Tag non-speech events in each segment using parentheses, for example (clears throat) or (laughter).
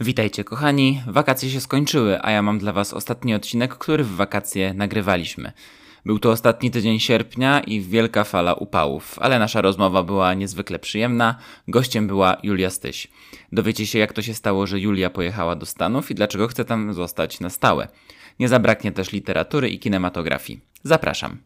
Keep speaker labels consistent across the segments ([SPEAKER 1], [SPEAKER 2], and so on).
[SPEAKER 1] Witajcie kochani, wakacje się skończyły, a ja mam dla was ostatni odcinek, który w wakacje nagrywaliśmy. Był to ostatni tydzień sierpnia i wielka fala upałów, ale nasza rozmowa była niezwykle przyjemna. Gościem była Julia Styś. Dowiecie się, jak to się stało, że Julia pojechała do Stanów i dlaczego chce tam zostać na stałe. Nie zabraknie też literatury i kinematografii. Zapraszam.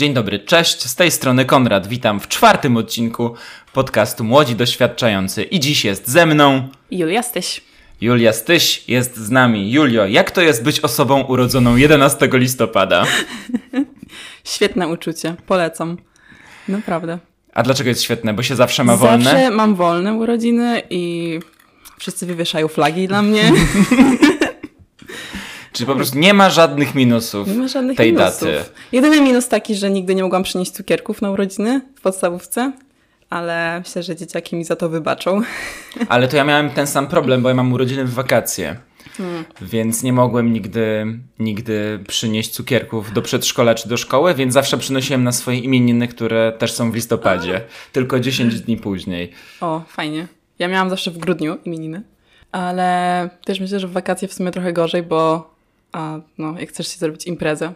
[SPEAKER 1] Dzień dobry, cześć, z tej strony Konrad. Witam w czwartym odcinku podcastu Młodzi Doświadczający. I dziś jest ze mną
[SPEAKER 2] Julia Styś.
[SPEAKER 1] Julia Styś jest z nami. Julio, jak to jest być osobą urodzoną 11 listopada? (laughs)
[SPEAKER 2] Świetne uczucie, polecam. Naprawdę.
[SPEAKER 1] A dlaczego jest świetne? Bo się zawsze ma wolne?
[SPEAKER 2] Zawsze mam wolne urodziny i wszyscy wywieszają flagi dla mnie. (laughs)
[SPEAKER 1] Czyli po prostu nie ma żadnych minusów
[SPEAKER 2] Nie ma żadnych
[SPEAKER 1] tej
[SPEAKER 2] minusów.
[SPEAKER 1] daty.
[SPEAKER 2] Jedyny minus taki, że nigdy nie mogłam przynieść cukierków na urodziny w podstawówce, ale myślę, że dzieciaki mi za to wybaczą. (laughs)
[SPEAKER 1] Ale to ja miałem ten sam problem, bo ja mam urodziny w wakacje.
[SPEAKER 2] Hmm.
[SPEAKER 1] Więc nie mogłem nigdy, nigdy przynieść cukierków do przedszkola czy do szkoły, więc zawsze przynosiłem na swoje imieniny, które też są w listopadzie, tylko 10 dni później.
[SPEAKER 2] O, fajnie. Ja miałam zawsze w grudniu imieniny, ale też myślę, że w wakacje w sumie trochę gorzej, bo a, no, jak chcesz się zrobić imprezę,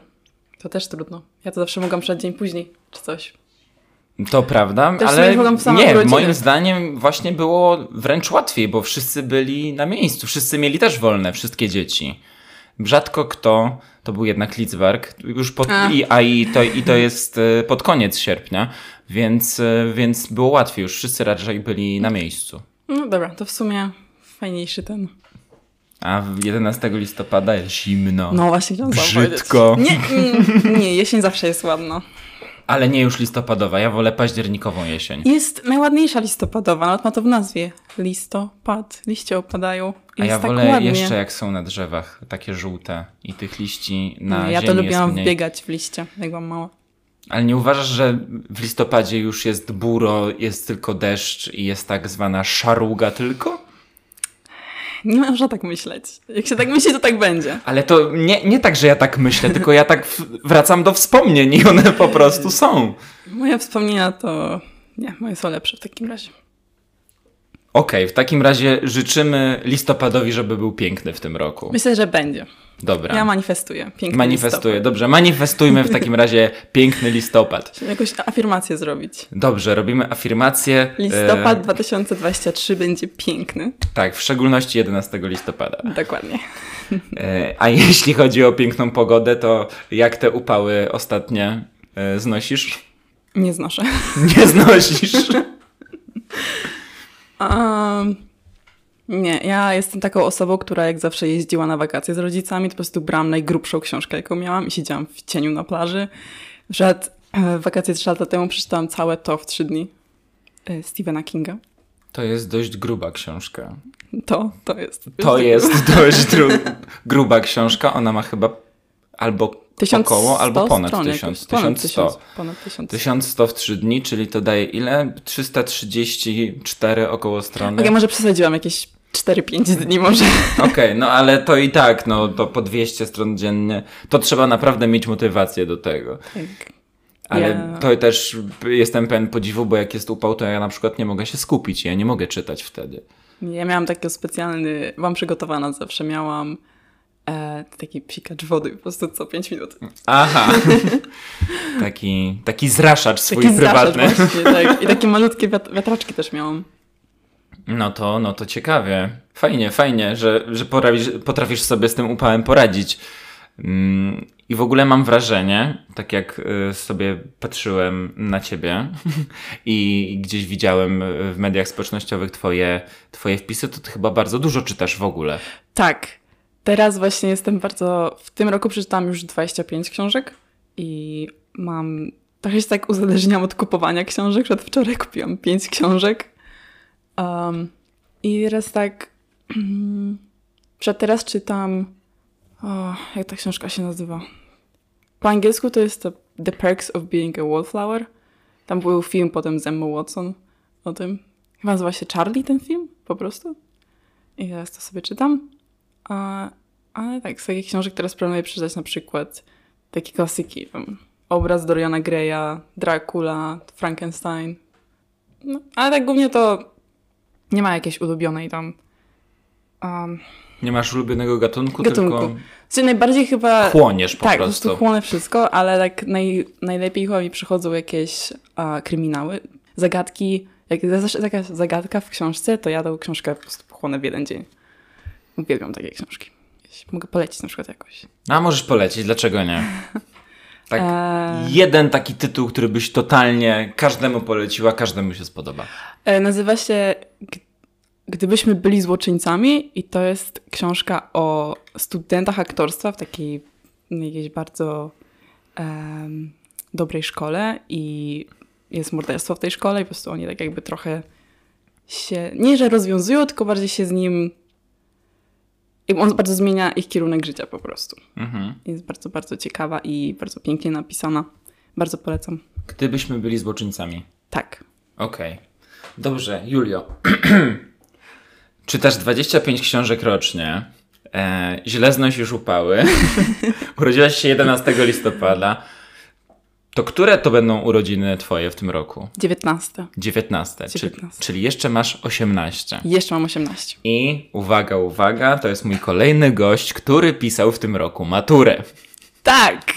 [SPEAKER 2] to też trudno. Ja to zawsze mogłam przed dzień później, czy coś.
[SPEAKER 1] To prawda,
[SPEAKER 2] Też
[SPEAKER 1] ale nie,
[SPEAKER 2] urodziny.
[SPEAKER 1] moim zdaniem właśnie było wręcz łatwiej, bo wszyscy byli na miejscu, wszyscy mieli też wolne, wszystkie dzieci. Rzadko kto, to był jednak Lidzbark, już pod,
[SPEAKER 2] A.
[SPEAKER 1] i, a i to, i to jest e, pod koniec sierpnia, więc, e, więc było łatwiej, już wszyscy raczej byli na miejscu.
[SPEAKER 2] No dobra, to w sumie fajniejszy ten.
[SPEAKER 1] A w 11 listopada jest zimno.
[SPEAKER 2] No właśnie chciałam
[SPEAKER 1] Brzydko.
[SPEAKER 2] Nie, nie, jesień zawsze jest ładna.
[SPEAKER 1] Ale nie już listopadowa, ja wolę październikową jesień.
[SPEAKER 2] Jest najładniejsza listopadowa, nawet ma to w nazwie. Listopad, liście opadają.
[SPEAKER 1] A
[SPEAKER 2] Jest
[SPEAKER 1] ja
[SPEAKER 2] tak
[SPEAKER 1] wolę
[SPEAKER 2] ładnie.
[SPEAKER 1] jeszcze jak są na drzewach, takie żółte i tych liści na
[SPEAKER 2] Nie, ja to lubiłam
[SPEAKER 1] mniej.
[SPEAKER 2] wbiegać w liście, jak byłam mała.
[SPEAKER 1] Ale nie uważasz, że w listopadzie już jest buro, jest tylko deszcz i jest tak zwana szaruga tylko? (laughs)
[SPEAKER 2] Nie można tak myśleć. Jak się tak myśli, to tak będzie.
[SPEAKER 1] Ale to nie, nie tak, że ja tak myślę, tylko ja tak wracam do wspomnień i one po prostu są.
[SPEAKER 2] Moje wspomnienia to... Nie, moje są lepsze w takim razie.
[SPEAKER 1] Okej, w takim razie życzymy listopadowi, żeby był piękny w tym roku.
[SPEAKER 2] Myślę, że będzie.
[SPEAKER 1] Dobra.
[SPEAKER 2] Ja manifestuję. Piękny
[SPEAKER 1] Manifestuję. Dobrze, manifestujmy w takim razie piękny listopad.
[SPEAKER 2] listopad. Jakąś afirmację zrobić.
[SPEAKER 1] Dobrze, robimy afirmację.
[SPEAKER 2] Listopad
[SPEAKER 1] E,
[SPEAKER 2] 2023 będzie piękny.
[SPEAKER 1] tak, w szczególności 11 listopada.
[SPEAKER 2] Dokładnie.
[SPEAKER 1] E, a jeśli chodzi o piękną pogodę, to jak te upały ostatnie e, znosisz?
[SPEAKER 2] Nie znoszę.
[SPEAKER 1] Nie znosisz. (laughs)
[SPEAKER 2] Um, nie, ja jestem taką osobą, która jak zawsze jeździła na wakacje z rodzicami, to po prostu brałam najgrubszą książkę, jaką miałam i siedziałam w cieniu na plaży. Przed e, wakacje trzy lata temu przeczytałam całe to w trzy dni e, Stephena Kinga.
[SPEAKER 1] To jest dość gruba książka.
[SPEAKER 2] To, to jest.
[SPEAKER 1] To jest dość gruba książka. Ona ma chyba albo około, albo ponad
[SPEAKER 2] stron
[SPEAKER 1] 1000.
[SPEAKER 2] jakoś. Ponad
[SPEAKER 1] 1100.
[SPEAKER 2] tysiąc. Ponad tysiąc.
[SPEAKER 1] 1100 w 3 dni, czyli to daje ile? 334 około strony.
[SPEAKER 2] Okej, może przesadziłam jakieś 4-5 dni może. (laughs)
[SPEAKER 1] Okej, no ale to i tak, no to po 200 stron dziennie, to trzeba naprawdę mieć motywację do tego.
[SPEAKER 2] Tak.
[SPEAKER 1] Ale
[SPEAKER 2] Ja-
[SPEAKER 1] to też jestem pełen podziwu, bo jak jest upał, to ja na przykład nie mogę się skupić, ja nie mogę czytać wtedy.
[SPEAKER 2] Ja miałam taki specjalny, mam przygotowana zawsze, miałam e, taki psikacz wody po prostu co 5 minut.
[SPEAKER 1] Aha, (laughs) taki, taki zraszacz swój
[SPEAKER 2] Taki zraszacz
[SPEAKER 1] prywatny.
[SPEAKER 2] właśnie, tak. I takie malutkie wiat- wiatraczki też miałam.
[SPEAKER 1] No to, no to ciekawie. Fajnie, fajnie, że, że potrafisz, potrafisz sobie z tym upałem poradzić. Mm, I w ogóle mam wrażenie, tak jak y, sobie patrzyłem na ciebie (laughs) i gdzieś widziałem w mediach społecznościowych twoje, twoje wpisy, to ty chyba bardzo dużo czytasz w ogóle.
[SPEAKER 2] Tak. Teraz właśnie jestem bardzo. W tym roku przeczytałam już 25 książek i mam. Trochę się tak uzależniam od kupowania książek. Przed wczoraj kupiłam 5 książek. Um, I teraz tak. (clears throat) Przed teraz czytam. O, jak ta książka się nazywa? po angielsku to jest The Perks of Being a Wallflower. Tam był film potem z Emma Watson o tym. Chyba nazywa się Charlie ten film, po prostu. I teraz to sobie czytam. A, ale tak, z takich książek teraz planuję przeczytać na przykład takie klasyki. Tam, obraz Doriana Greya, Dracula, Frankenstein. No, ale tak głównie to nie ma jakiejś ulubionej tam um,
[SPEAKER 1] Nie masz ulubionego gatunku,
[SPEAKER 2] gatunku.
[SPEAKER 1] tylko
[SPEAKER 2] Czyli najbardziej chyba...
[SPEAKER 1] chłoniesz po
[SPEAKER 2] tak, po
[SPEAKER 1] prostu.
[SPEAKER 2] prostu chłonę wszystko, ale tak naj, najlepiej chyba mi przychodzą jakieś a, kryminały, zagadki. Jak jest jakaś zagadka w książce, to ja tą książkę po prostu pochłonę w jeden dzień. Uwielbiam takie książki. Mogę polecić na przykład jakoś.
[SPEAKER 1] A możesz polecić, dlaczego nie? (laughs) Tak,
[SPEAKER 2] Eee.
[SPEAKER 1] jeden taki tytuł, który byś totalnie każdemu poleciła, każdemu się spodoba.
[SPEAKER 2] E, nazywa się Gdybyśmy byli złoczyńcami i to jest książka o studentach aktorstwa w takiej jakiejś bardzo dobrej szkole i jest morderstwo w tej szkole i po prostu oni tak jakby trochę się, nie że rozwiązują, tylko bardziej się z nim i on bardzo zmienia ich kierunek życia po prostu.
[SPEAKER 1] Mhm.
[SPEAKER 2] Jest bardzo, bardzo ciekawa i bardzo pięknie napisana. Bardzo polecam.
[SPEAKER 1] Gdybyśmy byli złoczyńcami.
[SPEAKER 2] Tak.
[SPEAKER 1] Okej. Dobrze, Julio. (clears throat) Czytasz 25 książek rocznie. E, źle znosisz upały. (laughs) Urodziłaś się 11 listopada. To które to będą urodziny twoje w tym roku?
[SPEAKER 2] 19.
[SPEAKER 1] 19. Czyli,
[SPEAKER 2] 19.
[SPEAKER 1] czyli jeszcze masz 18.
[SPEAKER 2] Jeszcze mam 18.
[SPEAKER 1] I uwaga, uwaga, to jest mój kolejny gość, który pisał w tym roku maturę.
[SPEAKER 2] Tak!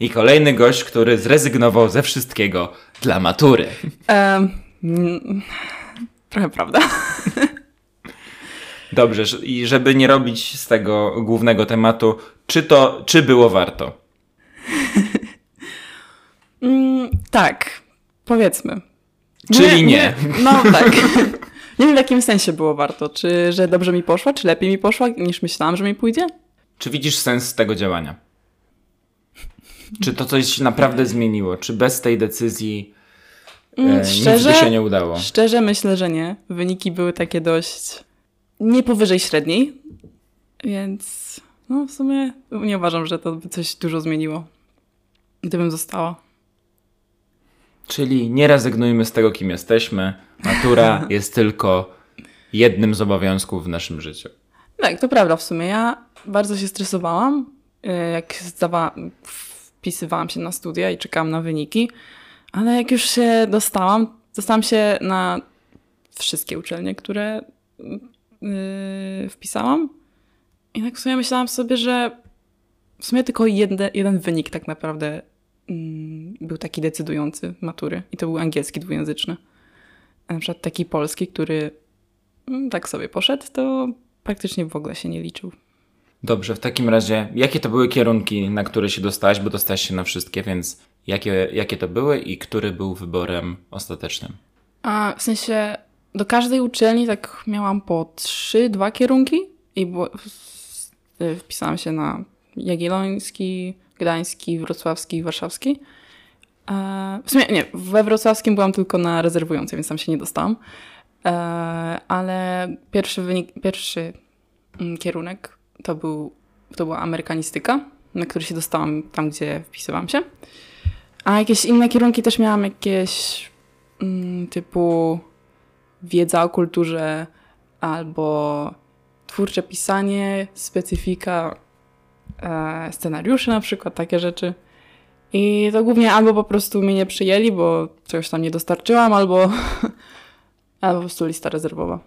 [SPEAKER 1] I kolejny gość, który zrezygnował ze wszystkiego dla matury.
[SPEAKER 2] Mm, trochę prawda.
[SPEAKER 1] Dobrze, i żeby nie robić z tego głównego tematu, czy to, czy było warto?
[SPEAKER 2] Mm, tak, powiedzmy.
[SPEAKER 1] Czyli nie.
[SPEAKER 2] No tak. (laughs) Nie wiem w jakim sensie było warto. Czy że dobrze mi poszła, czy lepiej mi poszła niż myślałam, że mi pójdzie?
[SPEAKER 1] Czy widzisz sens tego działania? Czy to coś naprawdę zmieniło? Czy bez tej decyzji e,
[SPEAKER 2] Mm,
[SPEAKER 1] nic
[SPEAKER 2] szczerze,
[SPEAKER 1] by się nie udało?
[SPEAKER 2] szczerze myślę, że nie. Wyniki były takie dość nie powyżej średniej, więc no w sumie nie uważam, że to by coś dużo zmieniło, gdybym została.
[SPEAKER 1] Czyli nie rezygnujmy z tego, kim jesteśmy. Matura (laughs) jest tylko jednym z obowiązków w naszym życiu.
[SPEAKER 2] Tak, to prawda w sumie. Ja bardzo się stresowałam, y, jak wpisywałam się na studia i czekałam na wyniki, ale jak już się dostałam, dostałam się na wszystkie uczelnie, które yy, wpisałam. I tak w sumie myślałam sobie, że w sumie tylko jeden, jeden wynik tak naprawdę był taki decydujący matury. I to był angielski dwujęzyczny. A Na przykład taki polski, który mm, tak sobie poszedł, to praktycznie w ogóle się nie liczył.
[SPEAKER 1] Dobrze, w takim razie, jakie to były kierunki, na które się dostałaś, bo dostałaś się na wszystkie, więc jakie, jakie to były i który był wyborem ostatecznym?
[SPEAKER 2] A w sensie do każdej uczelni tak miałam po trzy, dwa kierunki i było, wpisałam się na Jagielloński, Gdański, Wrocławski i Warszawski. E, W sumie nie, we Wrocławskim byłam tylko na rezerwującej, więc tam się nie dostałam. E, Ale pierwszy wynik, pierwszy mm, kierunek to, był, to była amerykanistyka, na który się dostałam tam, gdzie wpisywałam się. A jakieś inne kierunki też miałam jakieś mm, typu wiedza o kulturze albo twórcze pisanie, specyfika, e, scenariusze na przykład, takie rzeczy. I to głównie albo po prostu mnie nie przyjęli, bo czegoś tam nie dostarczyłam, albo, (laughs) albo po prostu lista rezerwowa.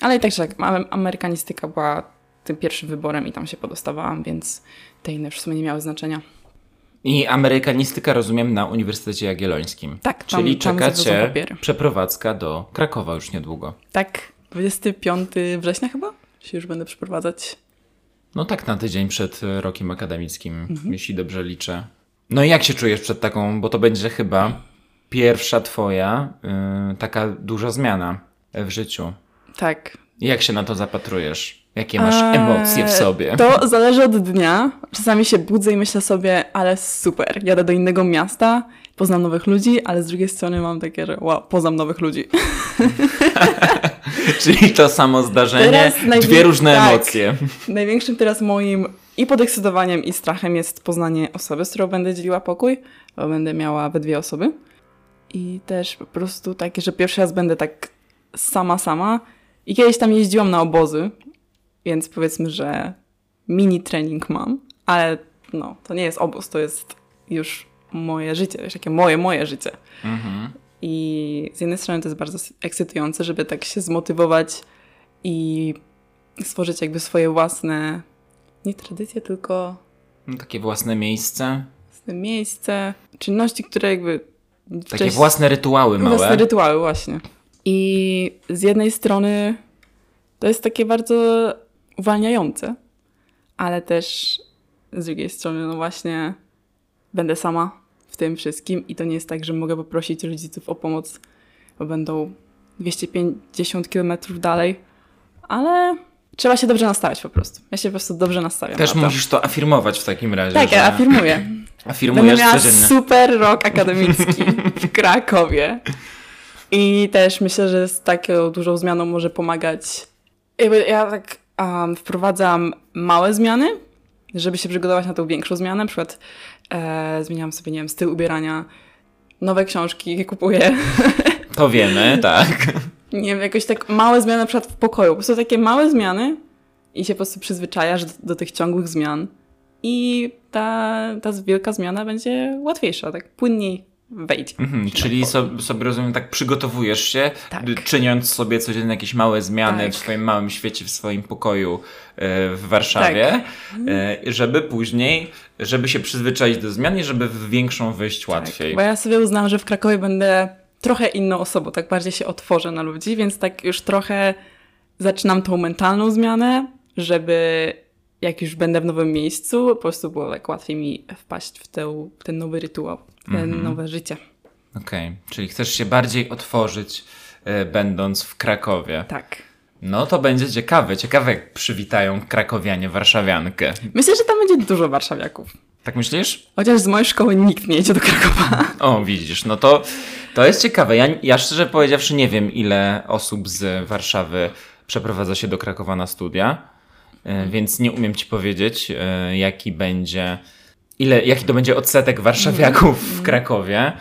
[SPEAKER 2] Ale i tak, że tak, am- amerykanistyka była tym pierwszym wyborem i tam się podostawałam, więc te inne już w sumie nie miały znaczenia.
[SPEAKER 1] I amerykanistyka rozumiem na Uniwersytecie Jagiellońskim.
[SPEAKER 2] Tak, tam-
[SPEAKER 1] Czyli
[SPEAKER 2] tam
[SPEAKER 1] czeka
[SPEAKER 2] zawiozą
[SPEAKER 1] cię
[SPEAKER 2] papiery.
[SPEAKER 1] przeprowadzka do Krakowa już niedługo.
[SPEAKER 2] Tak, 25 września chyba się już będę przeprowadzać.
[SPEAKER 1] No tak na tydzień przed e, rokiem akademickim,
[SPEAKER 2] Mhm.
[SPEAKER 1] jeśli dobrze liczę. No i jak się czujesz przed taką, bo to będzie chyba pierwsza twoja y, taka duża zmiana w życiu.
[SPEAKER 2] Tak,
[SPEAKER 1] Jak się na to zapatrujesz? Jakie masz
[SPEAKER 2] Eee,
[SPEAKER 1] emocje w sobie?
[SPEAKER 2] To zależy od dnia. Czasami się budzę i myślę sobie, ale super, jadę do innego miasta, poznam nowych ludzi, ale z drugiej strony mam takie, że wow, poznam nowych ludzi. (laughs)
[SPEAKER 1] Czyli to samo zdarzenie, dwie różne
[SPEAKER 2] tak.
[SPEAKER 1] emocje.
[SPEAKER 2] Największym teraz moim i podekscytowaniem i strachem jest poznanie osoby, z którą będę dzieliła pokój, bo będę miała we dwie osoby. I też po prostu takie, że pierwszy raz będę tak sama, sama. I kiedyś tam jeździłam na obozy, więc powiedzmy, że mini trening mam, ale no, to nie jest obóz, to jest już moje życie, wiesz, jakie moje, moje życie.
[SPEAKER 1] Mhm.
[SPEAKER 2] I z jednej strony to jest bardzo ekscytujące, żeby tak się zmotywować i stworzyć jakby swoje własne, nie tradycje, tylko
[SPEAKER 1] No, takie własne miejsce,
[SPEAKER 2] własne miejsce, czynności, które jakby...
[SPEAKER 1] takie
[SPEAKER 2] wcześ-
[SPEAKER 1] własne rytuały małe.
[SPEAKER 2] Własne rytuały, właśnie. I z jednej strony to jest takie bardzo uwalniające, ale też z drugiej strony, no właśnie, będę sama w tym wszystkim i to nie jest tak, że mogę poprosić rodziców o pomoc, bo będą 250 km dalej, ale trzeba się dobrze nastawiać po prostu. Ja się po prostu dobrze nastawiam.
[SPEAKER 1] Też musisz to afirmować w takim razie.
[SPEAKER 2] Tak,
[SPEAKER 1] że
[SPEAKER 2] ja afirmuję. (laughs) Będę
[SPEAKER 1] Afirmujesz
[SPEAKER 2] miała
[SPEAKER 1] codziennie.
[SPEAKER 2] super rok akademicki w Krakowie. I też myślę, że z taką dużą zmianą może pomagać. Ja tak um, wprowadzam małe zmiany, żeby się przygotować na tą większą zmianę. Na przykład e, zmieniam sobie, nie wiem, styl ubierania, nowe książki kupuję.
[SPEAKER 1] To wiemy, (laughs) tak.
[SPEAKER 2] nie wiem, jakoś tak małe zmiany na przykład w pokoju. Po prostu takie małe zmiany i się po prostu przyzwyczajasz do, do tych ciągłych zmian. I ta, ta wielka zmiana będzie łatwiejsza, tak płynniej wejdzie.
[SPEAKER 1] Mhm, czyli sobie, sobie rozumiem, tak przygotowujesz się,
[SPEAKER 2] Tak.
[SPEAKER 1] czyniąc sobie codziennie jakieś małe zmiany
[SPEAKER 2] Tak.
[SPEAKER 1] w swoim małym świecie, w swoim pokoju e, w Warszawie,
[SPEAKER 2] Tak.
[SPEAKER 1] e, żeby później, żeby się przyzwyczaić do zmian i żeby w większą wyjść łatwiej.
[SPEAKER 2] Tak, bo ja sobie uznałam, że w Krakowie będę trochę inną osobą, tak bardziej się otworzę na ludzi, więc tak już trochę zaczynam tą mentalną zmianę, żeby jak już będę w nowym miejscu, po prostu było tak łatwiej mi wpaść w, w ten nowy rytuał, w te
[SPEAKER 1] Mhm.
[SPEAKER 2] nowe życie.
[SPEAKER 1] Okej, czyli chcesz się bardziej otworzyć, e, będąc w Krakowie.
[SPEAKER 2] Tak.
[SPEAKER 1] No to będzie ciekawe. Ciekawe, jak przywitają krakowianie warszawiankę.
[SPEAKER 2] Myślę, że tam będzie dużo warszawiaków.
[SPEAKER 1] Tak myślisz?
[SPEAKER 2] Chociaż z mojej szkoły nikt nie jedzie do Krakowa.
[SPEAKER 1] O, widzisz, no to, to jest ciekawe. Ja, ja szczerze powiedziawszy nie wiem, ile osób z Warszawy przeprowadza się do Krakowa na studia, więc nie umiem ci powiedzieć, e, jaki będzie, ile, jaki to będzie odsetek warszawiaków w Krakowie.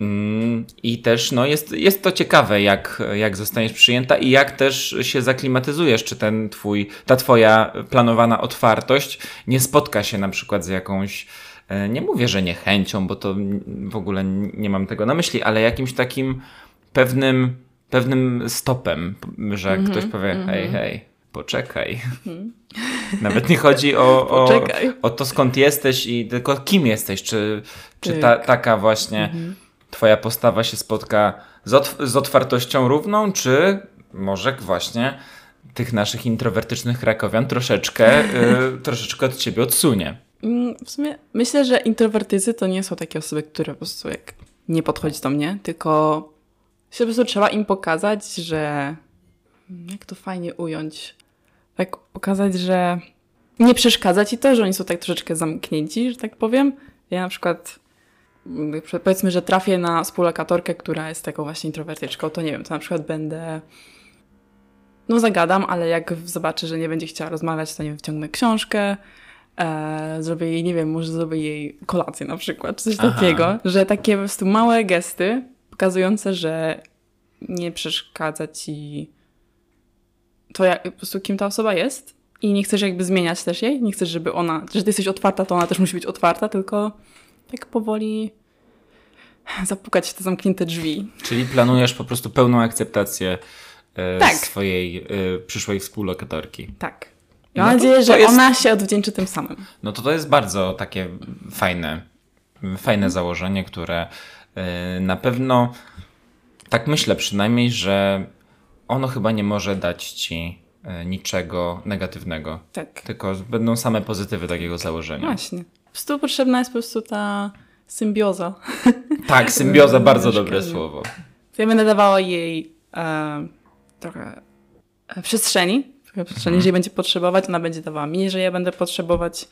[SPEAKER 1] Mm, I też no, jest, jest to ciekawe, jak, jak zostaniesz przyjęta i jak też się zaklimatyzujesz, czy ten twój, ta twoja planowana otwartość nie spotka się na przykład z jakąś, e, nie mówię, że niechęcią, bo to w ogóle nie mam tego na myśli, ale jakimś takim pewnym, pewnym stopem, że ktoś powie, hej, hej, poczekaj. (laughs) Nawet nie chodzi o, o, o to, skąd jesteś i tylko kim jesteś, czy, czy
[SPEAKER 2] Tak.
[SPEAKER 1] ta, taka właśnie twoja postawa się spotka z, otw- z otwartością równą, czy może właśnie tych naszych introwertycznych krakowian troszeczkę, y, (laughs) troszeczkę od ciebie odsunie.
[SPEAKER 2] Mm, W sumie myślę, że introwertycy to nie są takie osoby, które po prostu jak nie podchodzi do mnie, tylko się po prostu trzeba im pokazać, że jak to fajnie ująć, tak pokazać, że nie przeszkadza ci to, że oni są tak troszeczkę zamknięci, że tak powiem. Ja na przykład mm, powiedzmy, że trafię na współlokatorkę, która jest taką właśnie introwertyczką, to nie wiem, to na przykład będę no zagadam, ale jak zobaczę, że nie będzie chciała rozmawiać, to nie wiem, wciągnę książkę, e, zrobię jej, nie wiem, może zrobię jej kolację na przykład, czy coś
[SPEAKER 1] Aha.
[SPEAKER 2] takiego, że takie po prostu małe gesty pokazujące, że nie przeszkadza ci to, jak, po prostu kim ta osoba jest i nie chcesz jakby zmieniać też jej, nie chcesz, żeby ona, że ty jesteś otwarta, to ona też musi być otwarta, tylko tak powoli zapukać w te zamknięte drzwi.
[SPEAKER 1] Czyli planujesz po prostu pełną akceptację e,
[SPEAKER 2] Tak.
[SPEAKER 1] swojej e, przyszłej współlokatorki.
[SPEAKER 2] Tak.
[SPEAKER 1] No
[SPEAKER 2] Mam
[SPEAKER 1] to-
[SPEAKER 2] nadzieję, że
[SPEAKER 1] jest-
[SPEAKER 2] ona się odwdzięczy tym samym.
[SPEAKER 1] No to to jest bardzo takie fajne, fajne założenie, które y, na pewno, tak myślę przynajmniej, że ono chyba nie może dać ci y, niczego negatywnego.
[SPEAKER 2] Tak.
[SPEAKER 1] Tylko będą same pozytywy takiego założenia.
[SPEAKER 2] Właśnie. Po prostu potrzebna jest po prostu ta symbioza. (laughs)
[SPEAKER 1] Tak, symbioza, (laughs) bardzo dobre słowo.
[SPEAKER 2] To ja będę dawała jej e, trochę e, przestrzeni, Że jeżeli będzie potrzebować, ona będzie dawała mi, że ja będę potrzebować.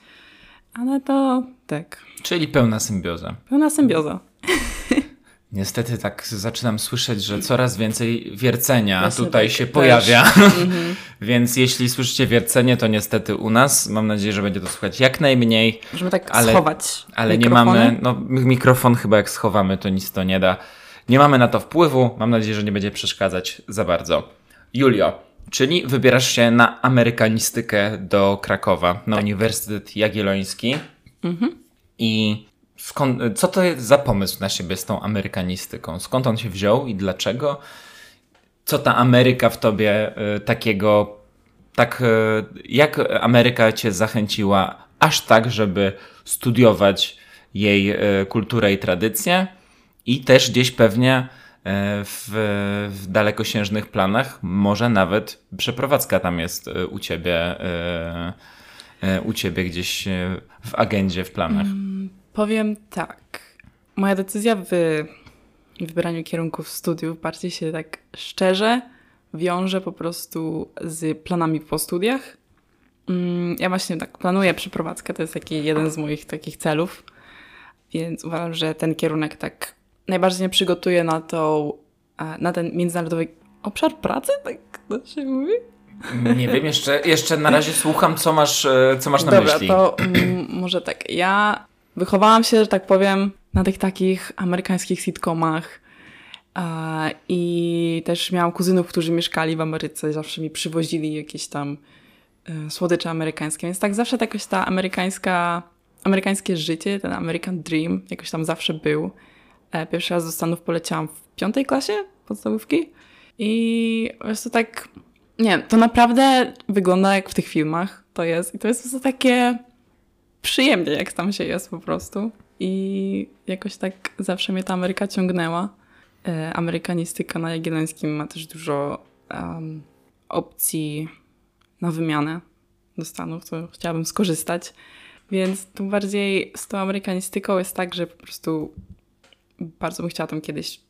[SPEAKER 2] Ale to tak.
[SPEAKER 1] Czyli pełna symbioza.
[SPEAKER 2] Pełna symbioza. (laughs)
[SPEAKER 1] Niestety tak zaczynam słyszeć, że coraz więcej wiercenia
[SPEAKER 2] Właśnie
[SPEAKER 1] tutaj
[SPEAKER 2] tak,
[SPEAKER 1] się
[SPEAKER 2] też.
[SPEAKER 1] pojawia. (laughs) Więc jeśli słyszycie wiercenie, to niestety u nas. Mam nadzieję, że będzie to słychać jak najmniej.
[SPEAKER 2] Możemy tak
[SPEAKER 1] Ale-
[SPEAKER 2] schować.
[SPEAKER 1] Ale nie
[SPEAKER 2] mikrofony.
[SPEAKER 1] mamy, no mikrofon chyba jak schowamy, to nic to nie da. Nie mamy na to wpływu. Mam nadzieję, że nie będzie przeszkadzać za bardzo. Julio, czyli wybierasz się na amerykanistykę do Krakowa, na Uniwersytet Jagielloński. I skąd, co to jest za pomysł na siebie z tą amerykanistyką? Skąd on się wziął i dlaczego? Co ta Ameryka w tobie y, takiego, tak y, jak Ameryka cię zachęciła aż tak, żeby studiować jej y, kulturę i tradycję i też gdzieś pewnie w, w dalekosiężnych planach może nawet przeprowadzka tam jest u ciebie u ciebie gdzieś w agendzie, w planach.
[SPEAKER 2] Powiem tak. Moja decyzja w wybieraniu kierunków studiów bardziej się tak szczerze wiąże po prostu z planami po studiach. Mm, Ja właśnie tak planuję przeprowadzkę, to jest taki jeden z moich takich celów, więc uważam, że ten kierunek tak najbardziej mnie przygotuje na to, e, na ten międzynarodowy obszar pracy, tak to się mówi?
[SPEAKER 1] Nie wiem, jeszcze, jeszcze na razie słucham, co masz, e, co masz na
[SPEAKER 2] Dobra,
[SPEAKER 1] myśli.
[SPEAKER 2] to mm, może tak. Ja wychowałam się, że tak powiem, na tych takich amerykańskich sitcomach. A, I też miałam kuzynów, którzy mieszkali w Ameryce, zawsze mi przywozili jakieś tam e, słodycze amerykańskie, więc tak zawsze jakoś ta amerykańska, amerykańskie życie, ten American Dream jakoś tam zawsze był. E, Pierwszy raz do Stanów poleciałam w piątej klasie podstawówki i po prostu tak, nie to naprawdę wygląda jak w tych filmach to jest i to jest po prostu takie przyjemnie, jak tam się jest po prostu. I jakoś tak zawsze mnie ta Ameryka ciągnęła. E, Amerykanistyka na Jagiellońskim ma też dużo em, opcji na wymianę do Stanów, to chciałabym skorzystać. Więc tu bardziej z tą amerykanistyką jest tak, że po prostu bardzo bym chciała tam kiedyś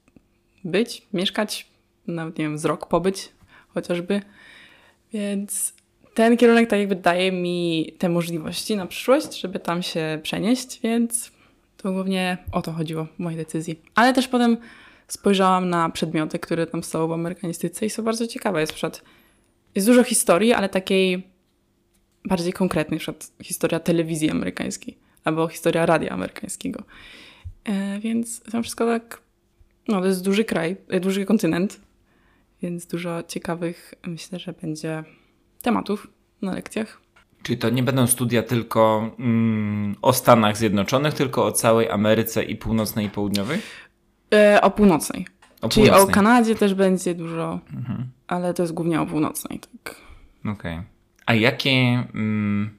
[SPEAKER 2] być, mieszkać, nawet nie wiem, z rok pobyć chociażby. Więc ten kierunek tak jakby daje mi te możliwości na przyszłość, żeby tam się przenieść, więc to głównie o to chodziło w mojej decyzji. Ale też potem spojrzałam na przedmioty, które tam są w amerykanistyce i są bardzo ciekawe. Jest, przykład, jest dużo historii, ale takiej bardziej konkretnej, przykład historia telewizji amerykańskiej albo historia radia amerykańskiego. E, więc to wszystko tak, no to jest duży kraj, e, duży kontynent, więc dużo ciekawych, myślę, że będzie tematów na lekcjach.
[SPEAKER 1] Czyli to nie będą studia tylko mm, o Stanach Zjednoczonych, tylko o całej Ameryce i północnej i południowej?
[SPEAKER 2] E, o północnej.
[SPEAKER 1] O
[SPEAKER 2] Czyli o
[SPEAKER 1] północnej.
[SPEAKER 2] Kanadzie też będzie dużo, ale to jest głównie o północnej. Tak.
[SPEAKER 1] Okej. A jakie. Mm,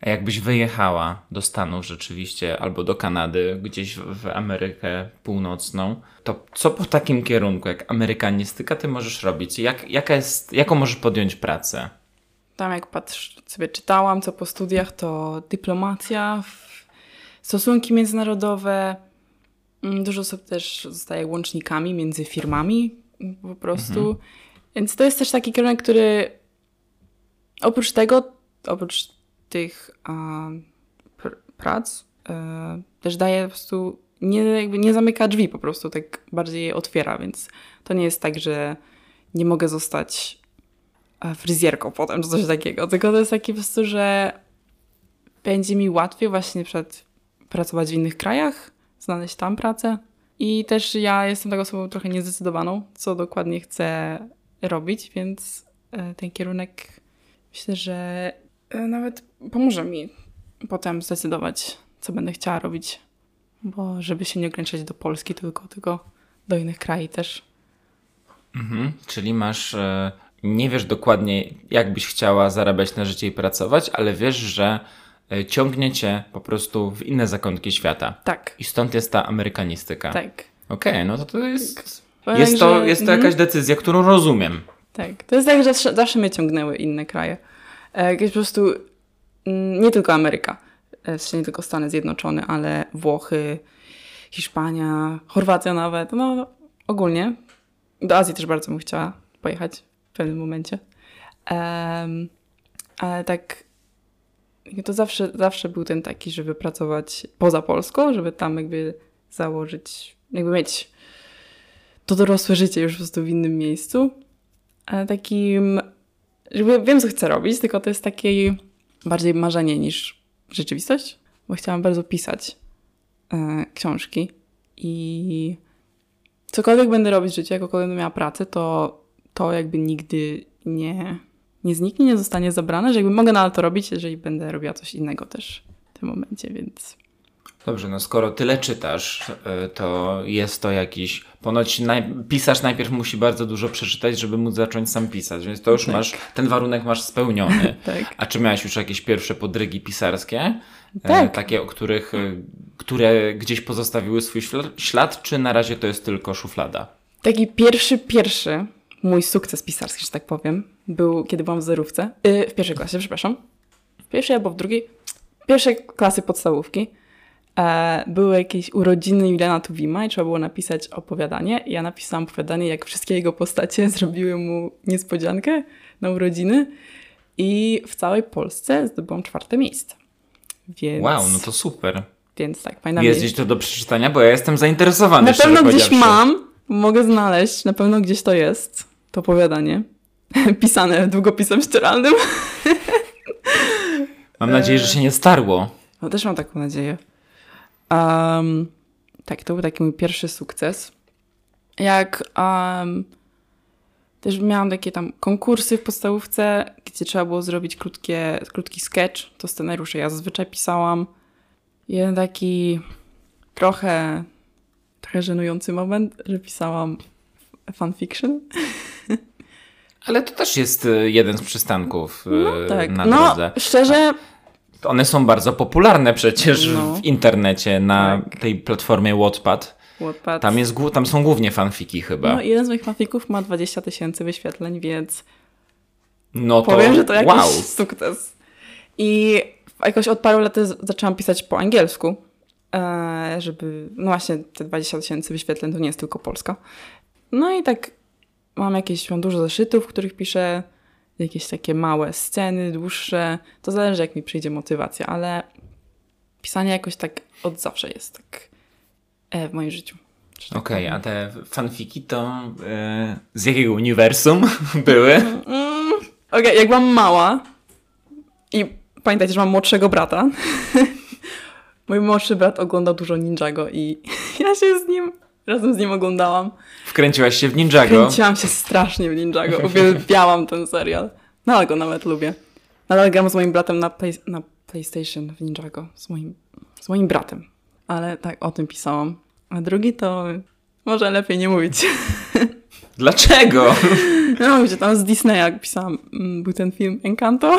[SPEAKER 1] a jakbyś wyjechała do Stanów rzeczywiście, albo do Kanady, gdzieś w, w Amerykę Północną, to co po takim kierunku jak amerykanistyka ty możesz robić? Jak, jaka jest, jaką możesz podjąć pracę?
[SPEAKER 2] Tam jak patrz, sobie czytałam, co po studiach, to dyplomacja, stosunki międzynarodowe. Mm, Dużo osób też zostaje łącznikami między firmami mm, po prostu. Więc to jest też taki kierunek, który oprócz tego, oprócz tych a, pr- prac, e, też daje po prostu, nie, jakby nie zamyka drzwi po prostu, tak bardziej je otwiera, więc to nie jest tak, że nie mogę zostać fryzjerką potem, czy coś takiego. Tylko to jest takie po prostu, że będzie mi łatwiej właśnie przed pracować w innych krajach, znaleźć tam pracę. I też ja jestem taką osobą trochę niezdecydowaną, co dokładnie chcę robić, więc e, ten kierunek myślę, że e, nawet pomoże mi potem zdecydować, co będę chciała robić. Bo żeby się nie ograniczać do Polski tylko, tylko do innych krajów też.
[SPEAKER 1] Mhm. Czyli masz. Nie wiesz dokładnie, jak byś chciała zarabiać na życie i pracować, ale wiesz, że e, ciągnie cię po prostu w inne zakątki świata.
[SPEAKER 2] Tak,
[SPEAKER 1] I stąd jest ta amerykanistyka.
[SPEAKER 2] tak.
[SPEAKER 1] Okej, no to to jest.
[SPEAKER 2] Powiem,
[SPEAKER 1] Jest to, jest to
[SPEAKER 2] mhm.
[SPEAKER 1] jakaś decyzja, którą rozumiem.
[SPEAKER 2] Tak, to jest tak, że zawsze- zawsze mnie ciągnęły inne kraje. E, Jakieś po prostu mm, nie tylko Ameryka, e, w sensie nie tylko Stany Zjednoczone, ale Włochy, Hiszpania, Chorwacja nawet, no ogólnie. Do Azji też bardzo bym chciała pojechać w pewnym momencie. Um, ale tak to zawsze, zawsze był ten taki, żeby pracować poza Polską, żeby tam jakby założyć, jakby mieć to dorosłe życie już po prostu w innym miejscu. Ale takim, jakby wiem, co chcę robić, tylko to jest takie bardziej marzenie niż rzeczywistość, bo chciałam bardzo pisać e, książki i cokolwiek będę robić w życiu, jakkolwiek będę miała pracę, to to jakby nigdy nie, nie zniknie, nie zostanie zabrane, że jakby mogę nadal to robić, jeżeli będę robiła coś innego też w tym momencie, więc...
[SPEAKER 1] Dobrze, no skoro tyle czytasz, y, to jest to jakiś. Ponoć naj... pisarz najpierw musi bardzo dużo przeczytać, żeby móc zacząć sam pisać, więc to już tak. masz, ten warunek masz spełniony. (laughs)
[SPEAKER 2] tak.
[SPEAKER 1] A czy miałeś już jakieś pierwsze podrygi pisarskie?
[SPEAKER 2] E, tak.
[SPEAKER 1] Takie, o których, y, które gdzieś pozostawiły swój ślad, czy na razie to jest tylko szuflada?
[SPEAKER 2] Taki pierwszy, pierwszy mój sukces pisarski, że tak powiem, był kiedy byłam w zerówce. Yy, w pierwszej klasie, przepraszam. W pierwszej albo w drugiej. Pierwszej klasy podstawówki e, były jakieś urodziny Juliana Tuwima i trzeba było napisać opowiadanie. I ja napisałam opowiadanie, jak wszystkie jego postacie (laughs) zrobiły mu niespodziankę na urodziny. I w całej Polsce zdobyłam czwarte miejsce. Więc...
[SPEAKER 1] Wow, no to super.
[SPEAKER 2] Więc tak, pamiętam.
[SPEAKER 1] Jest gdzieś to do przeczytania, bo ja jestem zainteresowany.
[SPEAKER 2] Na pewno gdzieś mam, mogę znaleźć, na pewno gdzieś to jest, to opowiadanie. (laughs) Pisane długopisem ścieralnym. (laughs)
[SPEAKER 1] Mam nadzieję, że się nie starło.
[SPEAKER 2] No też mam taką nadzieję. Um, tak, to był taki mój pierwszy sukces. Jak um, też miałam takie tam konkursy w podstawówce, gdzie trzeba było zrobić krótkie, krótki sketch, to scenariusze ja zazwyczaj pisałam. Jeden taki trochę, trochę żenujący moment, że pisałam fanfiction.
[SPEAKER 1] Ale to też jest y, jeden z przystanków y, no, tak. na
[SPEAKER 2] no,
[SPEAKER 1] drodze.
[SPEAKER 2] Szczerze,
[SPEAKER 1] one są bardzo popularne przecież no. w internecie na tak. tej platformie Wattpad.
[SPEAKER 2] Wattpad.
[SPEAKER 1] Tam, jest, tam są głównie fanfiki chyba.
[SPEAKER 2] No, jeden z moich fanfików ma 20 tysięcy wyświetleń, więc
[SPEAKER 1] no to,
[SPEAKER 2] powiem, że to jakiś
[SPEAKER 1] wow.
[SPEAKER 2] sukces. I jakoś od paru lat zaczęłam pisać po angielsku, e, żeby, no właśnie te 20 tysięcy wyświetleń to nie jest tylko Polska. No i tak mam jakieś, mam dużo zeszytów, w których piszę jakieś takie małe sceny, dłuższe. To zależy, jak mi przyjdzie motywacja, ale pisanie jakoś tak od zawsze jest tak e, w moim życiu.
[SPEAKER 1] Tak Okej, okay, a te fanfiki to e, z jakiego uniwersum (laughs) były? Mm,
[SPEAKER 2] Okej, okay, jak byłam mała i pamiętajcie, że mam młodszego brata. (laughs) Mój młodszy brat oglądał dużo Ninjago i (laughs) ja się z nim Razem z nim oglądałam.
[SPEAKER 1] Wkręciłaś się w Ninjago?
[SPEAKER 2] Wkręciłam się strasznie w Ninjago. Uwielbiałam ten serial. Nadal go nawet lubię. Nadal gram z moim bratem na, play, na PlayStation w Ninjago. Z moim, z moim bratem. Ale tak, o tym pisałam. A drugi to może lepiej nie mówić. (laughs)
[SPEAKER 1] Dlaczego?
[SPEAKER 2] No, gdzie tam z Disneya pisałam, mm, był ten film Encanto.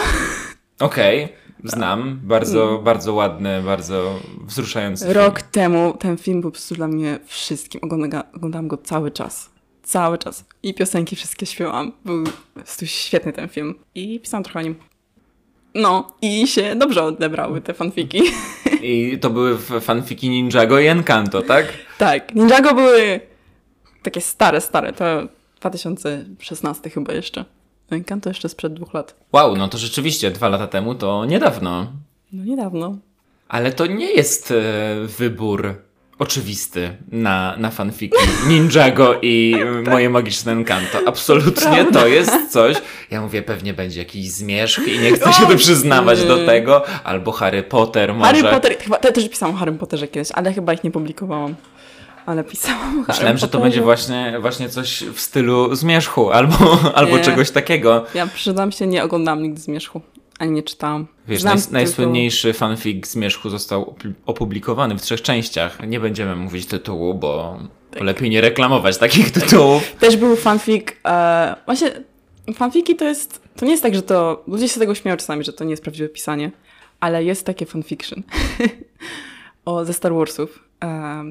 [SPEAKER 1] Okej. Okay. Znam, bardzo, mm. bardzo ładny, bardzo wzruszający.
[SPEAKER 2] Rok film. temu ten film był po prostu dla mnie wszystkim. Ogląda, oglądałam go cały czas. Cały czas. I piosenki wszystkie śpiewałam. Był po prostu świetny ten film. I pisałam trochę o nim. No, i się dobrze odebrały te fanfiki.
[SPEAKER 1] I to były fanfiki Ninjago i Encanto, tak?
[SPEAKER 2] Tak. Ninjago były takie stare, stare. To 2016 chyba jeszcze. Encanto jeszcze sprzed dwóch lat.
[SPEAKER 1] Wow, no to rzeczywiście dwa lata temu to niedawno.
[SPEAKER 2] No niedawno.
[SPEAKER 1] Ale to nie jest e, wybór oczywisty na, na fanfiki (laughs) Ninjago i tak. moje magiczne Encanto. Absolutnie to jest coś. Ja mówię, pewnie będzie jakiś zmierzch i nie chcę się tu przyznawać do tego. Albo Harry Potter może.
[SPEAKER 2] Harry Potter, chyba też pisałam o Harry Potterze kiedyś, ale chyba ich nie publikowałam ale pisałam.
[SPEAKER 1] Myślałem, że to będzie właśnie, właśnie coś w stylu zmierzchu albo, (laughs) albo czegoś takiego.
[SPEAKER 2] Ja przyznam się, nie oglądałam nigdy zmierzchu. Ani nie czytałam.
[SPEAKER 1] Wiesz, naj, najsłynniejszy fanfic Zmierzchu został opublikowany w trzech częściach. Nie będziemy mówić tytułu, bo tak. lepiej nie reklamować takich tytułów. (laughs)
[SPEAKER 2] Też był fanfic. E, właśnie fanfiki to jest. To nie jest tak, że to. Ludzie się tego śmieją czasami, że to nie jest prawdziwe pisanie, ale jest takie fanfiction (laughs) o, ze Star Warsów. E,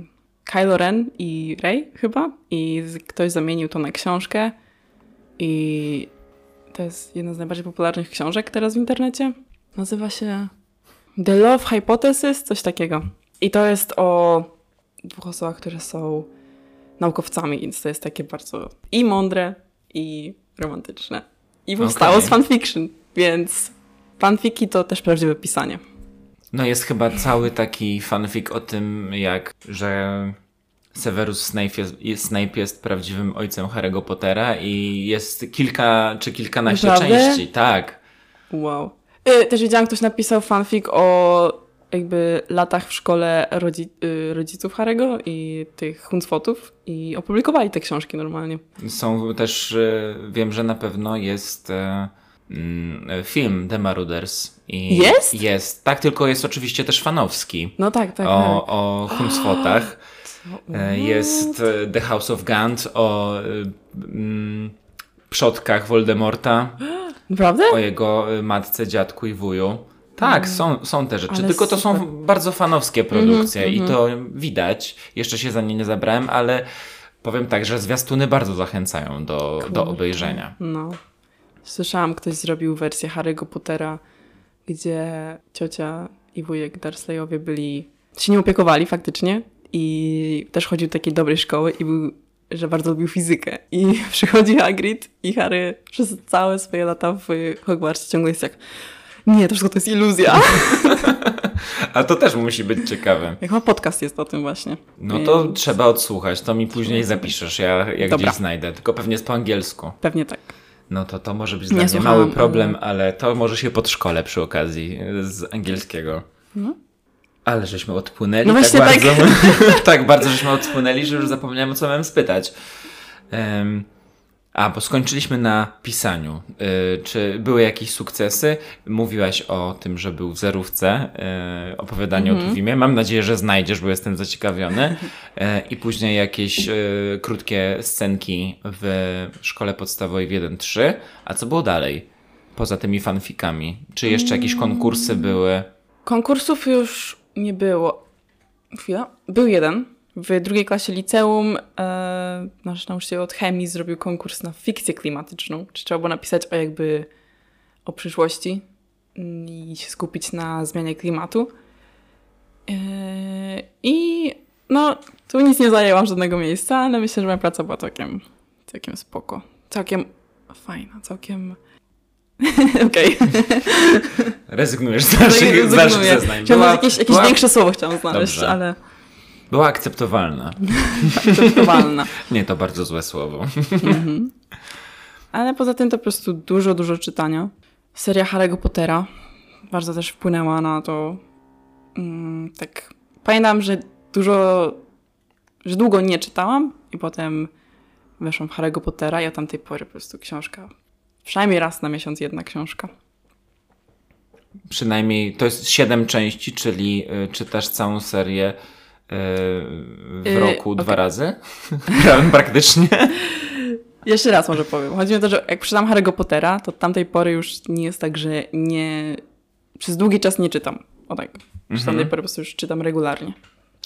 [SPEAKER 2] Kylo Ren i Rey chyba i ktoś zamienił to na książkę i to jest jedna z najbardziej popularnych książek teraz w internecie. Nazywa się The Love Hypothesis, coś takiego. I to jest o dwóch osobach, które są naukowcami, więc to jest takie bardzo i mądre, i romantyczne. i powstało
[SPEAKER 1] Okej.
[SPEAKER 2] z fanfiction, więc fanfiki to też prawdziwe pisanie.
[SPEAKER 1] No jest chyba cały taki fanfic o tym, jak, że Severus Snape jest, Snape jest prawdziwym ojcem Harry'ego Pottera i jest kilka czy kilkanaście
[SPEAKER 2] Naprawdę?
[SPEAKER 1] części. Tak.
[SPEAKER 2] Wow. Y, też widziałam, ktoś napisał fanfic o jakby latach w szkole rodzi, y, rodziców Harego i tych Huncfotów i opublikowali te książki normalnie.
[SPEAKER 1] Są też, e, wiem, że na pewno jest e, film The Marauders. I
[SPEAKER 2] Jest?
[SPEAKER 1] Jest. Tak, tylko jest oczywiście też fanowski.
[SPEAKER 2] No tak, tak.
[SPEAKER 1] O, o
[SPEAKER 2] tak. (gasps)
[SPEAKER 1] E, Jest e, The House of Gant o e, mm, przodkach Voldemorta, (gasps)
[SPEAKER 2] Naprawdę?
[SPEAKER 1] o jego e, matce, dziadku i wuju. Tak, są, są te rzeczy,
[SPEAKER 2] Mm. Ale
[SPEAKER 1] tylko to
[SPEAKER 2] super.
[SPEAKER 1] są bardzo fanowskie produkcje
[SPEAKER 2] Mhm,
[SPEAKER 1] i to widać. Jeszcze się za nie nie zabrałem, ale powiem tak, że zwiastuny bardzo zachęcają do, do obejrzenia.
[SPEAKER 2] No. Słyszałam, ktoś zrobił wersję Harry'ego Pottera, gdzie ciocia i wujek Dursleyowie byli, się nie opiekowali faktycznie i też chodził do takiej dobrej szkoły i był, że bardzo lubił fizykę. I (laughs) przychodzi Hagrid i Harry przez całe swoje lata w Hogwarcie ciągle jest jak nie, to wszystko to jest iluzja. (laughs)
[SPEAKER 1] A to też musi być ciekawe.
[SPEAKER 2] Jak ma podcast jest o tym właśnie.
[SPEAKER 1] No to
[SPEAKER 2] Więc
[SPEAKER 1] trzeba odsłuchać, to mi później zapiszesz, ja jak
[SPEAKER 2] Dobra.
[SPEAKER 1] gdzieś znajdę, tylko pewnie jest po angielsku.
[SPEAKER 2] Pewnie tak.
[SPEAKER 1] No to to może być dla mnie mały problem, ale to może się podszkolę przy okazji z angielskiego. Ale żeśmy odpłynęli
[SPEAKER 2] No
[SPEAKER 1] tak
[SPEAKER 2] właśnie tak.
[SPEAKER 1] bardzo, (laughs) tak. bardzo żeśmy odpłynęli, że już zapomniałem o co miałem spytać. Em, a, bo skończyliśmy na pisaniu. Y, czy były jakieś sukcesy? Mówiłaś o tym, że był w zerówce y, opowiadanie
[SPEAKER 2] Mhm.
[SPEAKER 1] o Tuwimie. Mam nadzieję, że znajdziesz, bo jestem zaciekawiony. E, I później jakieś y, krótkie scenki w szkole podstawowej w 1-3. A co było dalej? Poza tymi fanfikami. Czy jeszcze jakieś konkursy były?
[SPEAKER 2] Konkursów już nie było. Chwila. Był jeden. W drugiej klasie liceum e, nasz nauczyciel od chemii zrobił konkurs na fikcję klimatyczną. Czy trzeba było napisać o jakby o przyszłości i się skupić na zmianie klimatu. E, I no, tu nic nie zajęłam żadnego miejsca, ale myślę, że moja praca była całkiem, całkiem spoko. Całkiem fajna, całkiem... (laughs) Okej.
[SPEAKER 1] Rezygnujesz z naszych, z naszych zeznań.
[SPEAKER 2] Chciałam jakieś, jakieś
[SPEAKER 1] była,
[SPEAKER 2] większe słowo chciałam znaleźć,
[SPEAKER 1] Dobrze.
[SPEAKER 2] ale
[SPEAKER 1] była akceptowalna.
[SPEAKER 2] akceptowalna. (laughs)
[SPEAKER 1] Nie, to bardzo złe słowo.
[SPEAKER 2] Ale poza tym to po prostu dużo, dużo czytania. Seria Harry'ego Pottera bardzo też wpłynęła na to. Mm, tak. Pamiętam, że dużo, że długo nie czytałam i potem weszłam w Harry'ego Pottera i od tamtej pory po prostu książka. Przynajmniej raz na miesiąc jedna książka.
[SPEAKER 1] Przynajmniej to jest siedem części, czyli y, czytasz całą serię w
[SPEAKER 2] Y,
[SPEAKER 1] roku
[SPEAKER 2] okej.
[SPEAKER 1] dwa razy. (laughs) Pra- Praktycznie.
[SPEAKER 2] Jeszcze raz może powiem. Chodzi mi o to, że jak przeczytam Harry'ego Pottera, to od tamtej pory już nie jest tak, że nie... Przez długi czas nie czytam. O tak. Przez tamtej pory po prostu już czytam regularnie.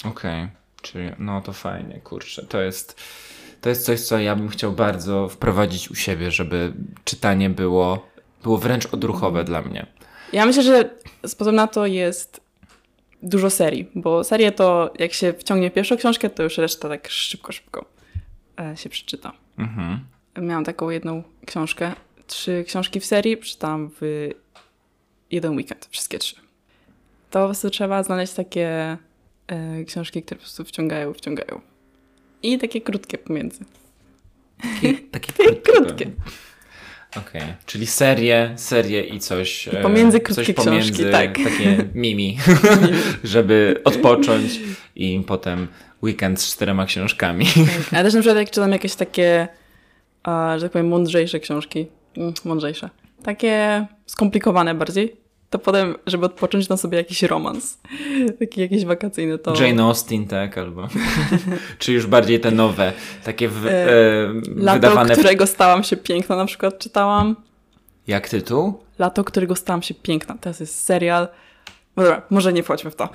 [SPEAKER 1] Okej, czyli no to fajnie, kurczę. To jest, to jest coś, co ja bym chciał bardzo wprowadzić u siebie, żeby czytanie było, było wręcz odruchowe dla mnie.
[SPEAKER 2] Ja myślę, że sposób na to jest dużo serii, bo serię to jak się wciągnie pierwszą książkę, to już reszta tak szybko, szybko e, się przeczyta.
[SPEAKER 1] Mhm.
[SPEAKER 2] Miałam taką jedną książkę, trzy książki w serii, przeczytałam w jeden weekend, wszystkie trzy. To po prostu trzeba znaleźć takie e, książki, które po prostu wciągają, wciągają. I takie krótkie pomiędzy.
[SPEAKER 1] Takie, takie (laughs)
[SPEAKER 2] Krótkie.
[SPEAKER 1] Okej, czyli serie, serie i coś. e,
[SPEAKER 2] pomiędzy
[SPEAKER 1] coś
[SPEAKER 2] krótkie
[SPEAKER 1] pomiędzy,
[SPEAKER 2] książki, tak. (laughs)
[SPEAKER 1] Takie mimi, (laughs) żeby odpocząć i potem weekend z czterema książkami.
[SPEAKER 2] Tak. Ja też na przykład jak czytam jakieś takie, że tak powiem, mądrzejsze książki, mm, mądrzejsze, takie skomplikowane bardziej, to potem, żeby odpocząć, to sobie jakiś romans, taki jakiś wakacyjny, to...
[SPEAKER 1] Jane Austen, tak, albo. (laughs) Czy już bardziej te nowe, takie w,
[SPEAKER 2] E,
[SPEAKER 1] e,
[SPEAKER 2] Lato,
[SPEAKER 1] wydawane.
[SPEAKER 2] którego stałam się piękna na przykład czytałam.
[SPEAKER 1] Jak tytuł?
[SPEAKER 2] Lato, którego stałam się piękna. Teraz jest serial. No dobra, może nie wchodźmy w to.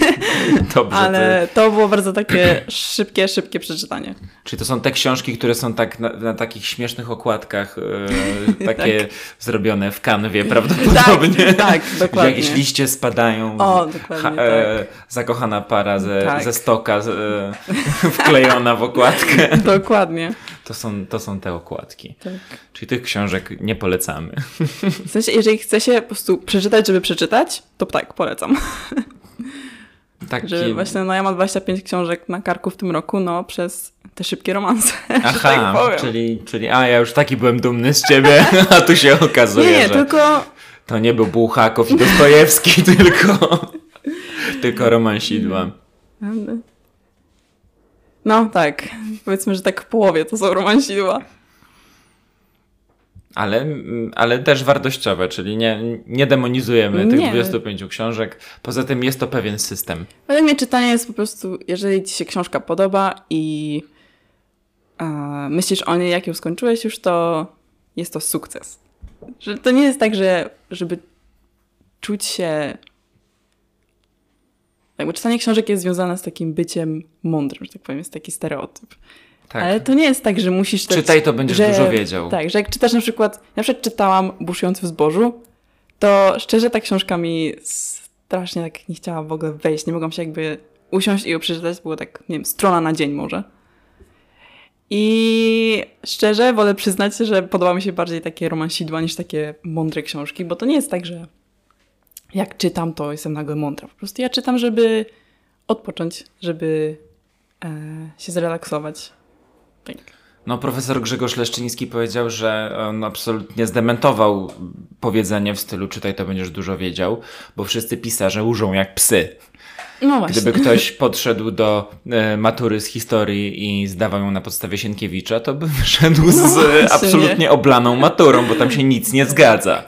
[SPEAKER 2] (laughs)
[SPEAKER 1] Dobrze.
[SPEAKER 2] Ale to było bardzo takie (clears throat) szybkie, szybkie przeczytanie.
[SPEAKER 1] Czyli to są te książki, które są tak na, na takich śmiesznych okładkach, e, (laughs) takie zrobione w kanwie prawdopodobnie.
[SPEAKER 2] Tak, tak, (laughs)
[SPEAKER 1] Gdzie
[SPEAKER 2] dokładnie.
[SPEAKER 1] jakieś liście spadają.
[SPEAKER 2] O, dokładnie,
[SPEAKER 1] e, zakochana para ze,
[SPEAKER 2] Tak.
[SPEAKER 1] ze stoka z, e, wklejona w okładkę.
[SPEAKER 2] Dokładnie.
[SPEAKER 1] To są, to są te okładki.
[SPEAKER 2] Tak.
[SPEAKER 1] Czyli tych książek nie polecamy.
[SPEAKER 2] W sensie, jeżeli chce się po prostu przeczytać, żeby przeczytać, to tak, polecam.
[SPEAKER 1] Taki...
[SPEAKER 2] Że właśnie, no ja mam 25 książek na karku w tym roku, no przez te szybkie romanse. (laughs) że
[SPEAKER 1] Aha,
[SPEAKER 2] tak
[SPEAKER 1] czyli, czyli a ja już taki byłem dumny z ciebie, (laughs) a tu się okazuje,
[SPEAKER 2] Nie, nie,
[SPEAKER 1] że
[SPEAKER 2] tylko
[SPEAKER 1] to nie był Bułhakow i Dostojewski, (laughs) tylko, tylko romansidła.
[SPEAKER 2] No tak, powiedzmy, że tak w połowie to są romansidła.
[SPEAKER 1] Ale, ale też wartościowe, czyli nie, nie demonizujemy tych
[SPEAKER 2] Nie.
[SPEAKER 1] 25 książek. Poza tym jest to pewien system.
[SPEAKER 2] Według mnie czytanie jest po prostu, jeżeli ci się książka podoba i e, myślisz o niej, jak ją skończyłeś już, to jest to sukces. Że to nie jest tak, że żeby czuć się... Jakby czytanie książek jest związane z takim byciem mądrym, że tak powiem, jest taki stereotyp.
[SPEAKER 1] Tak.
[SPEAKER 2] Ale to nie jest tak, że musisz... czytać-
[SPEAKER 1] Czytaj, to będziesz
[SPEAKER 2] że,
[SPEAKER 1] dużo wiedział.
[SPEAKER 2] Tak, że jak czytasz na przykład... Na przykład czytałam Buszujący w zbożu, to szczerze ta książka mi strasznie tak nie chciała w ogóle wejść. Nie mogłam się jakby usiąść i ją przeczytać. Było tak, nie wiem, strona na dzień może. I szczerze wolę przyznać, że podoba mi się bardziej takie romansidła niż takie mądre książki, bo to nie jest tak, że jak czytam, to jestem nagle mądra. Po prostu ja czytam, żeby odpocząć, żeby e, się zrelaksować. Tak.
[SPEAKER 1] No, profesor Grzegorz Leszczyński powiedział, że on absolutnie zdementował powiedzenie w stylu czytaj, to będziesz dużo wiedział, bo wszyscy pisarze łużą jak psy.
[SPEAKER 2] No.
[SPEAKER 1] Gdyby ktoś podszedł do e, matury z historii i zdawał ją na podstawie Sienkiewicza, to by wyszedł z
[SPEAKER 2] No właśnie.
[SPEAKER 1] e, absolutnie oblaną maturą, bo tam się nic nie zgadza.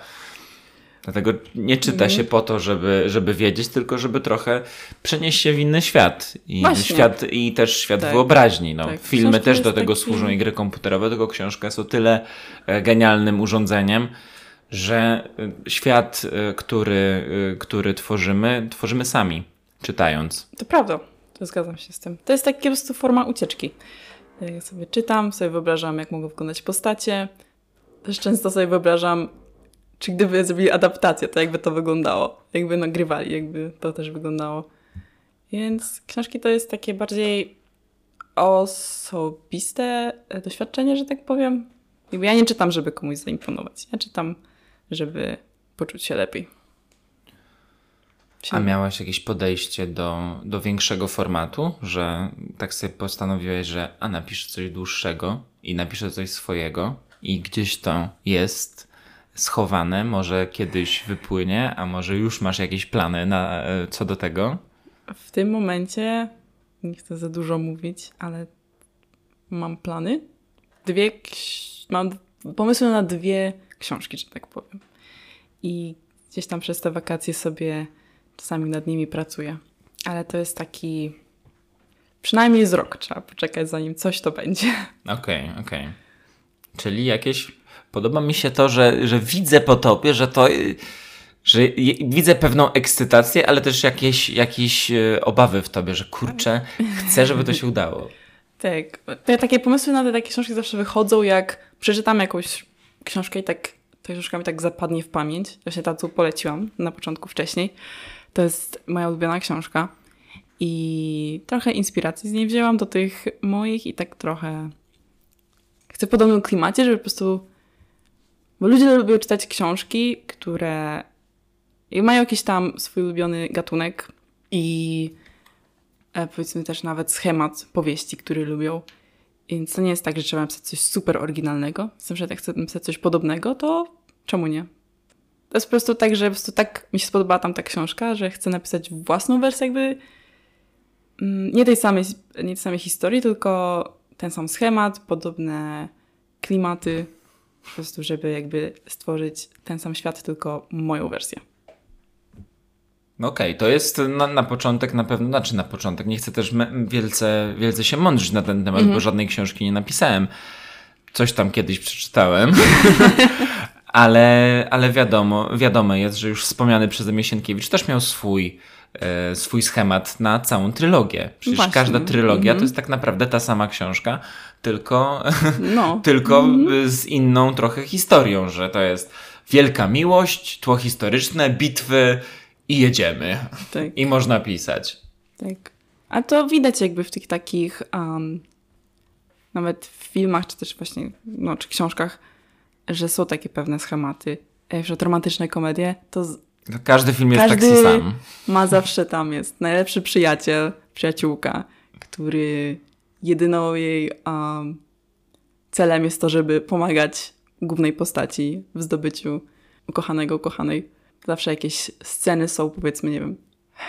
[SPEAKER 1] Dlatego nie czyta się po to, żeby, żeby wiedzieć, tylko żeby trochę przenieść się w inny świat. I,
[SPEAKER 2] Właśnie.
[SPEAKER 1] świat, i też świat
[SPEAKER 2] Tak.
[SPEAKER 1] wyobraźni. No,
[SPEAKER 2] Tak.
[SPEAKER 1] Filmy
[SPEAKER 2] Książka
[SPEAKER 1] też do tego
[SPEAKER 2] taki-
[SPEAKER 1] służą i gry komputerowe, tylko książka jest o tyle e, genialnym urządzeniem, że e, świat, e, który, który tworzymy, tworzymy sami, czytając.
[SPEAKER 2] To prawda, zgadzam się z tym. To jest taka po prostu forma ucieczki. Ja sobie czytam, sobie wyobrażam, jak mogą wyglądać postacie. Też często sobie wyobrażam, czy gdyby zrobili adaptację, to jakby to wyglądało. Jakby nagrywali, jakby to też wyglądało. Więc książki to jest takie bardziej osobiste e, doświadczenie, że tak powiem. Jakby ja nie czytam, żeby komuś zaimponować. Ja czytam, żeby poczuć się lepiej.
[SPEAKER 1] A miałaś jakieś podejście do, do większego formatu, że tak sobie postanowiłeś, że a napiszę coś dłuższego i napiszę coś swojego i gdzieś to jest schowane, może kiedyś wypłynie, a może już masz jakieś plany na, e, co do tego?
[SPEAKER 2] W tym momencie nie chcę za dużo mówić, ale mam plany. Dwie, mam pomysły na dwie książki, że tak powiem. I gdzieś tam przez te wakacje sobie czasami nad nimi pracuję. Ale to jest taki. Przynajmniej z rok trzeba poczekać, zanim coś to będzie.
[SPEAKER 1] Okej, okej. Czyli jakieś. Podoba mi się to, że, że widzę po tobie, że to. y, Że widzę pewną ekscytację, ale też jakieś, jakieś y, obawy w tobie, że kurczę, chcę, żeby to się udało. (laughs)
[SPEAKER 2] Tak. Te takie pomysły na te takie książki zawsze wychodzą, jak przeczytam jakąś książkę i tak ta książka mi tak zapadnie w pamięć. Właśnie ta, co poleciłam na początku wcześniej. To jest moja ulubiona książka. I trochę inspiracji z niej wzięłam do tych moich i tak trochę chcę w podobnym klimacie, żeby po prostu... Bo ludzie lubią czytać książki, które mają jakiś tam swój ulubiony gatunek i e, powiedzmy też nawet schemat powieści, który lubią. Więc to nie jest tak, że trzeba napisać coś super oryginalnego. Z tym, że jak chcę napisać coś podobnego, to czemu nie? To jest po prostu tak, że po prostu tak mi się spodobała tam ta książka, że chcę napisać własną wersję jakby mm, nie tej samej, nie tej samej historii, tylko ten sam schemat, podobne klimaty, po prostu żeby jakby stworzyć ten sam świat, tylko moją wersję.
[SPEAKER 1] Okej, to jest na, na początek na pewno, znaczy na początek, nie chcę też me, wielce, wielce się mądrzyć na ten temat, bo żadnej książki nie napisałem. Coś tam kiedyś przeczytałem, (laughs) ale, ale wiadomo, wiadomo jest, że już wspomniany przeze mnie Sienkiewicz też miał swój, e, swój schemat na całą trylogię. Przecież
[SPEAKER 2] Właśnie.
[SPEAKER 1] każda trylogia
[SPEAKER 2] Mhm.
[SPEAKER 1] to jest tak naprawdę ta sama książka, tylko,
[SPEAKER 2] No, (laughs)
[SPEAKER 1] tylko z inną trochę historią, że to jest wielka miłość, tło historyczne, bitwy i jedziemy.
[SPEAKER 2] tak.
[SPEAKER 1] I można pisać.
[SPEAKER 2] Tak. A to widać jakby w tych takich um, nawet w filmach, czy też właśnie, no, czy książkach, że są takie pewne schematy. Na przykład romantyczne komedie, to z-
[SPEAKER 1] Każdy film jest
[SPEAKER 2] Każdy-
[SPEAKER 1] taki sam.
[SPEAKER 2] ma zawsze tam jest najlepszy przyjaciel, przyjaciółka, który jedyną jej um, celem jest to, żeby pomagać głównej postaci w zdobyciu ukochanego, ukochanej. Zawsze jakieś sceny są, powiedzmy, nie wiem,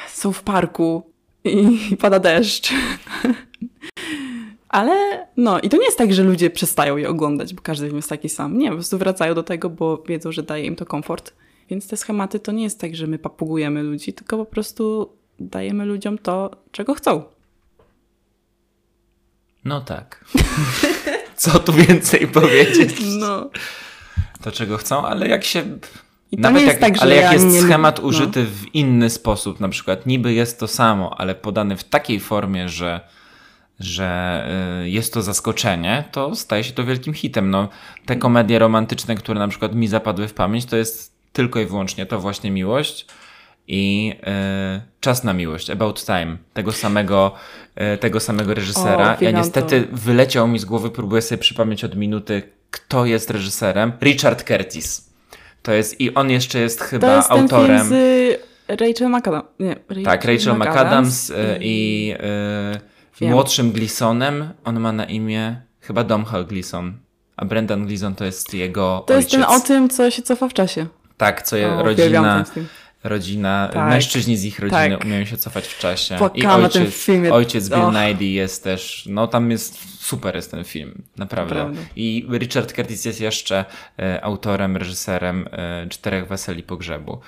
[SPEAKER 2] są w parku i pada deszcz. (laughs) Ale no, i to nie jest tak, że ludzie przestają je oglądać, bo każdy film jest taki sam. Nie, po prostu wracają do tego, bo wiedzą, że daje im to komfort. Więc te schematy to nie jest tak, że my papugujemy ludzi, tylko po prostu dajemy ludziom to, czego chcą.
[SPEAKER 1] No tak. (laughs) Co tu więcej powiedzieć?
[SPEAKER 2] No.
[SPEAKER 1] To czego chcą, ale jak się.
[SPEAKER 2] I to
[SPEAKER 1] Nawet jak,
[SPEAKER 2] tak,
[SPEAKER 1] ale jak
[SPEAKER 2] ja
[SPEAKER 1] jest
[SPEAKER 2] nie
[SPEAKER 1] schemat
[SPEAKER 2] lubię-
[SPEAKER 1] użyty w inny sposób, na przykład niby jest to samo, ale podany w takiej formie, że, że y, jest to zaskoczenie, to staje się to wielkim hitem. No, te komedie romantyczne, które na przykład mi zapadły w pamięć, to jest tylko i wyłącznie to właśnie miłość i y, Czas na miłość, About Time, tego samego, y, tego samego reżysera.
[SPEAKER 2] O,
[SPEAKER 1] ja niestety wyleciał mi z głowy, próbuję sobie przypomnieć od minuty, kto jest reżyserem. Richard Curtis. To jest, i on jeszcze jest chyba
[SPEAKER 2] To jest ten
[SPEAKER 1] autorem.
[SPEAKER 2] film z Rachel McAdams. Nie, Rachel
[SPEAKER 1] Tak, Rachel McAdams y,
[SPEAKER 2] i...
[SPEAKER 1] i y, młodszym Gleasonem. On ma na imię chyba Domhnall Gleason. A Brendan Gleason to jest jego
[SPEAKER 2] To jest
[SPEAKER 1] ojciec.
[SPEAKER 2] ten o tym, co się cofa w czasie.
[SPEAKER 1] Tak, co je,
[SPEAKER 2] O,
[SPEAKER 1] rodzina,
[SPEAKER 2] ten.
[SPEAKER 1] Rodzina
[SPEAKER 2] Tak.
[SPEAKER 1] mężczyźni z ich rodziny
[SPEAKER 2] Tak.
[SPEAKER 1] umieją się cofać w czasie.
[SPEAKER 2] Płakałam tym filmie.
[SPEAKER 1] ojciec Bill. Nighy jest też, no tam jest, super jest ten film, naprawdę.
[SPEAKER 2] Naprawdę.
[SPEAKER 1] I Richard Curtis jest jeszcze e, autorem, reżyserem e, Czterech Weseli Pogrzebu.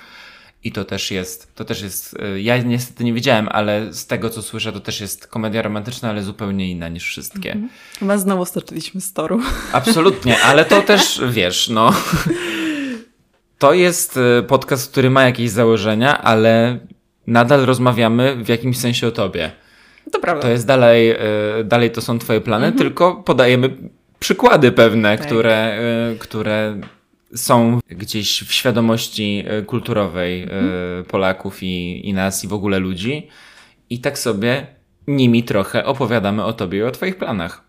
[SPEAKER 1] I to też jest, to też jest, e, ja niestety nie wiedziałem, ale z tego co słyszę, to też jest komedia romantyczna, ale zupełnie inna niż wszystkie.
[SPEAKER 2] Mhm. Chyba znowu stoczyliśmy z toru.
[SPEAKER 1] Absolutnie, ale to (laughs) też wiesz, no. To jest e, podcast, który ma jakieś założenia, ale nadal rozmawiamy w jakimś sensie o tobie.
[SPEAKER 2] To prawda.
[SPEAKER 1] To jest dalej, e, dalej to są twoje plany, tylko podajemy przykłady pewne,
[SPEAKER 2] Mhm. Tak.
[SPEAKER 1] które, e, które są gdzieś w świadomości kulturowej
[SPEAKER 2] Mhm.
[SPEAKER 1] Polaków i, i nas i w ogóle ludzi. I tak sobie nimi trochę opowiadamy o tobie i o twoich planach.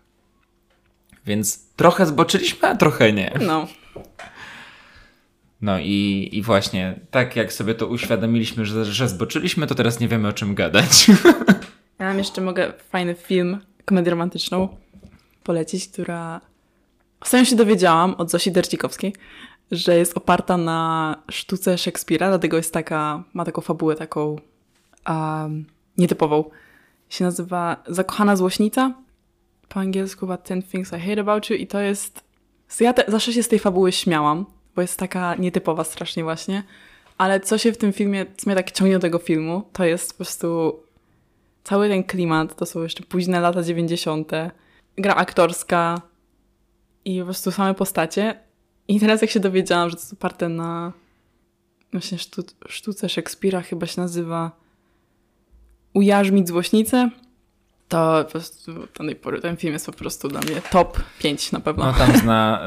[SPEAKER 1] Więc trochę zboczyliśmy, a trochę nie.
[SPEAKER 2] No.
[SPEAKER 1] No i, i właśnie, tak jak sobie to uświadomiliśmy, że, że zboczyliśmy, to teraz nie wiemy o czym gadać.
[SPEAKER 2] Ja mam jeszcze mogę fajny film, komedię romantyczną polecić, która... Ostatnio się dowiedziałam od Zosi Dercikowskiej, że jest oparta na sztuce Szekspira, dlatego jest taka, ma taką fabułę taką um, nietypową. Się nazywa Zakochana Złośnica. Po angielsku chyba Ten Things I Hate About You i to jest... Ja te, zawsze się z tej fabuły śmiałam, bo jest taka nietypowa strasznie właśnie, ale co się w tym filmie, co mnie tak ciągnie do tego filmu, to jest po prostu cały ten klimat, to są jeszcze późne lata 90., gra aktorska i po prostu same postacie. I teraz jak się dowiedziałam, że to jest oparte na właśnie sztu, sztuce Szekspira, chyba się nazywa Ujarzmić złośnicę, to po prostu do tej pory ten film jest po prostu dla mnie top 5 na pewno.
[SPEAKER 1] No tam zna,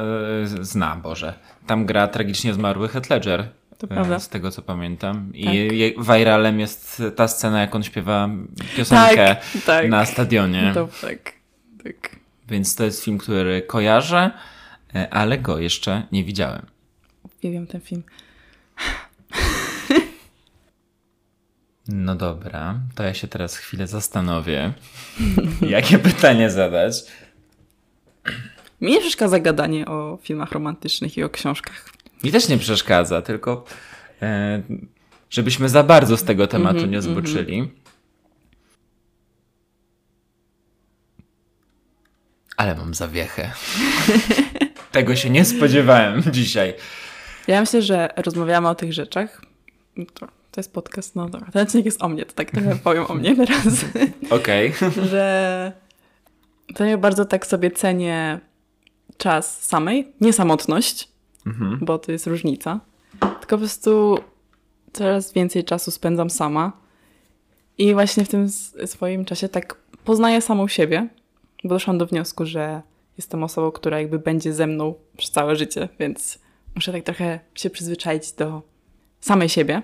[SPEAKER 1] e, zna, Boże. Tam gra tragicznie zmarły Heath Ledger.
[SPEAKER 2] To
[SPEAKER 1] e,
[SPEAKER 2] prawda.
[SPEAKER 1] Z tego co pamiętam. I
[SPEAKER 2] Tak.
[SPEAKER 1] viralem jest ta scena, jak on śpiewa piosenkę
[SPEAKER 2] tak, tak.
[SPEAKER 1] na stadionie.
[SPEAKER 2] To, tak, tak.
[SPEAKER 1] Więc to jest film, który kojarzę, e, ale go jeszcze nie widziałem.
[SPEAKER 2] Uwielbiam ten film.
[SPEAKER 1] No dobra, to ja się teraz chwilę zastanowię, (laughs) jakie pytanie zadać.
[SPEAKER 2] Mi nie przeszkadza gadanie o filmach romantycznych i o książkach.
[SPEAKER 1] Mi też nie przeszkadza, tylko e, żebyśmy za bardzo z tego tematu
[SPEAKER 2] Mhm,
[SPEAKER 1] nie zboczyli. Ale mam zawiechę. (laughs) Tego się nie spodziewałem dzisiaj.
[SPEAKER 2] Ja myślę, że rozmawiamy o tych rzeczach. To, to jest podcast, no dobra. Ten odcinek jest o mnie, to tak trochę (laughs) powiem o mnie teraz.
[SPEAKER 1] Okej. (laughs)
[SPEAKER 2] że to ja bardzo tak sobie cenię czas samej, nie samotność,
[SPEAKER 1] Mhm.
[SPEAKER 2] bo to jest różnica, tylko po prostu coraz więcej czasu spędzam sama i właśnie w tym swoim czasie tak poznaję samą siebie, bo doszłam do wniosku, że jestem osobą, która jakby będzie ze mną przez całe życie, więc muszę tak trochę się przyzwyczaić do samej siebie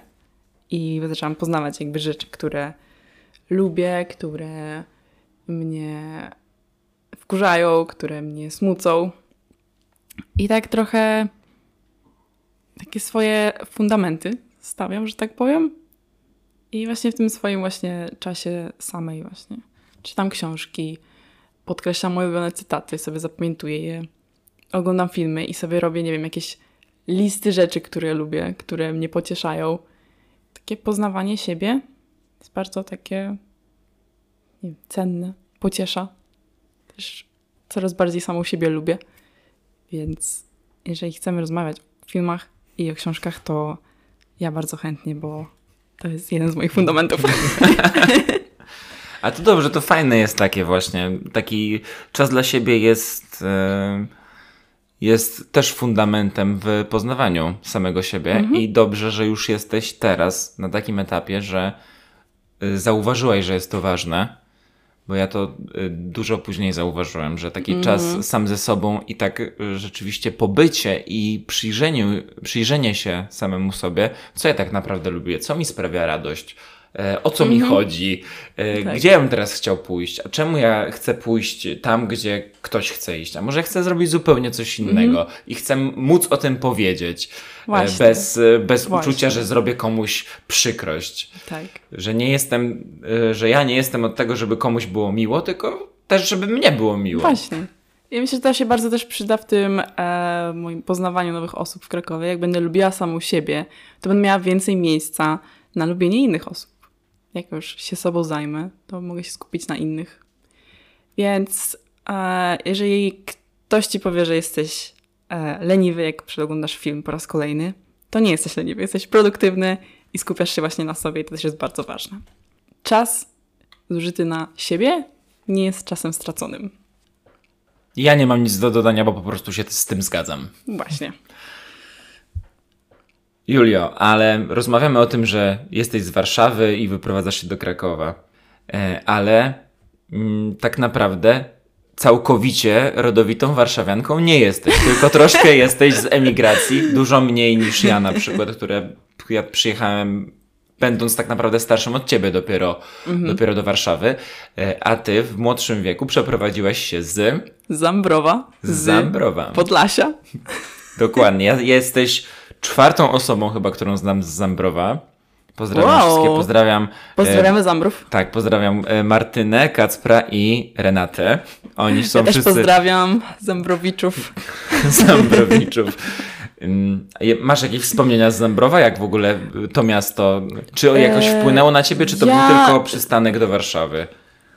[SPEAKER 2] i zaczęłam poznawać jakby rzeczy, które lubię, które mnie wkurzają, które mnie smucą. I tak trochę takie swoje fundamenty stawiam, że tak powiem. I właśnie w tym swoim właśnie czasie samej właśnie czytam książki, podkreślam moje ulubione cytaty, sobie zapamiętuję je, oglądam filmy i sobie robię, nie wiem, jakieś listy rzeczy, które lubię, które mnie pocieszają. Takie poznawanie siebie jest bardzo takie nie wiem, cenne, pociesza. Też coraz bardziej samą siebie lubię. Więc jeżeli chcemy rozmawiać o filmach i o książkach, to ja bardzo chętnie, bo to jest jeden z moich fundamentów. (laughs)
[SPEAKER 1] A to dobrze, to fajne jest takie właśnie. Taki czas dla siebie jest, e, jest też fundamentem w poznawaniu samego siebie mhm. i dobrze, że już jesteś teraz na takim etapie, że e, zauważyłaś, że jest to ważne. Bo ja to e, dużo później zauważyłem, że taki mm. czas sam ze sobą i tak rzeczywiście pobycie i przyjrzenie, przyjrzenie się samemu sobie, co ja tak naprawdę lubię, co mi sprawia radość, E, o co mi mhm. chodzi, e, tak. gdzie ja bym teraz chciał pójść, a czemu ja chcę pójść tam, gdzie ktoś chce iść, a może chcę zrobić zupełnie coś innego mhm. i chcę móc o tym powiedzieć Właśnie. bez, bez uczucia, że zrobię komuś przykrość. Tak. Że nie jestem, że ja nie jestem od tego, żeby komuś było miło, tylko też, żeby mnie było miło.
[SPEAKER 2] Właśnie. Ja myślę, że to się bardzo też przyda w tym e, moim poznawaniu nowych osób w Krakowie. Jak będę lubiła samą siebie, to będę miała więcej miejsca na lubienie innych osób jak już się sobą zajmę, to mogę się skupić na innych. Więc e, jeżeli ktoś ci powie, że jesteś e, leniwy, jak przeglądasz film po raz kolejny, to nie jesteś leniwy, jesteś produktywny i skupiasz się właśnie na sobie i to też jest bardzo ważne. Czas zużyty na siebie nie jest czasem straconym.
[SPEAKER 1] Ja nie mam nic do dodania, bo po prostu się z tym zgadzam.
[SPEAKER 2] Właśnie.
[SPEAKER 1] Julio, ale rozmawiamy o tym, że jesteś z Warszawy i wyprowadzasz się do Krakowa. E, ale mm, tak naprawdę całkowicie rodowitą warszawianką nie jesteś, tylko troszkę (laughs) jesteś z emigracji, dużo mniej niż ja na przykład, które ja przyjechałem będąc tak naprawdę starszym od ciebie dopiero, mhm. dopiero do Warszawy, e, a ty w młodszym wieku przeprowadziłaś się z...
[SPEAKER 2] Zambrowa.
[SPEAKER 1] Z Zambrowa.
[SPEAKER 2] Podlasia.
[SPEAKER 1] Dokładnie. Jesteś czwartą osobą chyba, którą znam z Zambrowa. Pozdrawiam wow. wszystkie, pozdrawiam.
[SPEAKER 2] Pozdrawiamy e, Zambrów.
[SPEAKER 1] Tak, pozdrawiam e, Martynę, Kacpra i Renatę. Oni są
[SPEAKER 2] ja
[SPEAKER 1] też
[SPEAKER 2] wszyscy... pozdrawiam Zambrowiczów. (laughs)
[SPEAKER 1] Zambrowiczów. Masz jakieś wspomnienia z Zambrowa? Jak w ogóle to miasto, czy jakoś e, wpłynęło na ciebie, czy to ja... był tylko przystanek do Warszawy?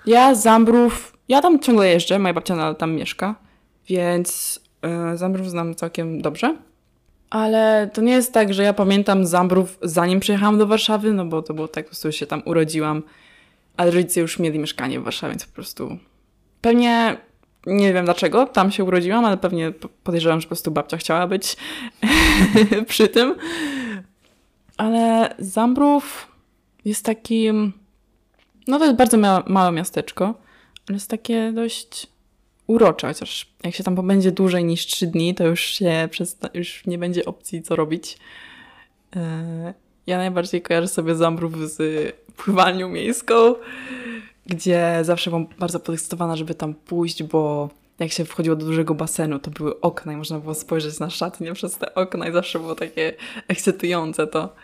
[SPEAKER 2] Ja Zambrów, ja tam ciągle jeżdżę, moja babcia tam mieszka, więc Zambrów znam całkiem dobrze. Ale to nie jest tak, że ja pamiętam Zambrów zanim przyjechałam do Warszawy, no bo to było tak, po prostu się tam urodziłam, ale rodzice już mieli mieszkanie w Warszawie, więc po prostu pewnie nie wiem dlaczego tam się urodziłam, ale pewnie podejrzewam, że po prostu babcia chciała być (laughs) przy tym. Ale Zambrów jest takim, no to jest bardzo małe miasteczko, ale jest takie dość urocze, chociaż jak się tam pobędzie dłużej niż 3 dni, to już się już nie będzie opcji co robić. E, ja najbardziej kojarzę sobie Zambrów z pływalnią miejską, gdzie zawsze byłam bardzo podekscytowana, żeby tam pójść, bo jak się wchodziło do dużego basenu, to były okna i można było spojrzeć na szatnię przez te okna i zawsze było takie ekscytujące to.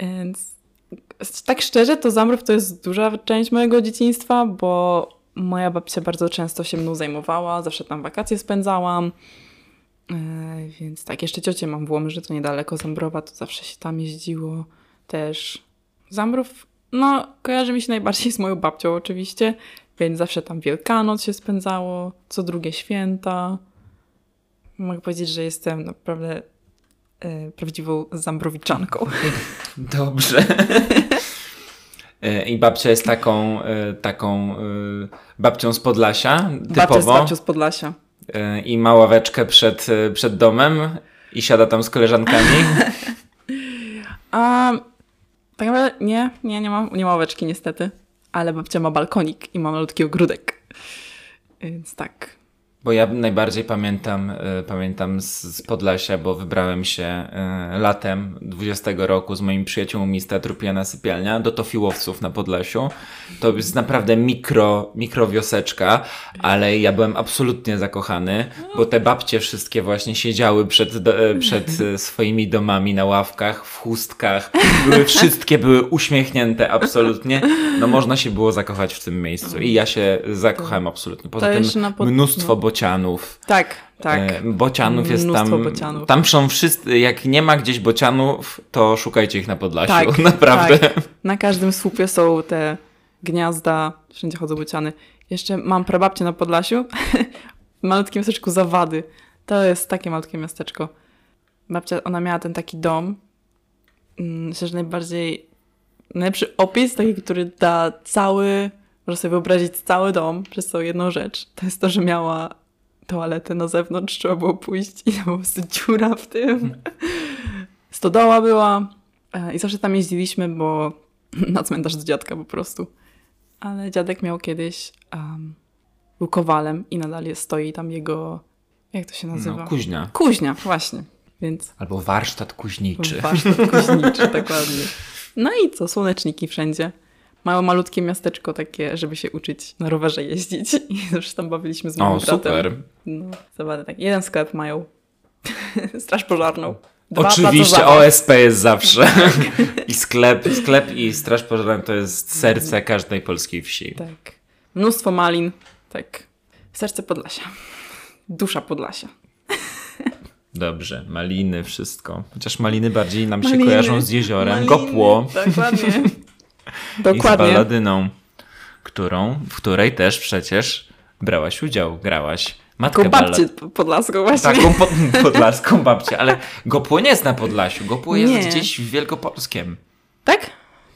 [SPEAKER 2] Więc tak szczerze, to Zamrów to jest duża część mojego dzieciństwa, bo moja babcia bardzo często się mną zajmowała, zawsze tam wakacje spędzałam. E, więc tak, jeszcze ciocię mam w Łomży, to niedaleko Zambrowa, to zawsze się tam jeździło też. Zambrów, no, kojarzy mi się najbardziej z moją babcią oczywiście, więc zawsze tam Wielkanoc się spędzało, co drugie święta. Mogę powiedzieć, że jestem naprawdę e, prawdziwą Zambrowiczanką. (laughs)
[SPEAKER 1] Dobrze. (laughs) E, I babcia jest taką, e, taką e, babcią z Podlasia, typowo. Babcia
[SPEAKER 2] jest babcią z Podlasia.
[SPEAKER 1] I ma ławeczkę przed, przed domem i siada tam z koleżankami. (laughs)
[SPEAKER 2] A, tak naprawdę nie, nie, nie ma, nie ma ławeczki niestety. Ale babcia ma balkonik i ma malutki ogródek. Więc tak.
[SPEAKER 1] Bo ja najbardziej pamiętam, y, pamiętam z, z Podlasia, bo wybrałem się y, latem 20 roku z moimi przyjaciółmi z Teatru Pijana Sypialnia do Tofiłowców na Podlasiu. To jest naprawdę mikro, mikro wioseczka, ale ja byłem absolutnie zakochany, bo te babcie wszystkie właśnie siedziały przed, do, y, przed swoimi domami na ławkach, w chustkach. Były, wszystkie były uśmiechnięte absolutnie. No można się było zakochać w tym miejscu i ja się zakochałem absolutnie. Poza
[SPEAKER 2] To
[SPEAKER 1] tym
[SPEAKER 2] pod-
[SPEAKER 1] mnóstwo
[SPEAKER 2] no.
[SPEAKER 1] Bocianów.
[SPEAKER 2] Tak, tak.
[SPEAKER 1] E, Bocianów jest
[SPEAKER 2] Mnóstwo
[SPEAKER 1] tam.
[SPEAKER 2] bocianów.
[SPEAKER 1] Tam są wszyscy. Jak nie ma gdzieś bocianów, to szukajcie ich na Podlasiu.
[SPEAKER 2] Tak, (laughs)
[SPEAKER 1] Naprawdę.
[SPEAKER 2] Tak. Na każdym słupie są te gniazda, wszędzie chodzą bociany. Jeszcze mam prababcię na Podlasiu, (laughs) w malutkim miasteczku Zawady. To jest takie malutkie miasteczko. Babcia, ona miała ten taki dom. Mm, Myślę, że najbardziej, najlepszy opis, taki, który da cały, można sobie wyobrazić cały dom przez tą jedną rzecz. To jest to, że miała toaletę na zewnątrz, trzeba było pójść i po prostu dziura w tym. Stodoła była e, i zawsze tam jeździliśmy, bo na cmentarz do dziadka po prostu. Ale dziadek miał kiedyś, um, był kowalem i nadal jest, stoi tam jego, jak to się nazywa?
[SPEAKER 1] No, kuźnia.
[SPEAKER 2] Kuźnia, właśnie. Więc
[SPEAKER 1] Albo warsztat kuźniczy.
[SPEAKER 2] warsztat kuźniczy, dokładnie. No i co, słoneczniki wszędzie. Małe, malutkie miasteczko takie, żeby się uczyć na rowerze jeździć. (laughs) I zawsze tam bawiliśmy z moim
[SPEAKER 1] O,
[SPEAKER 2] bratem.
[SPEAKER 1] super.
[SPEAKER 2] No, zabawne tak. Jeden sklep mają. (laughs) Straż pożarną. Dwa
[SPEAKER 1] Oczywiście. OSP jest zawsze. (laughs) I sklep, sklep i straż pożarna to jest serce każdej polskiej wsi.
[SPEAKER 2] Tak. Mnóstwo malin. Tak. Serce Podlasia. Dusza Podlasia.
[SPEAKER 1] Dobrze, wszystko. Chociaż maliny bardziej nam się
[SPEAKER 2] Maliny,
[SPEAKER 1] kojarzą z jeziorem.
[SPEAKER 2] maliny,
[SPEAKER 1] Gopło.
[SPEAKER 2] Dokładnie.
[SPEAKER 1] I z
[SPEAKER 2] Dokładnie.
[SPEAKER 1] balladyną, którą, w której też przecież brałaś udział, grałaś. Matkę
[SPEAKER 2] Taką babcię
[SPEAKER 1] ballad-
[SPEAKER 2] podlaską właśnie.
[SPEAKER 1] Taką po, (laughs) podlaską babcię, ale Gopło nie jest na Podlasiu, Gopło jest
[SPEAKER 2] Nie.
[SPEAKER 1] gdzieś w Wielkopolskiem.
[SPEAKER 2] Tak?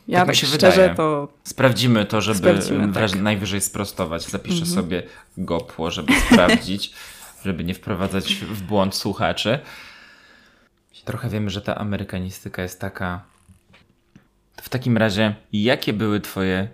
[SPEAKER 2] Ja
[SPEAKER 1] Tak
[SPEAKER 2] tak,
[SPEAKER 1] mi się
[SPEAKER 2] szczerze
[SPEAKER 1] wydaje.
[SPEAKER 2] to...
[SPEAKER 1] Sprawdzimy to, żeby
[SPEAKER 2] Sprawdzimy, tak.
[SPEAKER 1] najwyżej sprostować. Zapiszę sobie Gopło, żeby (laughs) sprawdzić, żeby nie wprowadzać w błąd słuchaczy. Trochę wiemy, że ta amerykanistyka jest taka. W takim razie, jakie były Twoje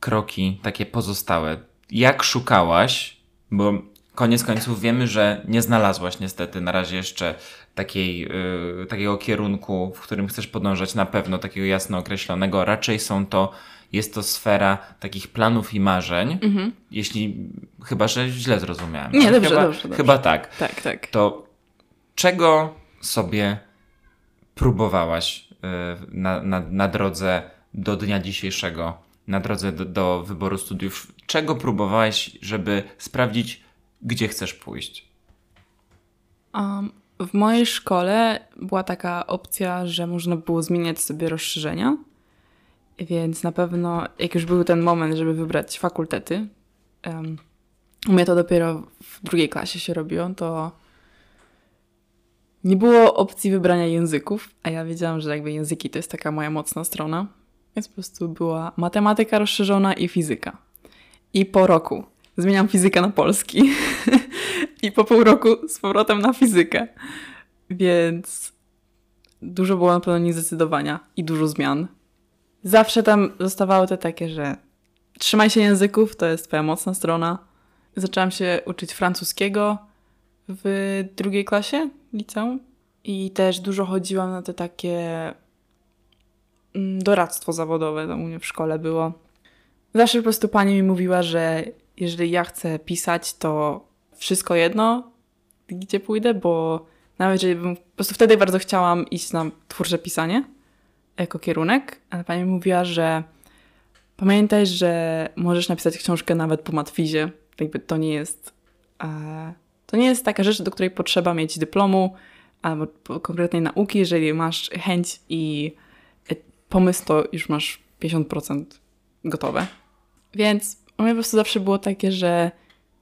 [SPEAKER 1] kroki, takie pozostałe? Jak szukałaś? Bo koniec końców wiemy, że nie znalazłaś niestety na razie jeszcze takiej, yy, takiego kierunku, w którym chcesz podążać na pewno, takiego jasno określonego. Raczej są to, jest to sfera takich planów i marzeń. Jeśli, chyba, że źle zrozumiałem.
[SPEAKER 2] Mhm. Nie, dobrze,
[SPEAKER 1] chyba,
[SPEAKER 2] dobrze, dobrze.
[SPEAKER 1] Chyba tak
[SPEAKER 2] Tak, tak.
[SPEAKER 1] to czego sobie próbowałaś na, na, na drodze do dnia dzisiejszego, na drodze do, do wyboru studiów? Czego próbowałaś, żeby sprawdzić, gdzie chcesz pójść?
[SPEAKER 2] Um, w mojej szkole była taka opcja, że można było zmieniać sobie rozszerzenia, więc na pewno, jak już był ten moment, żeby wybrać fakultety, um, u mnie to dopiero w drugiej klasie się robiło, to nie było opcji wybrania języków, a ja wiedziałam, że jakby języki to jest taka moja mocna strona, więc po prostu była matematyka rozszerzona i fizyka. I po roku zmieniam fizykę na polski. (laughs) I po pół roku z powrotem na fizykę. Więc dużo było na pewno niezdecydowania i dużo zmian. Zawsze tam zostawały te takie, że trzymaj się języków, to jest twoja mocna strona. Zaczęłam się uczyć francuskiego w drugiej klasie liceum i też dużo chodziłam na te takie mm, doradztwo zawodowe, to u mnie w szkole było. Zawsze po prostu pani mi mówiła, że jeżeli ja chcę pisać, to wszystko jedno, gdzie pójdę, bo nawet jeżeli bym, po prostu wtedy bardzo chciałam iść na twórcze pisanie jako kierunek, ale pani mówiła, że pamiętaj, że możesz napisać książkę nawet po matwizie, jakby to nie jest e, to nie jest taka rzecz, do której potrzeba mieć dyplomu albo konkretnej nauki, jeżeli masz chęć i e, pomysł, to już masz 50% gotowe. Więc u mnie po prostu zawsze było takie, że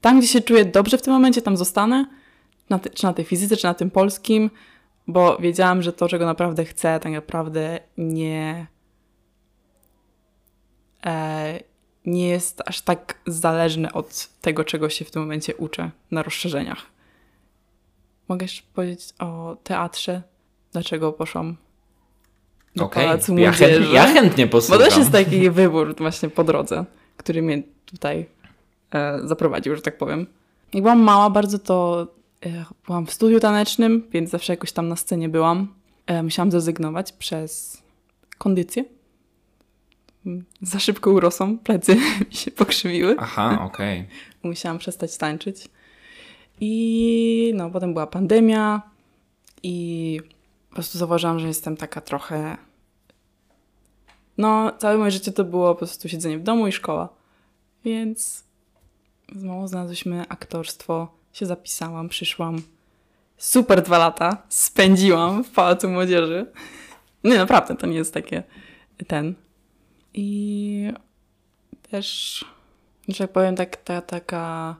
[SPEAKER 2] tam, gdzie się czuję dobrze w tym momencie, tam zostanę. Na ty, czy na tej fizyce, czy na tym polskim, bo wiedziałam, że to, czego naprawdę chcę, tak naprawdę nie. E, nie jest aż tak zależne od tego, czego się w tym momencie uczę na rozszerzeniach. Mogę jeszcze powiedzieć o teatrze? Dlaczego poszłam do
[SPEAKER 1] Okej,
[SPEAKER 2] Pałacu
[SPEAKER 1] ja,
[SPEAKER 2] Młodzieży?
[SPEAKER 1] chętnie, ja chętnie
[SPEAKER 2] Bo
[SPEAKER 1] posłucham.
[SPEAKER 2] też jest taki wybór właśnie po drodze, który mnie tutaj e, zaprowadził, że tak powiem. Jak byłam mała bardzo, to e, byłam w studiu tanecznym, więc zawsze jakoś tam na scenie byłam. E, musiałam zrezygnować przez kondycję. Za szybko urosłam, plecy (laughs) mi się pokrzywiły.
[SPEAKER 1] Aha, okej.
[SPEAKER 2] Musiałam przestać tańczyć. I no, potem była pandemia i po prostu zauważyłam, że jestem taka trochę... No, całe moje życie to było po prostu siedzenie w domu i szkoła. Więc z mamą znalazłyśmy aktorstwo, się zapisałam, przyszłam. Super dwa lata spędziłam w Pałacu Młodzieży. Nie, naprawdę, to nie jest takie ten. I też, że tak powiem, tak, ta, taka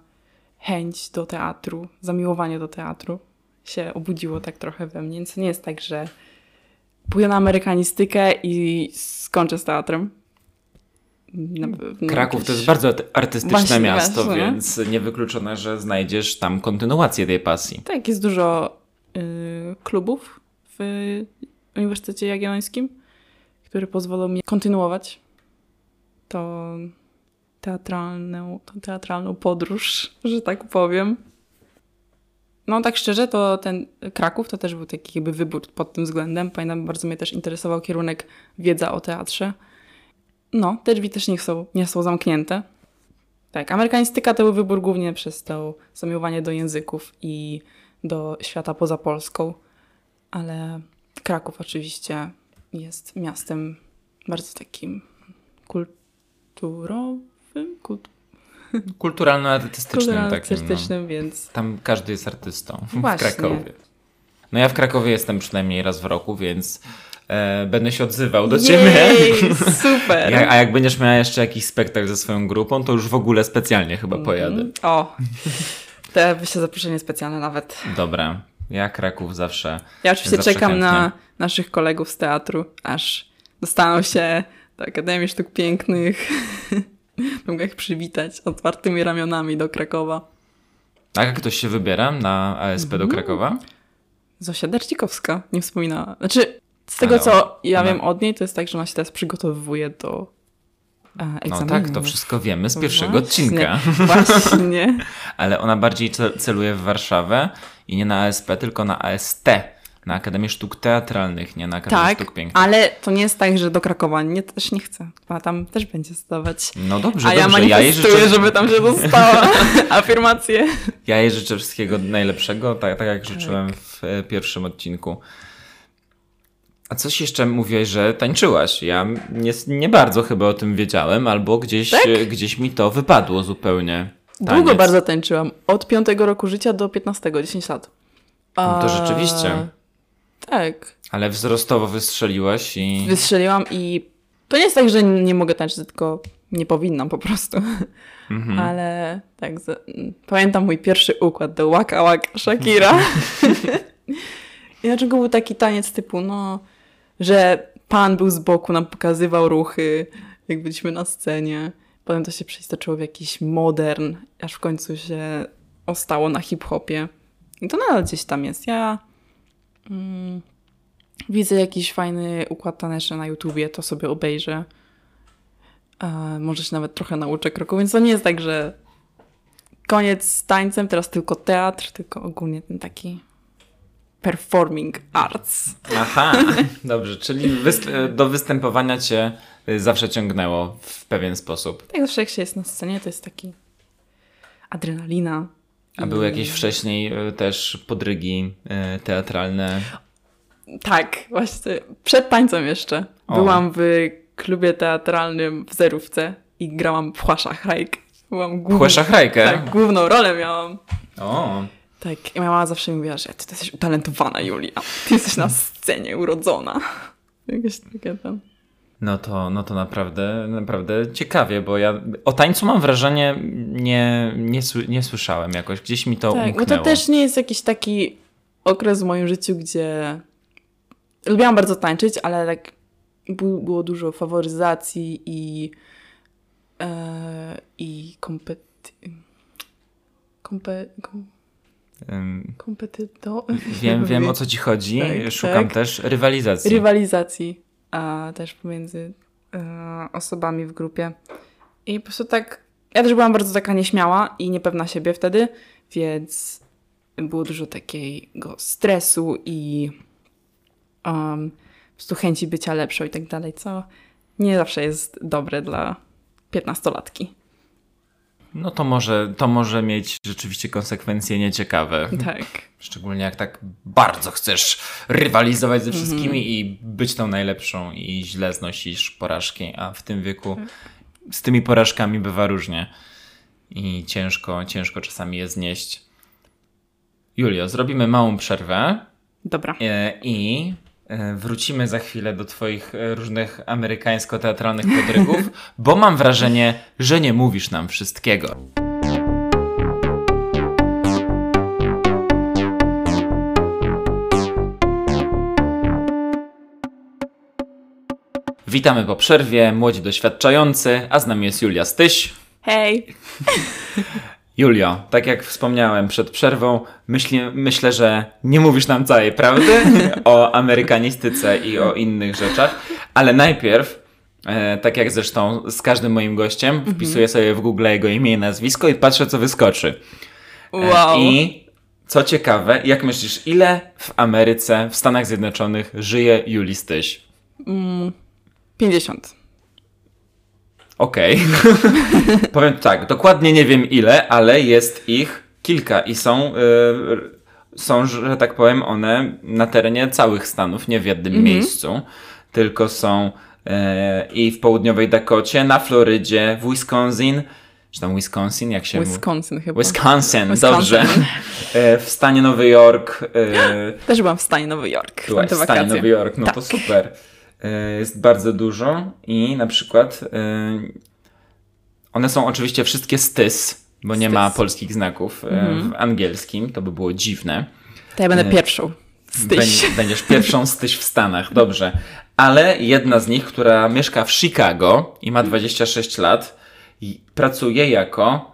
[SPEAKER 2] chęć do teatru, zamiłowanie do teatru się obudziło tak trochę we mnie. Więc nie jest tak, że pójdę na amerykanistykę i skończę z teatrem. Na pewno
[SPEAKER 1] Kraków to
[SPEAKER 2] jakieś-
[SPEAKER 1] jest bardzo art- artystyczne
[SPEAKER 2] Właśnie,
[SPEAKER 1] miasto,
[SPEAKER 2] właśnie.
[SPEAKER 1] więc niewykluczone, że znajdziesz tam kontynuację tej pasji.
[SPEAKER 2] Tak, jest dużo y, klubów w Uniwersytecie Jagiellońskim, które pozwolą mi kontynuować to teatralną, tą teatralną podróż, że tak powiem. No tak szczerze, to ten Kraków to też był taki jakby wybór pod tym względem. Pamiętam, bardzo mnie też interesował kierunek wiedza o teatrze. No, te drzwi też nie są, nie są zamknięte. Tak, amerykanistyka to był wybór głównie przez to zamiłowanie do języków i do świata poza Polską, ale Kraków oczywiście jest miastem bardzo takim kulturowym, kult-
[SPEAKER 1] Kulturalno-artystycznym takim. No.
[SPEAKER 2] więc
[SPEAKER 1] Tam każdy jest artystą w
[SPEAKER 2] Właśnie.
[SPEAKER 1] Krakowie. No ja w Krakowie jestem przynajmniej raz w roku, więc e, będę się odzywał do ciebie.
[SPEAKER 2] Jej, (laughs) super!
[SPEAKER 1] Ja, a jak będziesz miała jeszcze jakiś spektakl ze swoją grupą, to już w ogóle specjalnie chyba
[SPEAKER 2] Mhm.
[SPEAKER 1] pojadę.
[SPEAKER 2] O, to by się zaproszenie specjalne nawet.
[SPEAKER 1] Dobra, ja Kraków zawsze.
[SPEAKER 2] Ja oczywiście
[SPEAKER 1] Zawsze
[SPEAKER 2] czekam na
[SPEAKER 1] chętnie.
[SPEAKER 2] naszych kolegów z teatru, aż dostaną się do Akademii Sztuk Pięknych. (laughs) Mogę ich przywitać otwartymi ramionami do Krakowa.
[SPEAKER 1] A jak ktoś się wybiera na ASP
[SPEAKER 2] Mhm.
[SPEAKER 1] do Krakowa?
[SPEAKER 2] Zosia Dercikowska nie wspomina. Znaczy, z tego
[SPEAKER 1] Ale
[SPEAKER 2] co ja
[SPEAKER 1] ona-
[SPEAKER 2] wiem od niej, to jest tak, że ona się teraz przygotowywuje do e,
[SPEAKER 1] No
[SPEAKER 2] egzaminu.
[SPEAKER 1] tak, to wszystko wiemy z pierwszego
[SPEAKER 2] Właśnie,
[SPEAKER 1] odcinka. (laughs) (laughs)
[SPEAKER 2] Właśnie.
[SPEAKER 1] Ale ona bardziej ce- celuje w Warszawę i nie na ASP, tylko na AST. Na Akademię Sztuk Teatralnych, nie na Akademię
[SPEAKER 2] Tak,
[SPEAKER 1] Sztuk Pięknych.
[SPEAKER 2] ale to nie jest tak, że do Krakowa nie, też nie chcę. Ona tam też będzie zdawać.
[SPEAKER 1] No dobrze,
[SPEAKER 2] A ja
[SPEAKER 1] dobrze. Ja jej, życzę,
[SPEAKER 2] żeby tam się dostała. (laughs) Afirmacje.
[SPEAKER 1] ja jej życzę wszystkiego najlepszego, tak, tak jak życzyłem w e, pierwszym odcinku. A coś jeszcze mówiłeś, że tańczyłaś. Ja nie, nie bardzo chyba o tym wiedziałem, albo gdzieś,
[SPEAKER 2] Tak?
[SPEAKER 1] e, gdzieś mi to wypadło zupełnie.
[SPEAKER 2] Długo
[SPEAKER 1] Taniec.
[SPEAKER 2] bardzo tańczyłam. Od 5 roku życia do 15, 10 lat.
[SPEAKER 1] No to
[SPEAKER 2] A,
[SPEAKER 1] rzeczywiście.
[SPEAKER 2] Tak.
[SPEAKER 1] Ale wzrostowo wystrzeliłaś i...
[SPEAKER 2] Wystrzeliłam i to nie jest tak, że nie mogę tańczyć, tylko nie powinnam po prostu.
[SPEAKER 1] Mhm. (laughs)
[SPEAKER 2] Ale tak, za, pamiętam mój pierwszy układ do Waka Waka Shakira. (laughs) I dlaczego był taki taniec typu, no, że pan był z boku, nam pokazywał ruchy, jak byliśmy na scenie. Potem to się przeistoczyło w jakiś modern, aż w końcu się ostało na hip-hopie. I to nadal gdzieś tam jest. Ja mm, widzę jakiś fajny układ taneczny na YouTubie, to sobie obejrzę. A może się nawet trochę nauczę kroku, więc to nie jest tak, że koniec z tańcem, teraz tylko teatr, tylko ogólnie ten taki performing arts.
[SPEAKER 1] Aha, (laughs) dobrze, czyli wyst- do występowania cię y, zawsze ciągnęło w pewien sposób.
[SPEAKER 2] Tak zawsze jak się jest na scenie, to jest taki adrenalina.
[SPEAKER 1] A były jakieś wcześniej y, też podrygi y, teatralne?
[SPEAKER 2] Tak, właśnie. Przed tańcem jeszcze.
[SPEAKER 1] O.
[SPEAKER 2] Byłam w klubie teatralnym w Zerówce i grałam pchła szachrajk. Byłam główną, tak, główną rolę miałam.
[SPEAKER 1] O,
[SPEAKER 2] Tak, i moja mama zawsze mi mówiła, że ty, ty jesteś utalentowana, Julia. Ty jesteś na scenie urodzona. (laughs) Jakieś takie tam.
[SPEAKER 1] No to, no to naprawdę, naprawdę ciekawie, bo ja o tańcu mam wrażenie nie, nie, nie słyszałem jakoś, gdzieś mi to
[SPEAKER 2] tak,
[SPEAKER 1] umknęło.
[SPEAKER 2] bo to też nie jest jakiś taki okres w moim życiu, gdzie lubiłam bardzo tańczyć, ale tak było dużo faworyzacji i e, i kompety... Kompe, kom, kompetyto...
[SPEAKER 1] Wiem, wiem o co ci chodzi, (laughs)
[SPEAKER 2] Tak,
[SPEAKER 1] szukam
[SPEAKER 2] tak.
[SPEAKER 1] też rywalizacji.
[SPEAKER 2] rywalizacji też pomiędzy e, osobami w grupie. I po prostu tak, ja też byłam bardzo taka nieśmiała i niepewna siebie wtedy, więc było dużo takiego stresu i um, po prostu chęci bycia lepszą i tak dalej, co nie zawsze jest dobre dla piętnastolatki.
[SPEAKER 1] No to może, to może mieć rzeczywiście konsekwencje nieciekawe.
[SPEAKER 2] Tak.
[SPEAKER 1] Szczególnie jak tak bardzo chcesz rywalizować ze wszystkimi mm i być tą najlepszą i źle znosisz porażki, a w tym wieku z tymi porażkami bywa różnie i ciężko, ciężko czasami je znieść. Julio, zrobimy małą przerwę.
[SPEAKER 2] Dobra.
[SPEAKER 1] E, I wrócimy za chwilę do Twoich e, różnych amerykańsko-teatralnych podrygów, (laughs) bo mam wrażenie, że nie mówisz nam wszystkiego. Witamy po przerwie, młodzi doświadczający, a z nami jest Julia Styś.
[SPEAKER 2] Hej! (laughs)
[SPEAKER 1] Julio, tak jak wspomniałem przed przerwą, myśli, myślę, że nie mówisz nam całej prawdy (laughs) o amerykanistyce i o innych rzeczach, ale najpierw, e, tak jak zresztą z każdym moim gościem, mhm. wpisuję sobie w Google jego imię i nazwisko i patrzę, co wyskoczy.
[SPEAKER 2] E, wow.
[SPEAKER 1] I co ciekawe, jak myślisz, ile w Ameryce, w Stanach Zjednoczonych żyje Juli Styś?
[SPEAKER 2] Mm, 50.
[SPEAKER 1] Okej. Okay. (laughs) Powiem tak, dokładnie nie wiem ile, ale jest ich kilka i są, yy, są, że tak powiem, one na terenie całych Stanów, nie w jednym mm -hmm. miejscu, tylko są yy, i w południowej Dakocie, na Florydzie, w Wisconsin, czy tam Wisconsin, jak się
[SPEAKER 2] Wisconsin
[SPEAKER 1] chyba. Wisconsin, Wisconsin. dobrze. Yy, w stanie Nowy Jork.
[SPEAKER 2] Też byłam w stanie Nowy Jork.
[SPEAKER 1] Byłaś w stanie Nowy Jork, no tak. to super. E, jest bardzo dużo i na przykład e, one są oczywiście wszystkie stys, bo nie ma polskich znaków mm. w angielskim, to by było dziwne.
[SPEAKER 2] To ja będę pierwszą. Styś. (laughs)
[SPEAKER 1] Będziesz pierwszą styś w Stanach, dobrze. Ale jedna z nich, która mieszka w Chicago i ma 26 lat, pracuje jako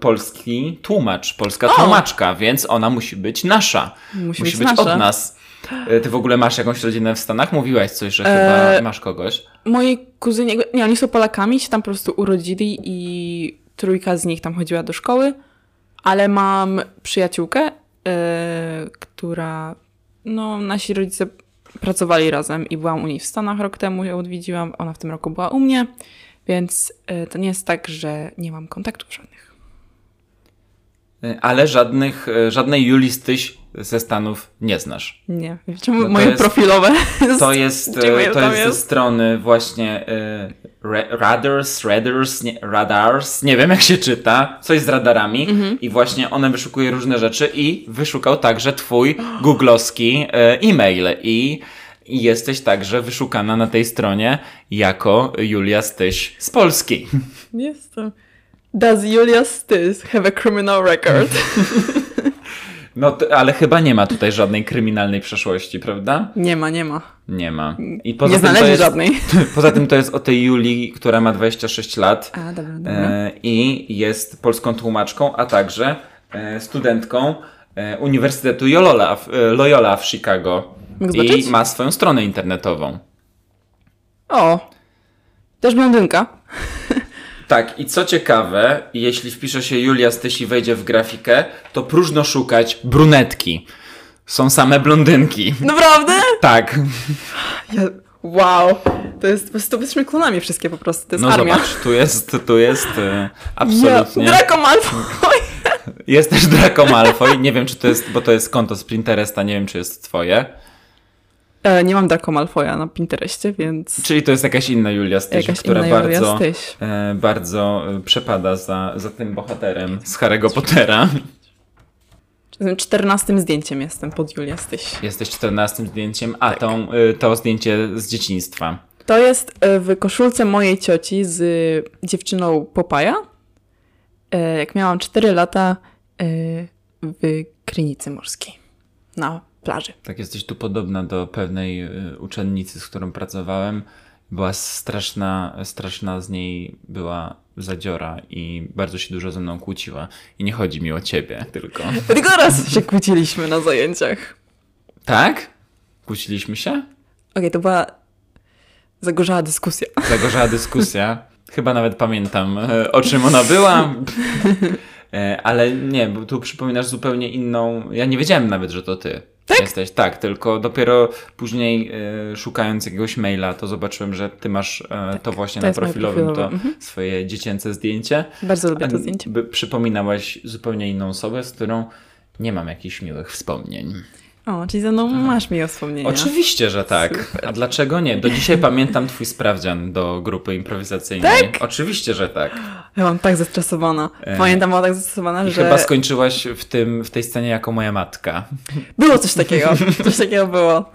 [SPEAKER 1] polski tłumacz, polska o! tłumaczka, więc ona musi być nasza.
[SPEAKER 2] Musi,
[SPEAKER 1] musi
[SPEAKER 2] być,
[SPEAKER 1] być od nas. E, ty w ogóle masz jakąś rodzinę w Stanach? Mówiłaś coś, że chyba e, masz kogoś.
[SPEAKER 2] Moi kuzyni, nie, oni są Polakami, się tam po prostu urodzili i trójka z nich tam chodziła do szkoły, ale mam przyjaciółkę, e, która, no nasi rodzice pracowali razem i byłam u niej w Stanach rok temu, ją odwiedziłam, ona w tym roku była u mnie, więc to nie jest tak, że nie mam kontaktów żadnych.
[SPEAKER 1] E, ale żadnych, e, żadnej Julii Styś ze Stanów nie znasz.
[SPEAKER 2] Nie. No moje jest, profilowe? (laughs)
[SPEAKER 1] To jest, (laughs) e, to jest, jest ze strony właśnie y, Radars, Radars, nie, Radars, nie wiem jak się czyta, coś z radarami mhm. i właśnie one wyszukuje różne rzeczy i wyszukał także twój googlowski y, e-mail i i jesteś także wyszukana na tej stronie jako Julia Styś z Polski.
[SPEAKER 2] Jestem. Does Julia Styś have a criminal record? (laughs)
[SPEAKER 1] No, ale chyba nie ma tutaj żadnej kryminalnej przeszłości, prawda?
[SPEAKER 2] Nie ma, nie ma.
[SPEAKER 1] Nie ma.
[SPEAKER 2] I poza nie tym znaleźli jest, żadnej. (laughs)
[SPEAKER 1] Poza tym to jest o tej Julii, która ma 26 lat
[SPEAKER 2] a, dobra, dobra.
[SPEAKER 1] E, i jest polską tłumaczką, a także e, studentką e, Uniwersytetu Loyola, w, e, Loyola w Chicago. I ma swoją stronę internetową.
[SPEAKER 2] O, też blondynka.
[SPEAKER 1] Tak, i co ciekawe, jeśli wpisze się Julia Styś i wejdzie w grafikę, to próżno szukać brunetki. Są same blondynki.
[SPEAKER 2] Naprawdę?
[SPEAKER 1] Tak.
[SPEAKER 2] Ja, wow. To jest, po prostu jesteśmy klonami wszystkie po prostu, to jest
[SPEAKER 1] no
[SPEAKER 2] armia.
[SPEAKER 1] zobacz, tu jest, tu jest e, absolutnie...
[SPEAKER 2] Ja, Draco Malfoy.
[SPEAKER 1] Jest też Draco Malfoy, nie wiem czy to jest, bo to jest konto z Pinteresta, nie wiem czy jest twoje.
[SPEAKER 2] E, nie mam Draco Malfoya na Pinterestie, więc...
[SPEAKER 1] Czyli to jest jakaś inna Julia Styś, jakaś która bardzo, e, bardzo e, przepada za, za tym bohaterem z Harry'ego Pottera. (laughs)
[SPEAKER 2] Czternastym zdjęciem jestem pod Julia Styś.
[SPEAKER 1] Jesteś czternastym zdjęciem, a tak. tą, e, to zdjęcie z dzieciństwa.
[SPEAKER 2] To jest e, w koszulce mojej cioci z dziewczyną Popaja. Jak miałam 4 lata w Krynicy Morskiej na plaży.
[SPEAKER 1] Tak, jesteś tu podobna do pewnej y, uczennicy, z którą pracowałem. Była straszna, straszna z niej była zadziora i bardzo się dużo ze mną kłóciła. I nie chodzi mi o ciebie (laughs) tylko.
[SPEAKER 2] Tylko raz się kłóciliśmy na zajęciach.
[SPEAKER 1] Tak? Kłóciliśmy się? Okej,
[SPEAKER 2] okay, to była zagorzała dyskusja.
[SPEAKER 1] Zagorzała dyskusja. Chyba nawet pamiętam, e, o czym ona była. (laughs) E, ale nie, bo tu przypominasz zupełnie inną. Ja nie wiedziałem nawet, że to ty.
[SPEAKER 2] Tak?
[SPEAKER 1] Jesteś, tak, tylko dopiero później e, szukając jakiegoś maila, to zobaczyłem, że ty masz e, to właśnie
[SPEAKER 2] to
[SPEAKER 1] na profilowym, to
[SPEAKER 2] mhm.
[SPEAKER 1] swoje dziecięce zdjęcie.
[SPEAKER 2] Bardzo lubię to zdjęcie.
[SPEAKER 1] By, przypominałaś zupełnie inną osobę, z którą nie mam jakichś miłych wspomnień.
[SPEAKER 2] O, czyli ze mną masz miłe wspomnienia.
[SPEAKER 1] Oczywiście, że tak.
[SPEAKER 2] Super.
[SPEAKER 1] A dlaczego nie? Do dzisiaj pamiętam twój sprawdzian do grupy improwizacyjnej.
[SPEAKER 2] Tak?
[SPEAKER 1] Oczywiście, że tak.
[SPEAKER 2] Ja byłam tak zestresowana.
[SPEAKER 1] E,
[SPEAKER 2] Pamiętam, byłam tak zestresowana,
[SPEAKER 1] I
[SPEAKER 2] że
[SPEAKER 1] chyba skończyłaś w, tym, w tej scenie jako moja matka.
[SPEAKER 2] było coś takiego. Coś takiego było.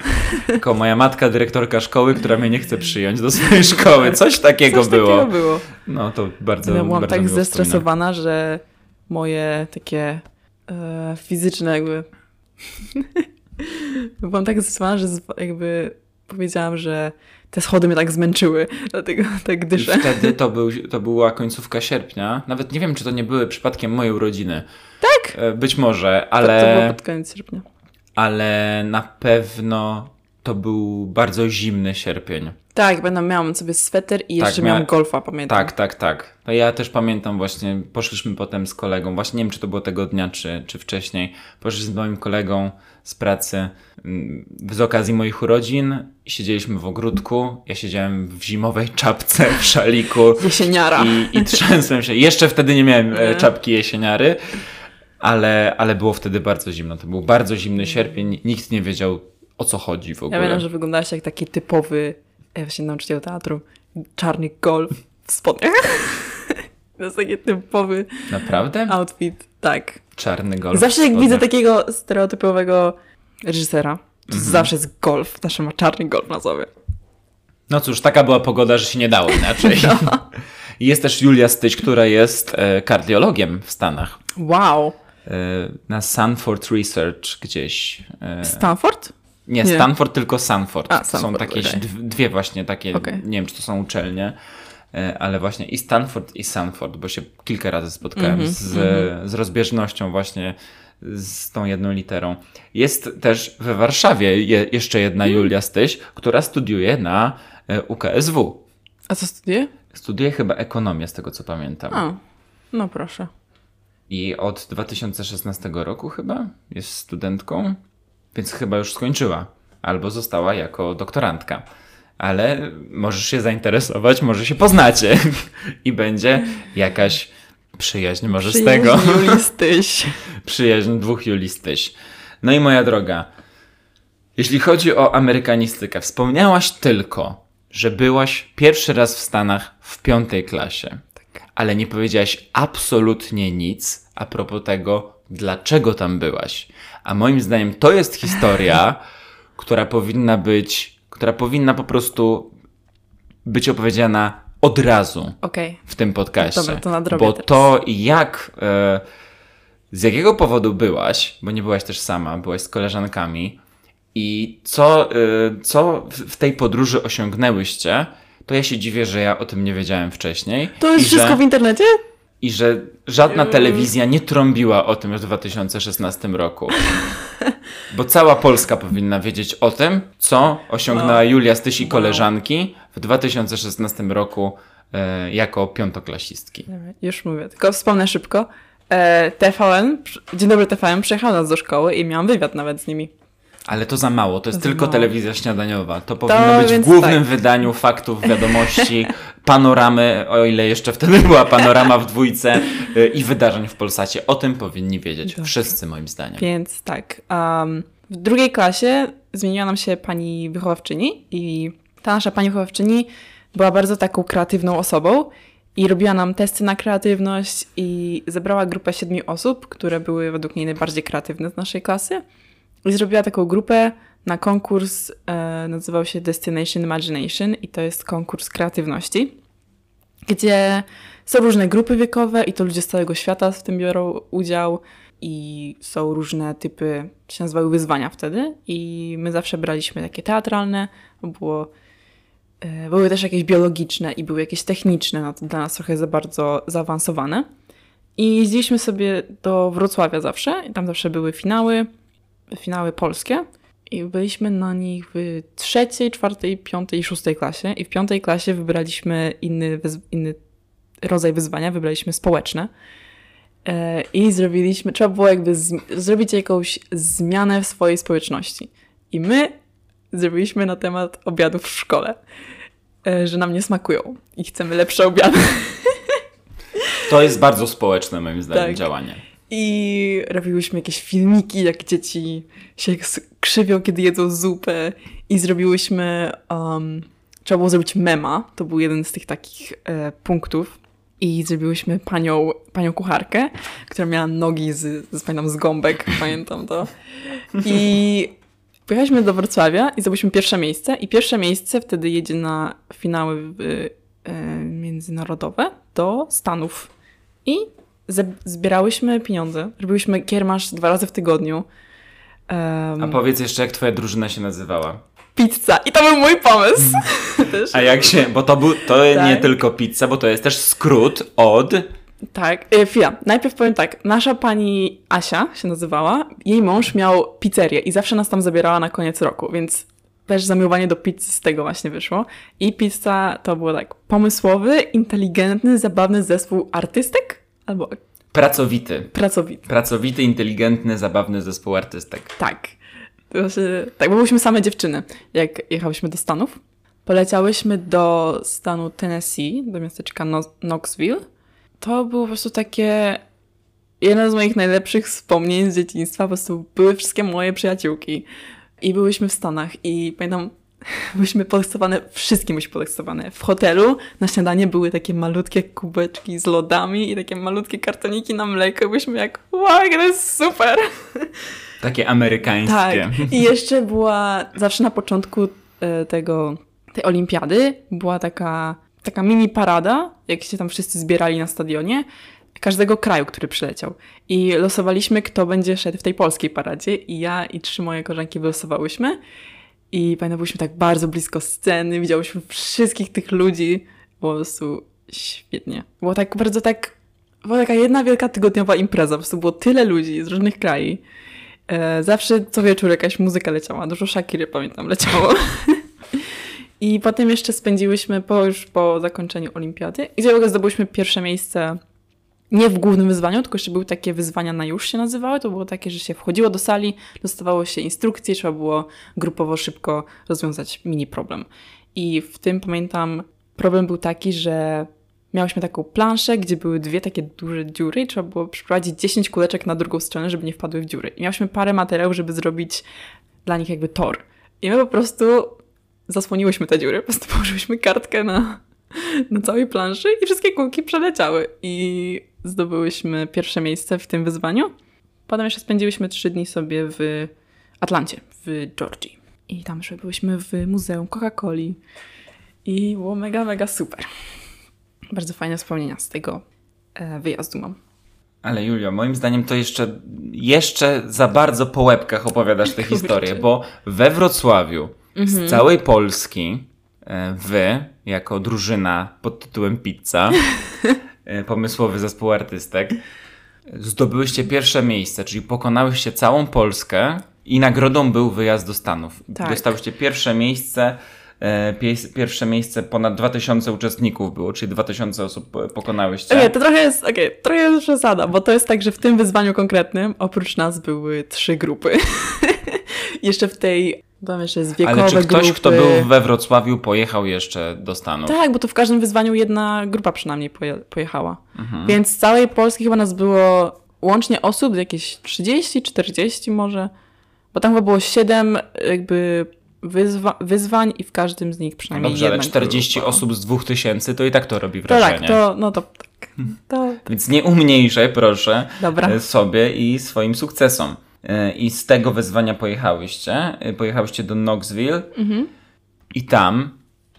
[SPEAKER 1] Jako moja matka, dyrektorka szkoły, która mnie nie chce przyjąć do swojej szkoły. Coś takiego
[SPEAKER 2] Coś
[SPEAKER 1] było.
[SPEAKER 2] takiego było.
[SPEAKER 1] No to bardzo,
[SPEAKER 2] Ja byłam
[SPEAKER 1] bardzo
[SPEAKER 2] tak zestresowana, że moje takie e, fizyczne jakby... byłam tak zestresowana, że jakby powiedziałam, że te schody mnie tak zmęczyły, dlatego tak
[SPEAKER 1] I
[SPEAKER 2] dyszę.
[SPEAKER 1] wtedy to, był, to była końcówka sierpnia. Nawet nie wiem, czy to nie były przypadkiem moje urodziny. Tak? Być może,
[SPEAKER 2] To, to było
[SPEAKER 1] ale,
[SPEAKER 2] pod koniec sierpnia.
[SPEAKER 1] ale na pewno to był bardzo zimny sierpień.
[SPEAKER 2] Tak, będę miałam sobie sweter i jeszcze
[SPEAKER 1] Tak,
[SPEAKER 2] miałam
[SPEAKER 1] mia-
[SPEAKER 2] golfa, pamiętam.
[SPEAKER 1] Tak, tak, tak. To ja też pamiętam właśnie, poszliśmy potem z kolegą, właśnie nie wiem, czy to było tego dnia, czy, czy wcześniej. Poszliśmy z moim kolegą z pracy mm, z okazji moich urodzin. Siedzieliśmy w ogródku, ja siedziałem w zimowej czapce, w szaliku
[SPEAKER 2] Jesieniara.
[SPEAKER 1] i, i trzęsłem się. Jeszcze wtedy nie miałem e,
[SPEAKER 2] Nie.
[SPEAKER 1] czapki jesieniary, ale, ale było wtedy bardzo zimno. To był bardzo zimny sierpień, nikt nie wiedział o co chodzi w ogóle.
[SPEAKER 2] Ja pamiętam, że wyglądałaś jak taki typowy e, właśnie nauczyciel teatru. Czarny golf w spodniach. To jest taki typowy
[SPEAKER 1] Naprawdę?
[SPEAKER 2] outfit. Tak.
[SPEAKER 1] Czarny golf.
[SPEAKER 2] zawsze jak widzę takiego stereotypowego reżysera, to
[SPEAKER 1] Mhm.
[SPEAKER 2] zawsze jest golf. Zawsze ma czarny golf na sobie.
[SPEAKER 1] No cóż, taka była pogoda, że się nie dało inaczej. (laughs)
[SPEAKER 2] No.
[SPEAKER 1] Jest też Julia Styć, która jest e, kardiologiem w Stanach.
[SPEAKER 2] Wow.
[SPEAKER 1] E, na Sanford Research gdzieś. E,
[SPEAKER 2] Stanford?
[SPEAKER 1] nie,
[SPEAKER 2] nie.
[SPEAKER 1] Stanford, tylko Sanford.
[SPEAKER 2] A,
[SPEAKER 1] są
[SPEAKER 2] Stanford,
[SPEAKER 1] takie dw- dwie właśnie takie,
[SPEAKER 2] Okej.
[SPEAKER 1] nie wiem czy to są uczelnie, ale właśnie i Stanford i Sanford, bo się kilka razy spotkałem
[SPEAKER 2] Mhm,
[SPEAKER 1] z, z rozbieżnością właśnie z tą jedną literą. Jest też we Warszawie je, jeszcze jedna
[SPEAKER 2] Mhm.
[SPEAKER 1] Julia Styś, która studiuje na e, UKSW.
[SPEAKER 2] A co studiuje?
[SPEAKER 1] Studiuje chyba ekonomię, z tego co pamiętam.
[SPEAKER 2] A, no proszę.
[SPEAKER 1] I od 2016 roku chyba jest studentką, więc chyba już skończyła. Albo została jako doktorantka. Ale możesz się zainteresować, może się poznacie. (laughs) I będzie jakaś przyjaźń może z tego.
[SPEAKER 2] Przyjaźń (laughs) Julii Styś.
[SPEAKER 1] Przyjaźń dwóch Julistyś. No i moja droga, jeśli chodzi o amerykanistykę, wspomniałaś tylko, że byłaś pierwszy raz w Stanach w piątej klasie, ale nie powiedziałaś absolutnie nic a propos tego, dlaczego tam byłaś. A moim zdaniem to jest historia, (laughs) która powinna być, która powinna po prostu być opowiedziana od razu
[SPEAKER 2] Okej.
[SPEAKER 1] w tym podcaście.
[SPEAKER 2] Dobra, to nadrobię
[SPEAKER 1] Bo
[SPEAKER 2] teraz.
[SPEAKER 1] to jak, e, z jakiego powodu byłaś, bo nie byłaś też sama, byłaś z koleżankami i co, e, co w, w tej podróży osiągnęłyście, to ja się dziwię, że ja o tym nie wiedziałem wcześniej.
[SPEAKER 2] To jest
[SPEAKER 1] I
[SPEAKER 2] wszystko
[SPEAKER 1] że,
[SPEAKER 2] w internecie?
[SPEAKER 1] I że żadna telewizja nie trąbiła o tym w 2016 roku. (laughs) Bo cała Polska powinna wiedzieć o tym, co osiągnęła
[SPEAKER 2] No.
[SPEAKER 1] Julia Styś i
[SPEAKER 2] Wow.
[SPEAKER 1] koleżanki w 2016 roku e, jako piątoklasistki.
[SPEAKER 2] Już mówię, tylko wspomnę szybko. E, TVN, Dzień dobry TVN, przyjechał nas do szkoły i miałam wywiad nawet z nimi.
[SPEAKER 1] Ale to za mało, to jest
[SPEAKER 2] To za
[SPEAKER 1] tylko
[SPEAKER 2] mało.
[SPEAKER 1] telewizja śniadaniowa. To powinno być w głównym
[SPEAKER 2] tak.
[SPEAKER 1] wydaniu faktów, wiadomości, (laughs) panoramy, o ile jeszcze wtedy była panorama w dwójce y, i wydarzeń w Polsacie. O tym powinni wiedzieć
[SPEAKER 2] Dobrze.
[SPEAKER 1] wszyscy moim zdaniem.
[SPEAKER 2] Więc tak, um, w drugiej klasie zmieniła nam się pani wychowawczyni i ta nasza pani wychowawczyni była bardzo taką kreatywną osobą i robiła nam testy na kreatywność i zebrała grupę siedmiu osób, które były według niej najbardziej kreatywne z naszej klasy i zrobiła taką grupę na konkurs, e, nazywał się Destination Imagination i to jest konkurs kreatywności, gdzie są różne grupy wiekowe i to ludzie z całego świata w tym biorą udział i są różne typy, się nazywały wyzwania wtedy i my zawsze braliśmy takie teatralne, było, e, były też jakieś biologiczne i były jakieś techniczne, no to dla nas trochę za bardzo zaawansowane. I jeździliśmy sobie do Wrocławia zawsze tam zawsze były finały, finały polskie i byliśmy na nich w trzeciej, czwartej, piątej i szóstej klasie i w piątej klasie wybraliśmy inny, inny rodzaj wyzwania, wybraliśmy społeczne. e, i zrobiliśmy, trzeba było jakby zrobić jakąś zmianę w swojej społeczności. I my zrobiliśmy na temat obiadów w szkole, e, że nam nie smakują i chcemy lepsze obiady.
[SPEAKER 1] To jest bardzo społeczne moim zdaniem
[SPEAKER 2] Tak.
[SPEAKER 1] działanie.
[SPEAKER 2] I robiłyśmy jakieś filmiki, jak dzieci się krzywią, kiedy jedzą zupę. I zrobiłyśmy. Um, trzeba było zrobić mema. To był jeden z tych takich e, punktów. I zrobiłyśmy panią, panią kucharkę, która miała nogi z, z, pamiętam, z gąbek, (laughs) pamiętam to. I pojechaliśmy do Wrocławia i zdobyliśmy pierwsze miejsce. I pierwsze miejsce wtedy jedzie na finały e, międzynarodowe do Stanów. I zbierałyśmy pieniądze. Robiłyśmy kiermasz dwa razy w tygodniu. Em,
[SPEAKER 1] A powiedz jeszcze, jak twoja drużyna się nazywała.
[SPEAKER 2] pizza. I to był mój pomysł. (laughs) Też.
[SPEAKER 1] A jak się, bo to, był, to
[SPEAKER 2] Tak.
[SPEAKER 1] nie tylko pizza, bo to jest też skrót od...
[SPEAKER 2] Tak. E, chwila. Najpierw powiem tak. Nasza pani Asia się nazywała. Jej mąż miał pizzerię i zawsze nas tam zabierała na koniec roku, więc też zamiłowanie do pizzy z tego właśnie wyszło. I pizza to było tak pomysłowy, inteligentny, zabawny zespół artystek albo
[SPEAKER 1] Pracowity.
[SPEAKER 2] pracowity.
[SPEAKER 1] Pracowity, inteligentny, zabawny zespół artystek.
[SPEAKER 2] Tak. Właśnie, tak, bo byliśmy same dziewczyny, jak jechałyśmy do Stanów. Poleciałyśmy do stanu Tennessee, do miasteczka no Knoxville. To było po prostu takie jedno z moich najlepszych wspomnień z dzieciństwa. Po prostu były wszystkie moje przyjaciółki. I byłyśmy w Stanach i pamiętam, byliśmy podekscytowane, wszystkim byliśmy podekscytowane. W hotelu na śniadanie były takie malutkie kubeczki z lodami i takie malutkie kartoniki na mleko. Byliśmy jak, wow, to jest super!
[SPEAKER 1] Takie amerykańskie.
[SPEAKER 2] Tak. I jeszcze była zawsze na początku e, tego, tej olimpiady była taka, taka mini parada, jak się tam wszyscy zbierali na stadionie, każdego kraju, który przyleciał. I losowaliśmy, kto będzie szedł w tej polskiej paradzie i ja i trzy moje koleżanki wylosowałyśmy. I pamiętam, byliśmy tak bardzo blisko sceny, widziałyśmy wszystkich tych ludzi. Po prostu świetnie. Było tak bardzo tak, była taka jedna wielka tygodniowa impreza, po prostu było tyle ludzi z różnych krajów. E, zawsze co wieczór jakaś muzyka leciała, dużo Shakiry pamiętam leciało. (laughs) I potem jeszcze spędziłyśmy po, już po zakończeniu olimpiady i z ogóle zdobyłyśmy pierwsze miejsce nie w głównym wyzwaniu, tylko jeszcze były takie wyzwania na już się nazywały. To było takie, że się wchodziło do sali, dostawało się instrukcje, trzeba było grupowo szybko rozwiązać mini problem. I w tym pamiętam, problem był taki, że miałyśmy taką planszę, gdzie były dwie takie duże dziury i trzeba było przyprowadzić 10 kuleczek na drugą stronę, żeby nie wpadły w dziury. I miałyśmy parę materiałów, żeby zrobić dla nich jakby tor. I my po prostu zasłoniłyśmy te dziury, po prostu położyłyśmy kartkę na, (laughs) na całej planszy i wszystkie kulki przeleciały. I zdobyłyśmy pierwsze miejsce w tym wyzwaniu. Potem jeszcze spędziłyśmy trzy dni sobie w Atlancie, w Georgii. I tam jeszcze byłyśmy w Muzeum Coca-Coli. I było mega, mega super. Bardzo fajne wspomnienia z tego e, wyjazdu mam.
[SPEAKER 1] Ale Julio, moim zdaniem to jeszcze, jeszcze za bardzo po łebkach opowiadasz tę (laughs) historię, bo we Wrocławiu z całej Polski wy, jako drużyna pod tytułem Pizza, (laughs) e, pomysłowy zespół artystek, zdobyłyście pierwsze miejsce, czyli pokonałyście całą Polskę i nagrodą był wyjazd do Stanów.
[SPEAKER 2] Tak.
[SPEAKER 1] Dostałyście pierwsze miejsce, e, pierwsze miejsce ponad 2000 uczestników było, czyli 2000 osób po- pokonałyście.
[SPEAKER 2] Okej, to trochę jest, okej, trochę jest przesada, bo to jest tak, że w tym wyzwaniu konkretnym oprócz nas były trzy grupy. (laughs) jeszcze w tej, tam jeszcze jest wiekowe
[SPEAKER 1] Ale czy ktoś,
[SPEAKER 2] grupy.
[SPEAKER 1] kto był we Wrocławiu, pojechał jeszcze do Stanów?
[SPEAKER 2] Tak, bo to w każdym wyzwaniu jedna grupa przynajmniej poje, pojechała.
[SPEAKER 1] Mhm.
[SPEAKER 2] Więc z całej Polski chyba nas było łącznie osób, jakieś 30, 40 może, bo tam chyba było 7 jakby wyzwa wyzwań i w każdym z nich
[SPEAKER 1] No
[SPEAKER 2] przynajmniej
[SPEAKER 1] dobrze, ale
[SPEAKER 2] jedna
[SPEAKER 1] 40
[SPEAKER 2] grupa.
[SPEAKER 1] osób z 2000 to i tak to robi
[SPEAKER 2] To
[SPEAKER 1] wrażenie.
[SPEAKER 2] tak, to, no to tak. To,
[SPEAKER 1] Więc nie umniejszaj, proszę,
[SPEAKER 2] Dobra.
[SPEAKER 1] e, sobie i swoim sukcesom. E, I z tego wyzwania pojechałyście. E, Pojechałyście do Knoxville
[SPEAKER 2] Mhm.
[SPEAKER 1] i tam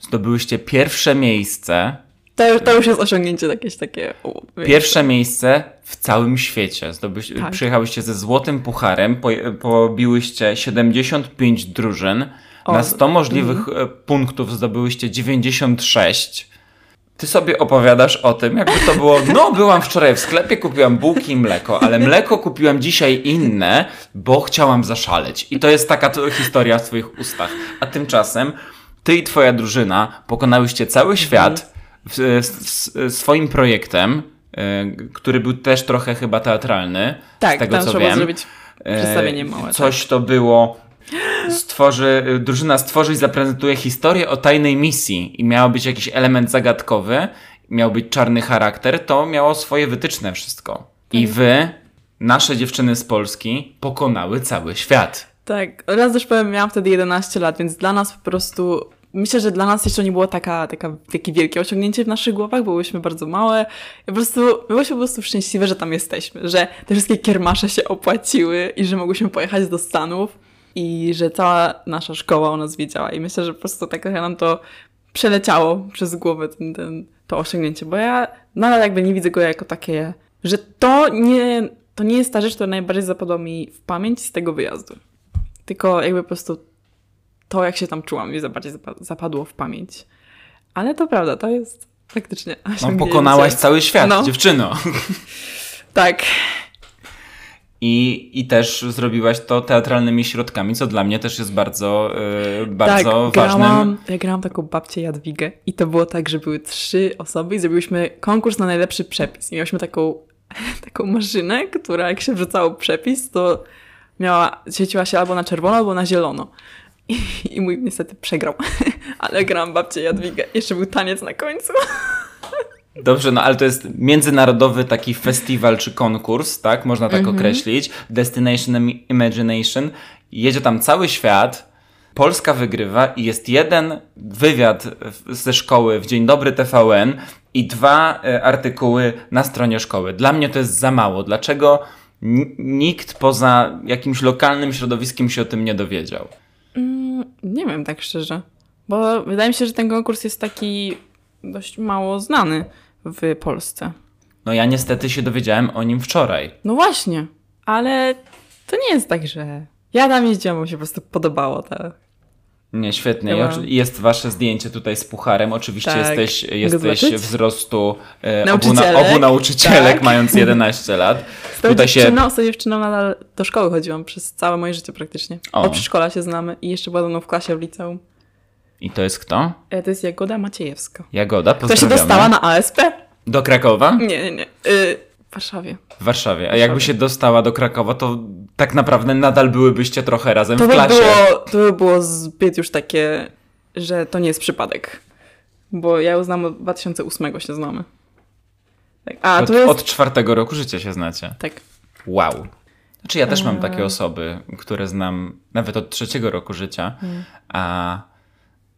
[SPEAKER 1] zdobyłyście pierwsze miejsce.
[SPEAKER 2] to, to już jest osiągnięcie jakieś takie... u,
[SPEAKER 1] Pierwsze miejsce w całym świecie. Zdobyś,
[SPEAKER 2] Tak.
[SPEAKER 1] Przyjechałyście ze złotym pucharem, po, pobiłyście 75 drużyn.
[SPEAKER 2] O,
[SPEAKER 1] Na 100 możliwych e, punktów zdobyłyście 96. Ty sobie opowiadasz o tym, jakby to było, no byłam wczoraj w sklepie, kupiłam bułki i mleko, ale mleko kupiłam dzisiaj inne, bo chciałam zaszaleć. I to jest taka to historia w twoich ustach. A tymczasem ty i twoja drużyna pokonałyście cały świat w, w, w, swoim projektem, e, który był też trochę chyba teatralny.
[SPEAKER 2] Tak,
[SPEAKER 1] z tego
[SPEAKER 2] tam
[SPEAKER 1] co
[SPEAKER 2] trzeba
[SPEAKER 1] wiem.
[SPEAKER 2] zrobić przedstawienie małe.
[SPEAKER 1] Coś to było. Stworzy, y, drużyna stworzy i zaprezentuje historię o tajnej misji i miał być jakiś element zagadkowy, miał być czarny charakter, to miało swoje wytyczne wszystko. I
[SPEAKER 2] Tak.
[SPEAKER 1] wy, nasze dziewczyny z Polski, pokonały cały świat.
[SPEAKER 2] Tak, raz też powiem, miałam wtedy 11 lat, więc dla nas po prostu, myślę, że dla nas jeszcze nie było taka, taka, takie wielkie osiągnięcie w naszych głowach, bo byłyśmy bardzo małe. I po prostu, my byłyśmy po prostu szczęśliwe, że tam jesteśmy, że te wszystkie kiermasze się opłaciły i że mogłyśmy pojechać do Stanów i że cała nasza szkoła o nas wiedziała. I myślę, że po prostu tak trochę nam to przeleciało przez głowę ten, ten, to osiągnięcie, bo ja nadal jakby nie widzę go jako takie, że to nie, to nie jest ta rzecz, która najbardziej zapadła mi w pamięć z tego wyjazdu. Tylko jakby po prostu to, jak się tam czułam, mi za bardziej zapa- zapadło w pamięć. Ale to prawda, to jest faktycznie
[SPEAKER 1] No, pokonałaś cały świat,
[SPEAKER 2] No.
[SPEAKER 1] dziewczyno. (laughs)
[SPEAKER 2] Tak.
[SPEAKER 1] I, I też zrobiłaś to teatralnymi środkami, co dla mnie też jest bardzo, yy, bardzo
[SPEAKER 2] tak,
[SPEAKER 1] ważnym.
[SPEAKER 2] grałam, ja grałam taką babcię Jadwigę i to było tak, że były trzy osoby i zrobiliśmy konkurs na najlepszy przepis. I mieliśmy taką, (laughs) taką maszynę, która jak się wrzucało przepis, to miała, świeciła się albo na czerwono, albo na zielono. I, i mój niestety przegrał, (laughs) ale grałam babcię Jadwigę. Jeszcze był taniec na końcu. (laughs)
[SPEAKER 1] Dobrze, no ale to jest międzynarodowy taki festiwal czy konkurs, tak? Można tak
[SPEAKER 2] Mhm.
[SPEAKER 1] określić. Destination Im- Imagination. Jedzie tam cały świat. Polska wygrywa i jest jeden wywiad ze szkoły w Dzień Dobry TVN i dwa e, artykuły na stronie szkoły. Dla mnie to jest za mało. Dlaczego nikt poza jakimś lokalnym środowiskiem się o tym nie dowiedział?
[SPEAKER 2] Mm, nie wiem tak szczerze, bo wydaje mi się, że ten konkurs jest taki dość mało znany w Polsce.
[SPEAKER 1] No ja niestety się dowiedziałem o nim wczoraj.
[SPEAKER 2] No właśnie, ale to nie jest tak, że ja tam jeździłam, bo mi się po prostu podobało. Tak.
[SPEAKER 1] Nie, świetnie.
[SPEAKER 2] Chyba.
[SPEAKER 1] Jest wasze zdjęcie tutaj z pucharem. Oczywiście
[SPEAKER 2] Tak.
[SPEAKER 1] jesteś, jesteś wzrostu e, obu,
[SPEAKER 2] Nauczycielek.
[SPEAKER 1] na, obu nauczycielek,
[SPEAKER 2] Tak.
[SPEAKER 1] mając 11 lat.
[SPEAKER 2] Z
[SPEAKER 1] Tutaj się
[SPEAKER 2] dziewczyną, z tą dziewczyną nadal do szkoły chodziłam przez całe moje życie praktycznie.
[SPEAKER 1] O.
[SPEAKER 2] Od przedszkola się znamy i jeszcze była ze mną w klasie w liceum.
[SPEAKER 1] I to jest kto?
[SPEAKER 2] E, To jest Jagoda Maciejewska.
[SPEAKER 1] Jagoda,
[SPEAKER 2] Kto się dostała na ASP?
[SPEAKER 1] Do Krakowa?
[SPEAKER 2] Nie, nie, nie. Y, w Warszawie.
[SPEAKER 1] W Warszawie. A jakby się dostała do Krakowa, to tak naprawdę nadal byłybyście trochę razem
[SPEAKER 2] To
[SPEAKER 1] w
[SPEAKER 2] by,
[SPEAKER 1] klasie.
[SPEAKER 2] było, to by było zbyt już takie, że to nie jest przypadek. Bo ja ją znam od 2008 się znamy. Tak. A,
[SPEAKER 1] Od,
[SPEAKER 2] to jest...
[SPEAKER 1] od czwartego roku życia się znacie.
[SPEAKER 2] Tak.
[SPEAKER 1] Wow. Znaczy ja też mam
[SPEAKER 2] Eee.
[SPEAKER 1] takie osoby, które znam nawet od trzeciego roku życia,
[SPEAKER 2] Hmm.
[SPEAKER 1] a,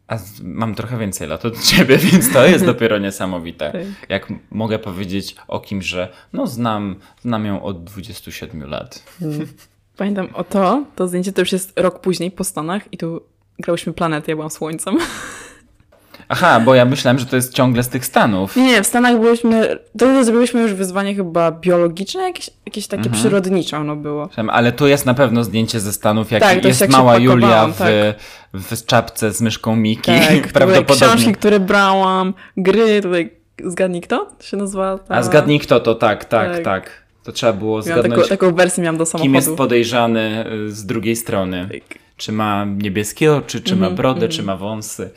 [SPEAKER 1] a mam trochę więcej lat od ciebie, (laughs) więc to jest (laughs) dopiero niesamowite.
[SPEAKER 2] Tak.
[SPEAKER 1] Jak mogę powiedzieć o kimś, że no znam, znam ją od 27 lat.
[SPEAKER 2] Pamiętam o to, to zdjęcie to już jest rok później po Stanach i tu grałyśmy planety, ja byłam słońcem. (laughs)
[SPEAKER 1] Aha, bo ja myślałem, że to jest ciągle z tych Stanów.
[SPEAKER 2] Nie, nie, w Stanach byliśmy, to zrobiliśmy już wyzwanie chyba biologiczne, jakieś, jakieś takie
[SPEAKER 1] Mhm.
[SPEAKER 2] przyrodnicze ono było.
[SPEAKER 1] Ale tu jest na pewno zdjęcie ze Stanów, jak
[SPEAKER 2] Tak,
[SPEAKER 1] jest
[SPEAKER 2] jak
[SPEAKER 1] mała Julia
[SPEAKER 2] pakowałam,
[SPEAKER 1] w,
[SPEAKER 2] tak.
[SPEAKER 1] w czapce z myszką Miki.
[SPEAKER 2] Tak, (laughs)
[SPEAKER 1] Prawdopodobnie.
[SPEAKER 2] książki, które brałam, gry, tutaj zgadnij kto? To się nazywa ta...
[SPEAKER 1] A zgadnij kto to, tak, tak, tak.
[SPEAKER 2] Tak.
[SPEAKER 1] To trzeba było
[SPEAKER 2] Miałam taką,
[SPEAKER 1] zgadnąć,
[SPEAKER 2] taką wersję miałam do samochodu.
[SPEAKER 1] kim jest podejrzany y, z drugiej strony.
[SPEAKER 2] Tak.
[SPEAKER 1] Czy ma niebieskie oczy, czy ma
[SPEAKER 2] Mhm,
[SPEAKER 1] brodę,
[SPEAKER 2] mhm.
[SPEAKER 1] czy ma wąsy.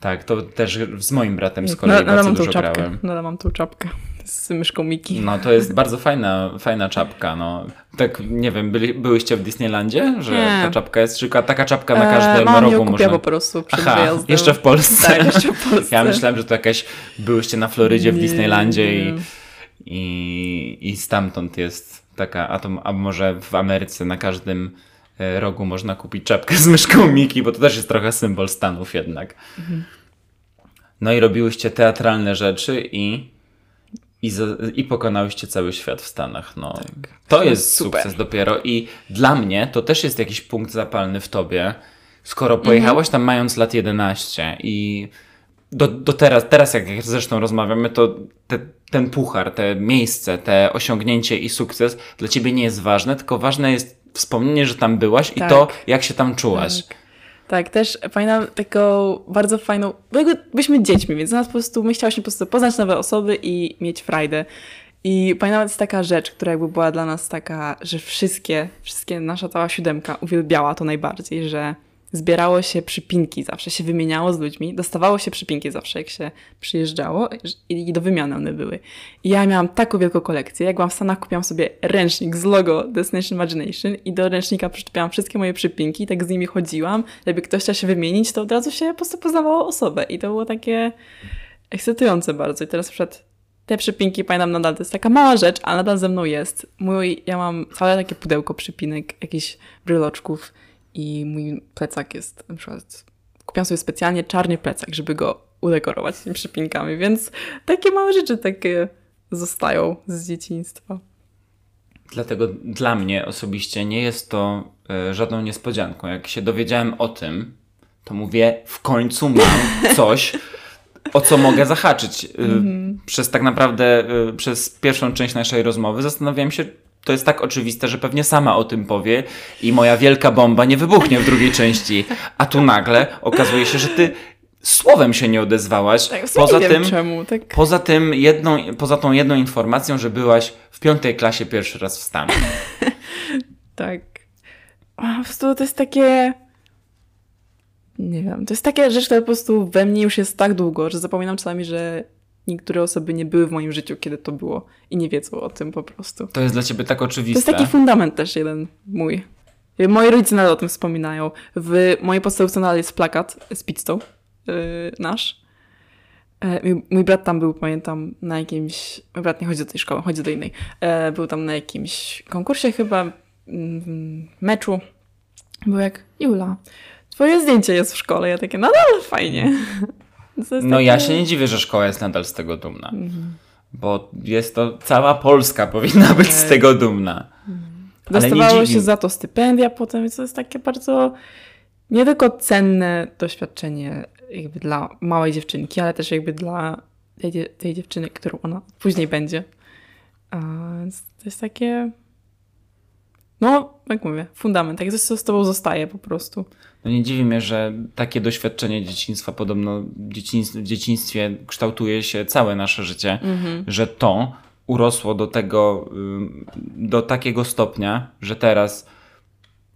[SPEAKER 1] Tak, to też z moim bratem z kolei
[SPEAKER 2] nadal
[SPEAKER 1] bardzo
[SPEAKER 2] mam
[SPEAKER 1] dużo
[SPEAKER 2] czapkę.
[SPEAKER 1] grałem.
[SPEAKER 2] Nadal mam tą czapkę z myszką Miki.
[SPEAKER 1] No to jest bardzo fajna, fajna czapka. No. Tak, nie wiem, byli, byłyście w Disneylandzie, że
[SPEAKER 2] Nie.
[SPEAKER 1] ta czapka jest, czy taka czapka na
[SPEAKER 2] E,
[SPEAKER 1] każdym
[SPEAKER 2] ją
[SPEAKER 1] rogu można...
[SPEAKER 2] po prostu przed
[SPEAKER 1] Aha,
[SPEAKER 2] wyjazdem.
[SPEAKER 1] jeszcze w Polsce.
[SPEAKER 2] Tak, jeszcze w Polsce. (laughs)
[SPEAKER 1] Ja myślałem, że to jakaś, byłyście na Florydzie w
[SPEAKER 2] Nie,
[SPEAKER 1] Disneylandzie i,
[SPEAKER 2] nie.
[SPEAKER 1] i, i stamtąd jest taka, a, to, a może w Ameryce na każdym rogu można kupić czapkę z myszką Miki, bo to też jest trochę symbol Stanów jednak.
[SPEAKER 2] Mhm.
[SPEAKER 1] No i robiłyście teatralne rzeczy i, i, i pokonałyście cały świat w Stanach. No, to
[SPEAKER 2] To
[SPEAKER 1] jest
[SPEAKER 2] jest super.
[SPEAKER 1] sukces dopiero i dla mnie to też jest jakiś punkt zapalny w tobie, skoro pojechałaś tam mając lat 11 i do, do teraz, teraz jak zresztą rozmawiamy, to te, ten puchar, te miejsce, te osiągnięcie i sukces dla ciebie nie jest ważne, tylko ważne jest wspomnienie, że tam byłaś i
[SPEAKER 2] Tak.
[SPEAKER 1] to, jak się tam czułaś.
[SPEAKER 2] Tak. Tak, też pamiętam taką bardzo fajną, bo jakby byliśmy dziećmi, więc nas po prostu, my chciałyśmy po prostu poznać nowe osoby i mieć frajdę. I pamiętam, jest taka rzecz, która jakby była dla nas taka, że wszystkie, wszystkie, nasza cała siódemka uwielbiała to najbardziej, że zbierało się przypinki zawsze, się wymieniało z ludźmi, dostawało się przypinki zawsze, jak się przyjeżdżało i do wymiany one były. I ja miałam taką wielką kolekcję, jak byłam w Stanach, kupiłam sobie ręcznik z logo Destination Imagination i do ręcznika przyczepiałam wszystkie moje przypinki, tak z nimi chodziłam. Jakby ktoś chciał się wymienić, to od razu się po prostu poznawało osobę i to było takie ekscytujące bardzo. I teraz przed te przypinki, pamiętam nadal, to jest taka mała rzecz, ale nadal ze mną jest. Mój, ja mam całe takie pudełko przypinek, jakichś bryloczków i mój plecak jest na przykład, kupiłam sobie specjalnie czarny plecak, żeby go udekorować tymi przypinkami, więc takie małe rzeczy takie zostają z dzieciństwa.
[SPEAKER 1] Dlatego dla mnie osobiście nie jest to y, żadną niespodzianką. Jak się dowiedziałem o tym, to mówię, w końcu mam (laughs) coś, o co mogę zahaczyć. Mm-hmm. Przez tak naprawdę, y, przez pierwszą część naszej rozmowy zastanawiałem się, to jest tak oczywiste, że pewnie sama o tym powie i moja wielka bomba nie wybuchnie w drugiej części. A tu nagle okazuje się, że ty słowem się nie odezwałaś.
[SPEAKER 2] Tak, poza nie tym, czemu, tak.
[SPEAKER 1] poza tym jedną, poza tą jedną informacją, że byłaś w piątej klasie pierwszy raz w Stanach. (laughs)
[SPEAKER 2] tak. Po prostu to jest takie nie wiem, to jest taka rzecz, która po prostu we mnie już jest tak długo, że zapominam czasami, że niektóre osoby nie były w moim życiu, kiedy to było i nie wiedzą o tym po prostu.
[SPEAKER 1] To jest dla ciebie tak oczywiste.
[SPEAKER 2] To jest taki fundament też jeden mój. Moi rodzice nadal o tym wspominają. W mojej podstawce nadal jest plakat z pizzą yy, nasz. E, mój, brat tam był, pamiętam, na jakimś... Mój brat nie chodzi do tej szkoły, chodzi do innej. E, był tam na jakimś konkursie chyba, mm, meczu. Był jak, Jula, twoje zdjęcie jest w szkole. Ja takie, nadal no, (laughs)
[SPEAKER 1] no ja się nie dziwię, że szkoła jest nadal z tego dumna. Mhm. Bo jest to, cała Polska powinna (laughs) być z tego dumna. Mhm.
[SPEAKER 2] Dostawało się za to stypendia potem, co jest takie bardzo nie tylko cenne doświadczenie jakby dla małej dziewczynki, ale też jakby dla tej, tej dziewczyny, którą ona później będzie. A, to jest takie no, jak mówię, fundament. Tak co z tobą zostaje po prostu.
[SPEAKER 1] No nie dziwi mnie, że takie doświadczenie dzieciństwa podobno w dzieciństwie kształtuje się całe nasze życie, mhm. że to urosło do tego, do takiego stopnia, że teraz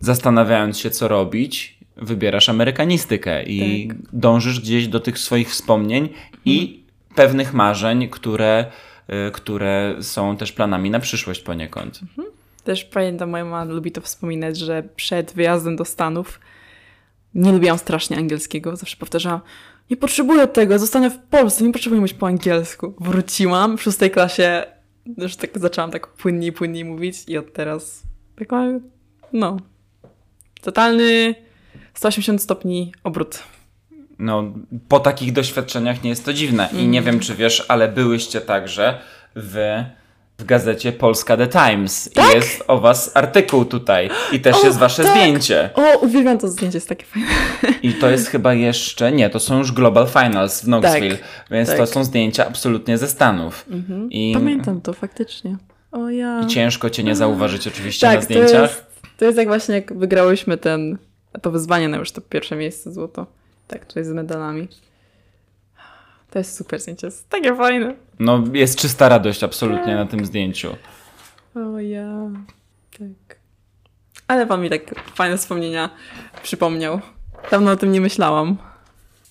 [SPEAKER 1] zastanawiając się, co robić, wybierasz amerykanistykę i tak. dążysz gdzieś do tych swoich wspomnień mhm. i pewnych marzeń, które, y, które są też planami na przyszłość poniekąd. Mhm.
[SPEAKER 2] Też pamiętam, moja mama lubi to wspominać, że przed wyjazdem do Stanów nie lubiłam strasznie angielskiego. Zawsze powtarzałam, nie potrzebuję tego, zostanę w Polsce, nie potrzebuję mówić po angielsku. Wróciłam w szóstej klasie, już tak zaczęłam tak płynniej, płynniej mówić i od teraz tak no, totalny 180 stopni obrót.
[SPEAKER 1] No, po takich doświadczeniach nie jest to dziwne. I nie wiem, czy wiesz, ale byłyście także w w gazecie Polska The Times. Tak? I jest o was artykuł tutaj. I też o, jest wasze tak. zdjęcie.
[SPEAKER 2] O, uwielbiam to zdjęcie, jest takie fajne.
[SPEAKER 1] I to jest chyba jeszcze, nie, to są już Global Finals w Knoxville. Tak, więc tak. to są zdjęcia absolutnie ze Stanów. Mhm.
[SPEAKER 2] I... Pamiętam to faktycznie. O ja.
[SPEAKER 1] I ciężko cię nie zauważyć oczywiście tak, na zdjęciach.
[SPEAKER 2] To jest, to jest jak właśnie jak wygrałyśmy ten, to wyzwanie na już to pierwsze miejsce złoto. Tak, tutaj z medalami. To jest super zdjęcie, jest takie fajne.
[SPEAKER 1] No, jest czysta radość absolutnie tak. na tym zdjęciu.
[SPEAKER 2] O ja, tak. Ale pan mi tak fajne wspomnienia przypomniał. Dawno o tym nie myślałam.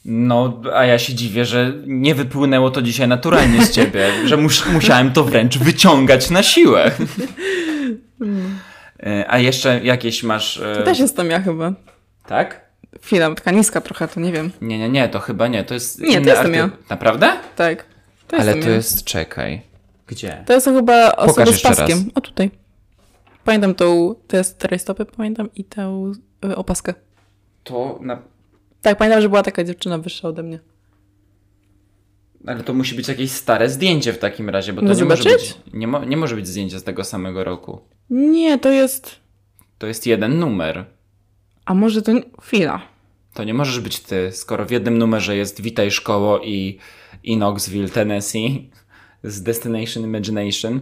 [SPEAKER 1] No, a ja się dziwię, że nie wypłynęło to dzisiaj naturalnie z ciebie, (laughs) że mus musiałem to wręcz wyciągać na siłę. E, a jeszcze jakieś masz.
[SPEAKER 2] E, to też jestem ja chyba.
[SPEAKER 1] Tak?
[SPEAKER 2] Chwila, taka niska trochę, to nie wiem.
[SPEAKER 1] Nie, nie, nie, to chyba nie. To jest.
[SPEAKER 2] Nie, to jestem ja.
[SPEAKER 1] Naprawdę?
[SPEAKER 2] Tak.
[SPEAKER 1] To Ale to ja. jest. Czekaj. Gdzie?
[SPEAKER 2] To jest chyba osoba Pokaż z paskiem. Raz. O tutaj. Pamiętam tą. To jest rajstopy, pamiętam i tę y, opaskę.
[SPEAKER 1] To na.
[SPEAKER 2] Tak, pamiętam, że była taka dziewczyna wyższa ode mnie.
[SPEAKER 1] Ale to musi być jakieś stare zdjęcie w takim razie, bo to nie może, być, nie, mo nie może być zdjęcie z tego samego roku.
[SPEAKER 2] Nie, to jest.
[SPEAKER 1] To jest jeden numer.
[SPEAKER 2] A może to. Chwila.
[SPEAKER 1] To nie możesz być ty, skoro w jednym numerze jest Witaj Szkoło i, i Knoxville, Tennessee z Destination Imagination.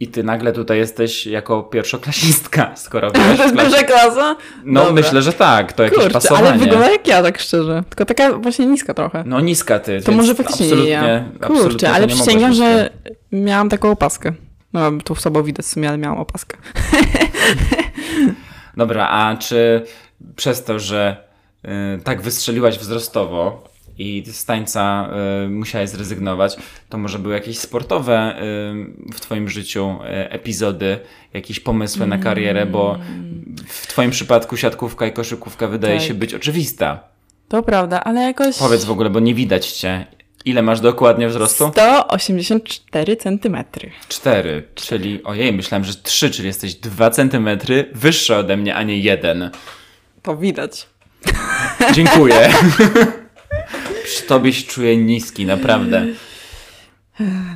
[SPEAKER 1] I ty nagle tutaj jesteś jako pierwszoklasistka, skoro (laughs) wiesz.
[SPEAKER 2] To jest pierwsza klasa?
[SPEAKER 1] No Dobra. myślę, że tak, to jakieś Kurczę, pasowanie.
[SPEAKER 2] ale wygląda jak ja, tak szczerze. Tylko taka właśnie niska trochę.
[SPEAKER 1] No niska ty.
[SPEAKER 2] To może faktycznie nie ja. Kurczę, ale przysięgam, że miałam taką opaskę. No tu w sobą widać w sumie, ale miałam opaskę. (laughs)
[SPEAKER 1] Dobra, a czy przez to, że y, tak wystrzeliłaś wzrostowo i z tańca y, musiałeś zrezygnować, to może były jakieś sportowe y, w twoim życiu epizody, jakieś pomysły na karierę, bo w twoim przypadku siatkówka i koszykówka wydaje
[SPEAKER 2] Tak.
[SPEAKER 1] się być oczywista.
[SPEAKER 2] To prawda, ale jakoś...
[SPEAKER 1] Powiedz w ogóle, bo nie widać cię. Ile masz dokładnie wzrostu?
[SPEAKER 2] 184 centymetry.
[SPEAKER 1] Cztery, czyli ojej, myślałem, że trzy, czyli jesteś dwa centymetry wyższa ode mnie, a nie jeden.
[SPEAKER 2] To widać.
[SPEAKER 1] Dziękuję. (laughs) Przy tobie się czuję niski, naprawdę.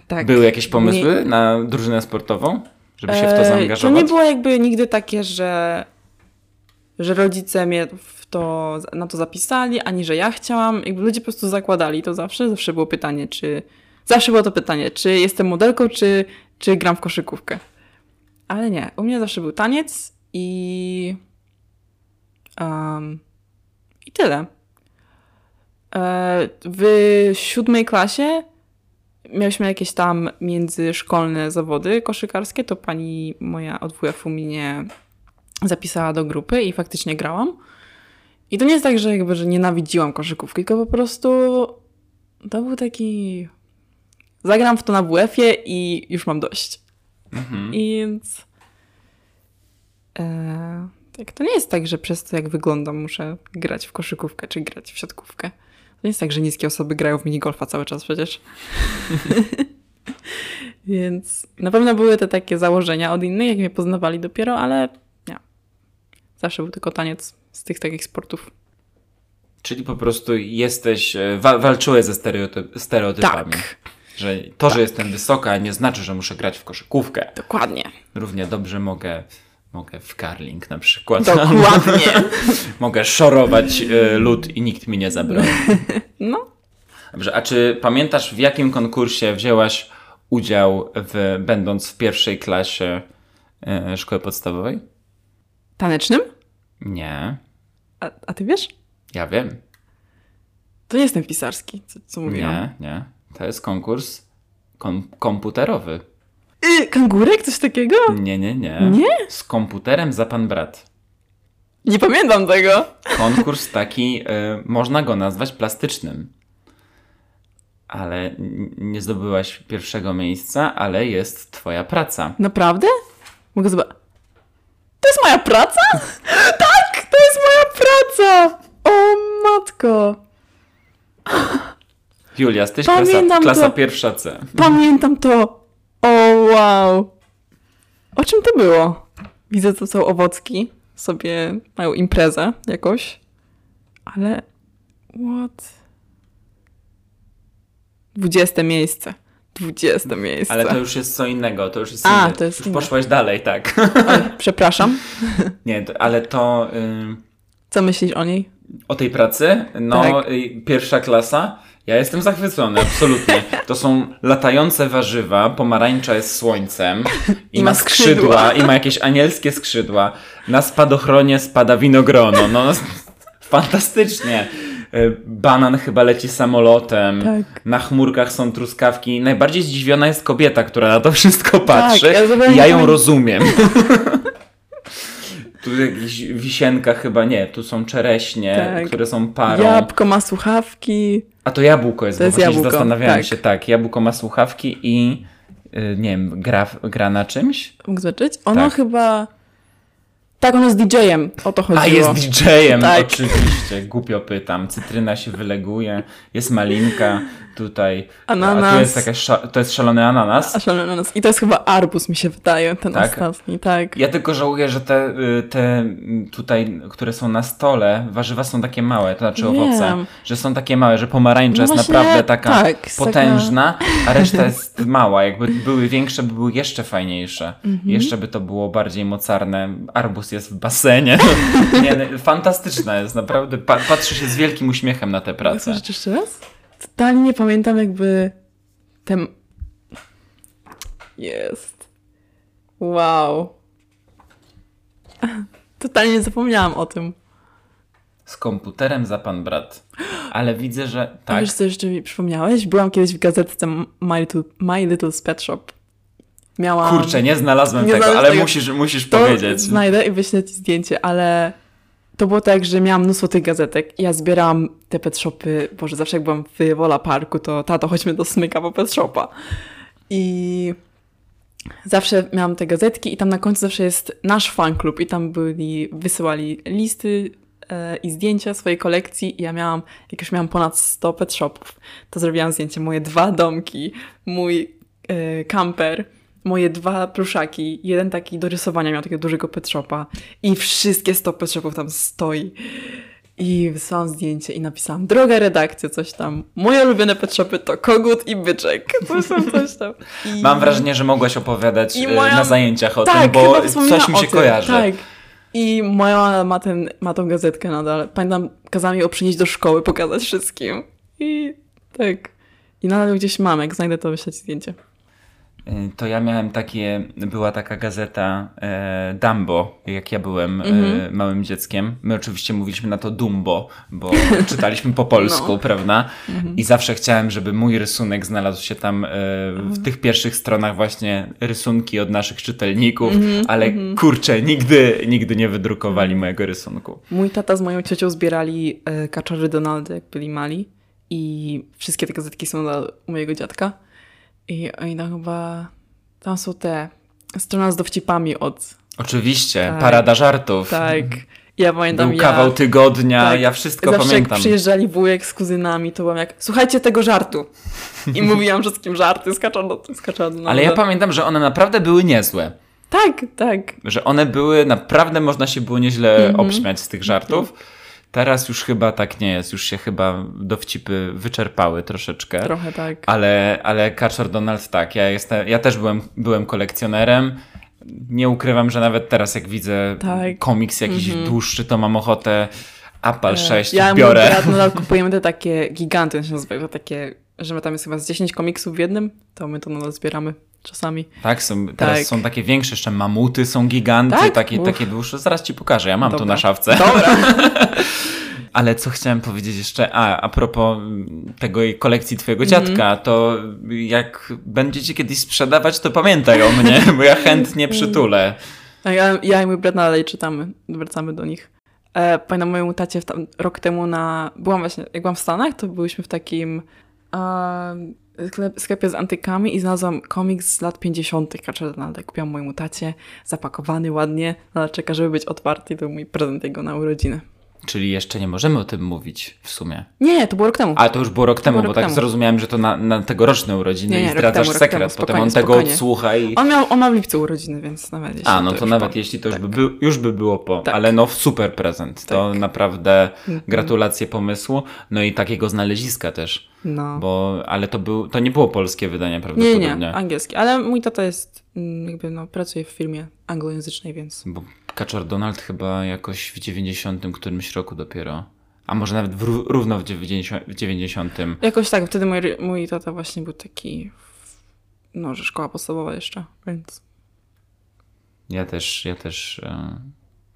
[SPEAKER 2] Tak.
[SPEAKER 1] Były jakieś pomysły na drużynę sportową, żeby się w to
[SPEAKER 2] E,
[SPEAKER 1] zaangażować?
[SPEAKER 2] To nie było jakby nigdy takie, że, że rodzice mnie w to, na to zapisali, ani że ja chciałam. Jakby ludzie po prostu zakładali to zawsze. Zawsze było pytanie, czy... Zawsze było to pytanie, czy jestem modelką, czy, czy gram w koszykówkę. Ale nie, u mnie zawsze był taniec i... Um, I tyle. E, w siódmej klasie mieliśmy jakieś tam międzyszkolne zawody koszykarskie, to pani moja od WF-u mnie zapisała do grupy i faktycznie grałam. I to nie jest tak, że jakby, że nienawidziłam koszykówki, tylko po prostu to był taki... Zagram w to na WF-ie i już mam dość.
[SPEAKER 1] Mhm.
[SPEAKER 2] I więc... E, tak, to nie jest tak, że przez to jak wyglądam muszę grać w koszykówkę czy grać w siatkówkę. To nie jest tak, że niskie osoby grają w minigolfa cały czas przecież. (laughs) Więc na pewno były te takie założenia od innych, jak mnie poznawali dopiero, ale nie. Zawsze był tylko taniec z tych takich sportów.
[SPEAKER 1] Czyli po prostu jesteś, e, wa- walczyłeś ze stereotyp, stereotypami.
[SPEAKER 2] Tak,
[SPEAKER 1] Że to, że jestem wysoka, nie znaczy, że muszę grać w koszykówkę.
[SPEAKER 2] dokładnie.
[SPEAKER 1] Równie dobrze mogę, mogę w karling na przykład.
[SPEAKER 2] Dokładnie. (laughs)
[SPEAKER 1] mogę szorować e, lód i nikt mi nie zabroni. (laughs)
[SPEAKER 2] No,
[SPEAKER 1] Dobrze, a czy pamiętasz w jakim konkursie wzięłaś udział w, będąc w pierwszej klasie e, szkoły podstawowej?
[SPEAKER 2] tanecznym?
[SPEAKER 1] Nie,
[SPEAKER 2] A, a ty wiesz?
[SPEAKER 1] ja wiem.
[SPEAKER 2] To nie jestem pisarski, co, co mówiłam.
[SPEAKER 1] Nie, nie. To jest konkurs kom- komputerowy.
[SPEAKER 2] Y, kangurek? Coś takiego?
[SPEAKER 1] Nie, nie, nie.
[SPEAKER 2] Nie?
[SPEAKER 1] Z komputerem za pan brat.
[SPEAKER 2] Nie pamiętam tego.
[SPEAKER 1] Konkurs taki, y, można go nazwać plastycznym. Ale nie zdobyłaś pierwszego miejsca, ale jest twoja praca.
[SPEAKER 2] Naprawdę? Mogę zobaczyć. To jest moja praca? (laughs) tak, to jest moja praca! O matko!
[SPEAKER 1] Julia, jesteś klasa, klasa
[SPEAKER 2] to.
[SPEAKER 1] pierwsza C.
[SPEAKER 2] Pamiętam to! Wow! O czym to było? Widzę, to są owocki. Sobie mają imprezę jakoś. Ale... What? Dwudzieste miejsce. Dwudzieste miejsce.
[SPEAKER 1] Ale to już jest co innego, to już jest
[SPEAKER 2] A,
[SPEAKER 1] inne.
[SPEAKER 2] to jest
[SPEAKER 1] Już
[SPEAKER 2] inne.
[SPEAKER 1] poszłaś dalej, tak.
[SPEAKER 2] Oj, przepraszam. (laughs)
[SPEAKER 1] Nie, ale to... Y,
[SPEAKER 2] Co myślisz o niej?
[SPEAKER 1] O tej pracy? No,
[SPEAKER 2] Tak.
[SPEAKER 1] y, pierwsza klasa. Ja jestem zachwycony, absolutnie. To są latające warzywa, pomarańcza jest słońcem (laughs) i,
[SPEAKER 2] I
[SPEAKER 1] ma skrzydła,
[SPEAKER 2] skrzydła.
[SPEAKER 1] i ma jakieś anielskie skrzydła. Na spadochronie spada winogrono. No, (laughs) fantastycznie. Y, Banan chyba leci samolotem.
[SPEAKER 2] Tak.
[SPEAKER 1] Na chmurkach są truskawki. Najbardziej zdziwiona jest kobieta, która na to wszystko patrzy.
[SPEAKER 2] Tak, ja
[SPEAKER 1] I ja ją rozumiem. (laughs) Tu jakaś wisienka chyba nie, tu są czereśnie,
[SPEAKER 2] Tak.
[SPEAKER 1] które są parą.
[SPEAKER 2] Jabłko ma słuchawki.
[SPEAKER 1] A to jabłko jest,
[SPEAKER 2] To
[SPEAKER 1] bo
[SPEAKER 2] jest jabłko,
[SPEAKER 1] zastanawiałem
[SPEAKER 2] tak.
[SPEAKER 1] się, tak, jabłko ma słuchawki i y, nie wiem, gra, gra na czymś?
[SPEAKER 2] Mógł zobaczyć? Ono
[SPEAKER 1] Tak.
[SPEAKER 2] chyba... Tak, ono jest DJ-em. O to chodziło.
[SPEAKER 1] A jest DJ-em,
[SPEAKER 2] Tak.
[SPEAKER 1] oczywiście, głupio pytam. Cytryna się wyleguje, jest malinka tutaj. A tu
[SPEAKER 2] Ananas.
[SPEAKER 1] jest jakaś, to jest szalony ananas.
[SPEAKER 2] A szalony ananas. I to jest chyba arbus, mi się wydaje, ten
[SPEAKER 1] Tak?
[SPEAKER 2] ostatni, tak.
[SPEAKER 1] Ja tylko żałuję, że te, y, te tutaj, które są na stole, warzywa są takie małe, to znaczy
[SPEAKER 2] Wiem.
[SPEAKER 1] owoce, że są takie małe, że pomarańcza
[SPEAKER 2] No
[SPEAKER 1] jest naprawdę taka
[SPEAKER 2] tak,
[SPEAKER 1] potężna, a reszta (laughs) jest mała. Jakby były większe, by były jeszcze fajniejsze.
[SPEAKER 2] Mhm.
[SPEAKER 1] Jeszcze by to było bardziej mocarne. Arbus jest w basenie. (laughs) Nie, no, fantastyczna jest, naprawdę. Pa patrzy się z wielkim uśmiechem na tę pracę.
[SPEAKER 2] jeszcze raz? Totalnie nie pamiętam jakby... Ten... Jest. Wow. (laughs) Totalnie zapomniałam o tym.
[SPEAKER 1] Z komputerem za pan brat. Ale widzę, że
[SPEAKER 2] A
[SPEAKER 1] tak.
[SPEAKER 2] wiesz co jeszcze mi przypomniałeś? Byłam kiedyś w gazetce My Little, My Little Pet Shop. Miałam...
[SPEAKER 1] Kurczę, nie znalazłem
[SPEAKER 2] Nie
[SPEAKER 1] tego, ale
[SPEAKER 2] tego.
[SPEAKER 1] musisz, musisz
[SPEAKER 2] To
[SPEAKER 1] powiedzieć.
[SPEAKER 2] znajdę i wyślę ci zdjęcie, ale to było tak, że miałam mnóstwo tych gazetek. Ja zbierałam te pet shopy, boże, zawsze jak byłam w Wola Parku, to tato, chodźmy do Smyka po pet shopa. I zawsze miałam te gazetki i tam na końcu zawsze jest nasz fan klub i tam byli, wysyłali listy e, i zdjęcia swojej kolekcji i ja miałam, jak już miałam ponad 100 pet shopów, to zrobiłam zdjęcie moje dwa domki, mój e, kamper, moje dwa pluszaki, jeden taki do rysowania miał takiego dużego pet shopa i wszystkie 100 pet shopów tam stoi. I wysłałam zdjęcie i napisałam, droga redakcja, coś tam. Moje ulubione pet shopy to kogut i byczek. (laughs) Coś tam, coś tam. I...
[SPEAKER 1] Mam wrażenie, że mogłaś opowiadać e,
[SPEAKER 2] moja-
[SPEAKER 1] na zajęciach o
[SPEAKER 2] tak,
[SPEAKER 1] tym, bo coś mi się kojarzy.
[SPEAKER 2] Tak. I moja ma, ten, ma tą gazetkę nadal. Pamiętam, kazała mi ją przynieść do szkoły, pokazać wszystkim. I tak. I nadal gdzieś mam, jak znajdę to wyśleć zdjęcie.
[SPEAKER 1] E, To ja miałem takie, była taka gazeta e, Dumbo, jak ja byłem
[SPEAKER 2] Mhm.
[SPEAKER 1] e, małym dzieckiem. My oczywiście mówiliśmy na to Dumbo, bo (laughs) czytaliśmy po polsku,
[SPEAKER 2] No.
[SPEAKER 1] prawda? I zawsze chciałem, żeby mój rysunek znalazł się tam e,
[SPEAKER 2] Mhm.
[SPEAKER 1] w tych pierwszych stronach właśnie rysunki od naszych czytelników,
[SPEAKER 2] Mhm,
[SPEAKER 1] ale kurczę, nigdy, nigdy nie wydrukowali mojego rysunku.
[SPEAKER 2] Mój tata z moją ciocią zbierali e, kaczory Donaldy, jak byli mali. I wszystkie te gazetki są u mojego dziadka. I oni tam chyba... Tam są te... Strona z dowcipami od...
[SPEAKER 1] Oczywiście,
[SPEAKER 2] Tak.
[SPEAKER 1] parada żartów.
[SPEAKER 2] Tak. Ja pamiętam,
[SPEAKER 1] Był
[SPEAKER 2] ja...
[SPEAKER 1] kawał tygodnia,
[SPEAKER 2] tak,
[SPEAKER 1] ja wszystko
[SPEAKER 2] Zawsze
[SPEAKER 1] pamiętam.
[SPEAKER 2] jak przyjeżdżali wujek z kuzynami, to byłam jak, słuchajcie tego żartu. I (laughs) mówiłam wszystkim żarty kaczor, z kaczor
[SPEAKER 1] Ale ja pamiętam, że one naprawdę były niezłe.
[SPEAKER 2] Tak, tak.
[SPEAKER 1] Że one były, naprawdę można się było nieźle
[SPEAKER 2] Mhm.
[SPEAKER 1] obśmiać z tych żartów. Teraz już chyba tak nie jest, już się chyba dowcipy wyczerpały troszeczkę.
[SPEAKER 2] Trochę tak.
[SPEAKER 1] Ale, ale Kaczor Donald tak, ja, jestem, ja też byłem, byłem kolekcjonerem. Nie ukrywam, że nawet teraz jak widzę
[SPEAKER 2] Tak.
[SPEAKER 1] komiks jakiś dłuższy, to mam ochotę Apal 6
[SPEAKER 2] E, ja
[SPEAKER 1] biorę.
[SPEAKER 2] brat (laughs) nadal kupujemy te takie giganty, się nazywają, takie, że tam jest chyba z 10 komiksów w jednym, to my to nadal zbieramy czasami.
[SPEAKER 1] Tak, są, teraz
[SPEAKER 2] Tak.
[SPEAKER 1] są takie większe, jeszcze mamuty są giganty,
[SPEAKER 2] Tak?
[SPEAKER 1] takie, takie dłuższe. Zaraz ci pokażę, ja mam tu
[SPEAKER 2] Dobra.
[SPEAKER 1] na szafce.
[SPEAKER 2] Dobra. (laughs)
[SPEAKER 1] Ale co chciałem powiedzieć jeszcze, a, a propos mm, tego kolekcji twojego
[SPEAKER 2] Mhm.
[SPEAKER 1] dziadka, to jak będziecie kiedyś sprzedawać, to pamiętaj o mnie, bo ja chętnie przytulę.
[SPEAKER 2] A ja, ja i mój brat nadal czytamy, wracamy do nich. E, pamiętam mojemu tacie tam, rok temu na... Byłam właśnie, jak byłam w Stanach, to byliśmy w takim sklep, sklepie z antykami i znalazłam komiks z lat 50. Kaczor Donalda. Kupiłam mojemu tacie, zapakowany ładnie, ale czeka, żeby być otwarty to był mój prezent jego na urodziny.
[SPEAKER 1] Czyli jeszcze nie możemy o tym mówić w sumie.
[SPEAKER 2] Nie, to było rok temu.
[SPEAKER 1] Ale to już było rok temu,
[SPEAKER 2] było
[SPEAKER 1] bo
[SPEAKER 2] rok
[SPEAKER 1] tak
[SPEAKER 2] temu.
[SPEAKER 1] zrozumiałem, że to na, na tegoroczne urodziny
[SPEAKER 2] Nie, nie,
[SPEAKER 1] i zdradzasz
[SPEAKER 2] temu,
[SPEAKER 1] sekret.
[SPEAKER 2] temu,
[SPEAKER 1] Potem
[SPEAKER 2] spokojnie,
[SPEAKER 1] on tego
[SPEAKER 2] spokojnie.
[SPEAKER 1] odsłucha i...
[SPEAKER 2] On, miał, on ma w lipcu urodziny, więc nawet jeśli
[SPEAKER 1] A, no to
[SPEAKER 2] już
[SPEAKER 1] nawet
[SPEAKER 2] po.
[SPEAKER 1] jeśli to już
[SPEAKER 2] Tak.
[SPEAKER 1] by, był, już by było po,
[SPEAKER 2] Tak.
[SPEAKER 1] ale no super prezent. To
[SPEAKER 2] Tak. Mhm.
[SPEAKER 1] naprawdę gratulacje pomysłu. No i takiego znaleziska też,
[SPEAKER 2] No.
[SPEAKER 1] bo, ale to, był, to nie było polskie wydanie
[SPEAKER 2] Nie,
[SPEAKER 1] prawdopodobnie.
[SPEAKER 2] nie, angielski. Ale mój tata jest, mm, jakby, no, pracuje w firmie anglojęzycznej, więc...
[SPEAKER 1] Bo Kaczor Donald chyba jakoś w 90 którymś roku dopiero. A może nawet w, ró- równo w 90. W 90.
[SPEAKER 2] Jakoś tak, wtedy mój, mój tata właśnie był taki, no, że szkoła podstawowa jeszcze, więc...
[SPEAKER 1] Ja też, ja też e,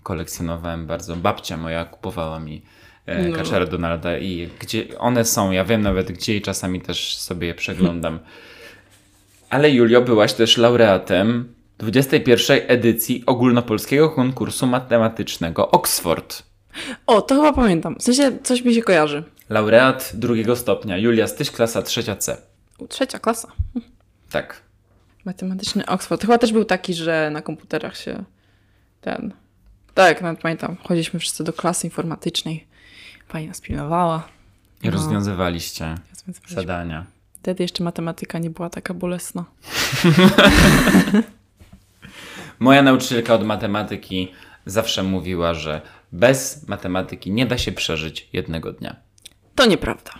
[SPEAKER 1] kolekcjonowałem bardzo. Babcia moja kupowała mi e,
[SPEAKER 2] No.
[SPEAKER 1] Kaczora Donalda i gdzie one są, ja wiem nawet gdzie i czasami też sobie je przeglądam. Ale Julio, byłaś też laureatem 21 edycji ogólnopolskiego konkursu matematycznego Oxford.
[SPEAKER 2] O, to chyba pamiętam. W sensie coś mi się kojarzy.
[SPEAKER 1] Laureat drugiego stopnia. Julia Styś, klasa trzecia C.
[SPEAKER 2] U, Trzecia klasa.
[SPEAKER 1] Tak.
[SPEAKER 2] Matematyczny Oxford. Chyba też był taki, że na komputerach się ten... Tak, nawet pamiętam. Chodziliśmy wszyscy do klasy informatycznej. Pani nas pilnowała.
[SPEAKER 1] I
[SPEAKER 2] No.
[SPEAKER 1] rozwiązywaliście zadania.
[SPEAKER 2] Wtedy jeszcze matematyka nie była taka bolesna. (laughs)
[SPEAKER 1] Moja nauczycielka od matematyki zawsze mówiła, że bez matematyki nie da się przeżyć jednego dnia.
[SPEAKER 2] To nieprawda.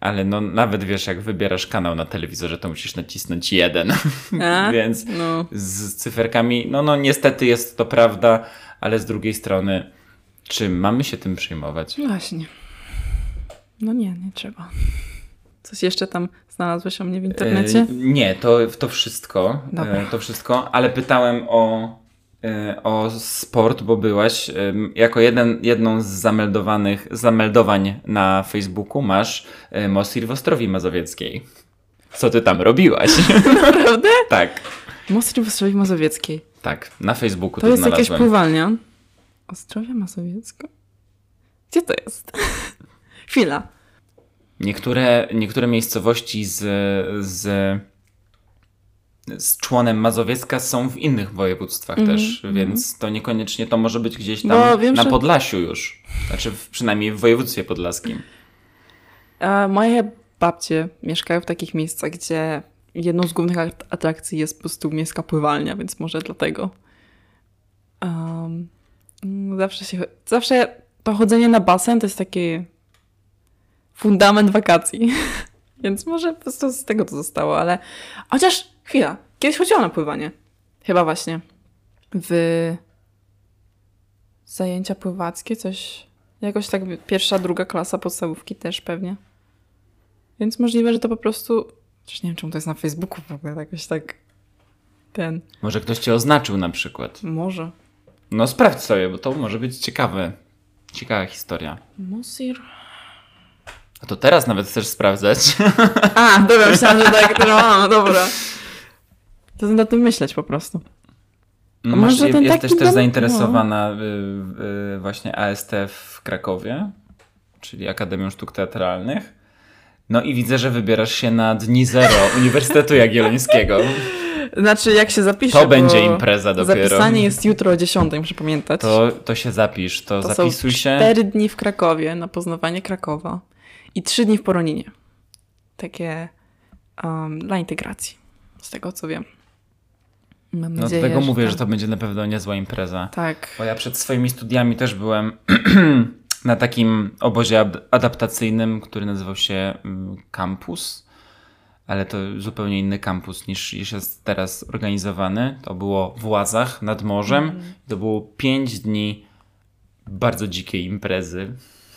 [SPEAKER 1] Ale no nawet wiesz, jak wybierasz kanał na telewizorze, to musisz nacisnąć jeden.
[SPEAKER 2] A? (laughs)
[SPEAKER 1] Więc
[SPEAKER 2] No.
[SPEAKER 1] z cyferkami, no no niestety jest to prawda, ale z drugiej strony, czy mamy się tym przejmować?
[SPEAKER 2] Właśnie. No nie, nie trzeba. Coś jeszcze tam znalazłeś o mnie w internecie?
[SPEAKER 1] E, nie, to, to wszystko.
[SPEAKER 2] Dobra.
[SPEAKER 1] E, to wszystko, ale pytałem o, e, o sport, bo byłaś jako jeden, jedną z zameldowanych zameldowań na Facebooku masz Mosir w Ostrowi Mazowieckiej. Co ty tam robiłaś? (laughs)
[SPEAKER 2] Naprawdę?
[SPEAKER 1] tak,
[SPEAKER 2] Mosty w Ostrowi Mazowieckiej.
[SPEAKER 1] Tak, na Facebooku
[SPEAKER 2] To
[SPEAKER 1] to,
[SPEAKER 2] jest jakaś pływalnia. Ostrowia Mazowiecka? Gdzie to jest? (laughs) Chwila.
[SPEAKER 1] Niektóre, niektóre miejscowości z, z, z członem Mazowiecka są w innych województwach też, więc to niekoniecznie to może być gdzieś tam
[SPEAKER 2] Mhm, Bo wiem,
[SPEAKER 1] na
[SPEAKER 2] że-
[SPEAKER 1] Podlasiu już. Znaczy w, przynajmniej w województwie podlaskim.
[SPEAKER 2] A moje babcie mieszkają w takich miejscach, gdzie jedną z głównych at- atrakcji jest po prostu miejska pływalnia, więc może dlatego. Um, zawsze się. Zawsze to chodzenie na basen to jest taki fundament wakacji. (laughs) więc może po prostu z tego to zostało, ale. Chociaż chwila. Kiedyś chodziłam na pływanie. Chyba właśnie. W zajęcia pływackie, coś. Jakoś tak pierwsza, druga klasa podstawówki też pewnie. Więc możliwe, że to po prostu. Chociaż nie wiem, czemu to jest na Facebooku w ogóle, jakoś tak. Ten.
[SPEAKER 1] Może ktoś cię oznaczył na przykład.
[SPEAKER 2] Może.
[SPEAKER 1] No sprawdź sobie, bo to może być ciekawe. Ciekawa historia.
[SPEAKER 2] Mosir.
[SPEAKER 1] A to teraz nawet chcesz sprawdzać.
[SPEAKER 2] A, dobra, myślałam, że tak. (laughs) No, no, dobra. To na tym myśleć po prostu.
[SPEAKER 1] No,
[SPEAKER 2] może
[SPEAKER 1] masz,
[SPEAKER 2] ten
[SPEAKER 1] jesteś też
[SPEAKER 2] dom-
[SPEAKER 1] zainteresowana y, y, właśnie AST w Krakowie, czyli Akademią Sztuk Teatralnych. No i widzę, że wybierasz się na Dni Zero (laughs) Uniwersytetu Jagiellońskiego.
[SPEAKER 2] Znaczy, jak się zapisze.
[SPEAKER 1] To będzie impreza dopiero.
[SPEAKER 2] Zapisanie jest jutro o 10, muszę pamiętać.
[SPEAKER 1] To, to się zapisz, to,
[SPEAKER 2] To
[SPEAKER 1] zapisuj
[SPEAKER 2] są
[SPEAKER 1] się.
[SPEAKER 2] cztery dni w Krakowie na poznawanie Krakowa i trzy dni w Poroninie. Takie um, dla integracji, z tego co wiem. Mam
[SPEAKER 1] No
[SPEAKER 2] nadzieję,
[SPEAKER 1] dlatego mówię,
[SPEAKER 2] tak.
[SPEAKER 1] że to będzie na pewno niezła impreza.
[SPEAKER 2] Tak.
[SPEAKER 1] Bo ja przed swoimi studiami też byłem (clears throat) na takim obozie adaptacyjnym, który nazywał się mm, Campus, ale to zupełnie inny kampus niż, jest teraz organizowany. To było w Łazach nad morzem. To było pięć dni bardzo dzikiej imprezy.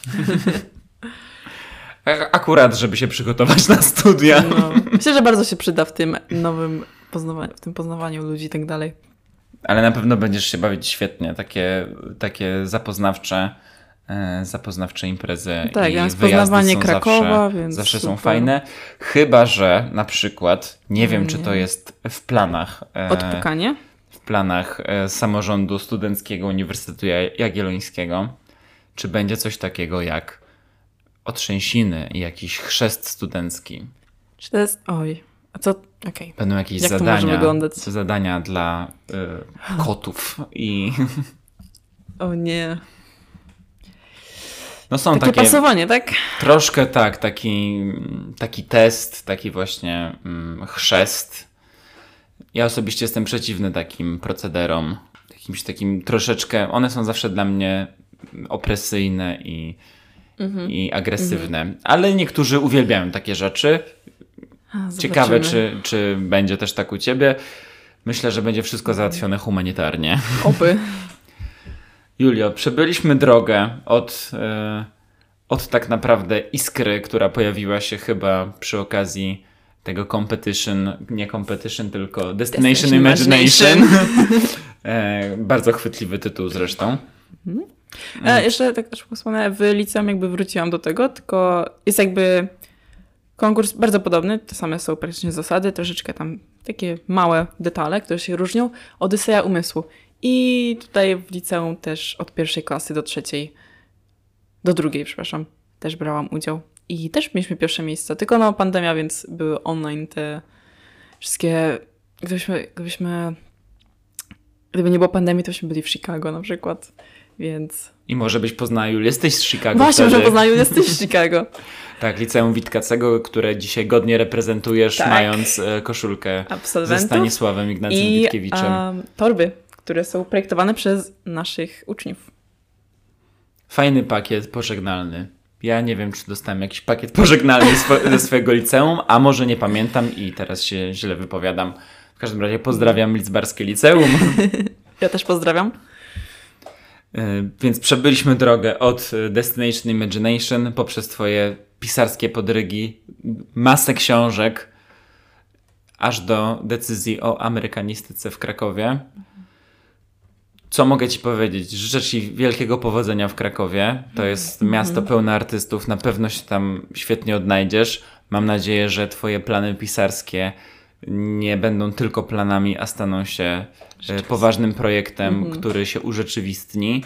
[SPEAKER 1] (laughs) Akurat, żeby się przygotować na studia.
[SPEAKER 2] No. (laughs) Myślę, że bardzo się przyda w tym nowym poznawaniu, w tym poznawaniu ludzi i tak dalej.
[SPEAKER 1] Ale na pewno będziesz się bawić świetnie. Takie, takie zapoznawcze, e, zapoznawcze imprezy.
[SPEAKER 2] Tak,
[SPEAKER 1] i
[SPEAKER 2] ja jest
[SPEAKER 1] wyjazdy
[SPEAKER 2] poznawanie
[SPEAKER 1] są
[SPEAKER 2] Krakowa,
[SPEAKER 1] zawsze,
[SPEAKER 2] więc
[SPEAKER 1] zawsze są
[SPEAKER 2] super.
[SPEAKER 1] fajne. Chyba, że na przykład, nie wiem, czy
[SPEAKER 2] nie.
[SPEAKER 1] to jest w planach. e,
[SPEAKER 2] Odpukanie?
[SPEAKER 1] w planach e, samorządu studenckiego Uniwersytetu Ja- Jagiellońskiego, czy będzie coś takiego jak otrzęsiny i jakiś chrzest studencki.
[SPEAKER 2] Czy to jest... Oj, a co... Okej.
[SPEAKER 1] Będą jakieś
[SPEAKER 2] Jak
[SPEAKER 1] zadania, zadania dla e, kotów i
[SPEAKER 2] O nie.
[SPEAKER 1] no są
[SPEAKER 2] Takie,
[SPEAKER 1] takie,
[SPEAKER 2] pasowanie, tak?
[SPEAKER 1] troszkę tak, taki, taki test, taki właśnie mm, chrzest. Ja osobiście jestem przeciwny takim procederom, jakimś takim troszeczkę, one są zawsze dla mnie opresyjne i,
[SPEAKER 2] Mhm.
[SPEAKER 1] i agresywne, ale niektórzy uwielbiają takie rzeczy.
[SPEAKER 2] A,
[SPEAKER 1] Ciekawe, czy, czy będzie też tak u ciebie. Myślę, że będzie wszystko załatwione humanitarnie.
[SPEAKER 2] Oby. (laughs)
[SPEAKER 1] Julio, przebyliśmy drogę od, e, od tak naprawdę iskry, która pojawiła się chyba przy okazji tego competition, nie competition, tylko Destination,
[SPEAKER 2] Destination
[SPEAKER 1] Imagination. (laughs) e, bardzo chwytliwy tytuł zresztą.
[SPEAKER 2] E, jeszcze tak też wspomnę, w liceum jakby wróciłam do tego, tylko jest jakby konkurs bardzo podobny, te same są praktycznie zasady, troszeczkę tam takie małe detale, które się różnią. Odyseja umysłu. I tutaj w liceum też od pierwszej klasy do trzeciej, do drugiej, przepraszam, też brałam udział. I też mieliśmy pierwsze miejsce, tylko no pandemia, więc były online te wszystkie, gdybyśmy, gdybyśmy gdyby nie było pandemii, to byśmy byli w Chicago na przykład, więc...
[SPEAKER 1] I może byś poznała Julię. Jesteś z Chicago
[SPEAKER 2] Właśnie,
[SPEAKER 1] wtedy.
[SPEAKER 2] że poznaniu jesteś z (laughs) Chicago.
[SPEAKER 1] Tak, liceum Witkacego, które dzisiaj godnie reprezentujesz,
[SPEAKER 2] Tak.
[SPEAKER 1] mając e, koszulkę ze. Stanisławem Ignacym
[SPEAKER 2] I
[SPEAKER 1] Witkiewiczem.
[SPEAKER 2] um, torby, które są projektowane przez naszych uczniów.
[SPEAKER 1] Fajny pakiet pożegnalny. Ja nie wiem, czy dostałem jakiś pakiet pożegnalny ze swojego liceum, a może nie pamiętam i teraz się źle wypowiadam. W każdym razie pozdrawiam Lidzbarskie Liceum. (laughs)
[SPEAKER 2] Ja też pozdrawiam.
[SPEAKER 1] E, Więc przebyliśmy drogę od e, Destination Imagination poprzez twoje pisarskie podrygi, masę książek, aż do decyzji o amerykanistyce w Krakowie. Co mogę ci powiedzieć? Życzę ci wielkiego powodzenia w Krakowie. To jest miasto pełne artystów, na pewno się tam świetnie odnajdziesz. Mam nadzieję, że twoje plany pisarskie nie będą tylko planami, a staną się poważnym projektem,
[SPEAKER 2] Mhm.
[SPEAKER 1] który się urzeczywistni.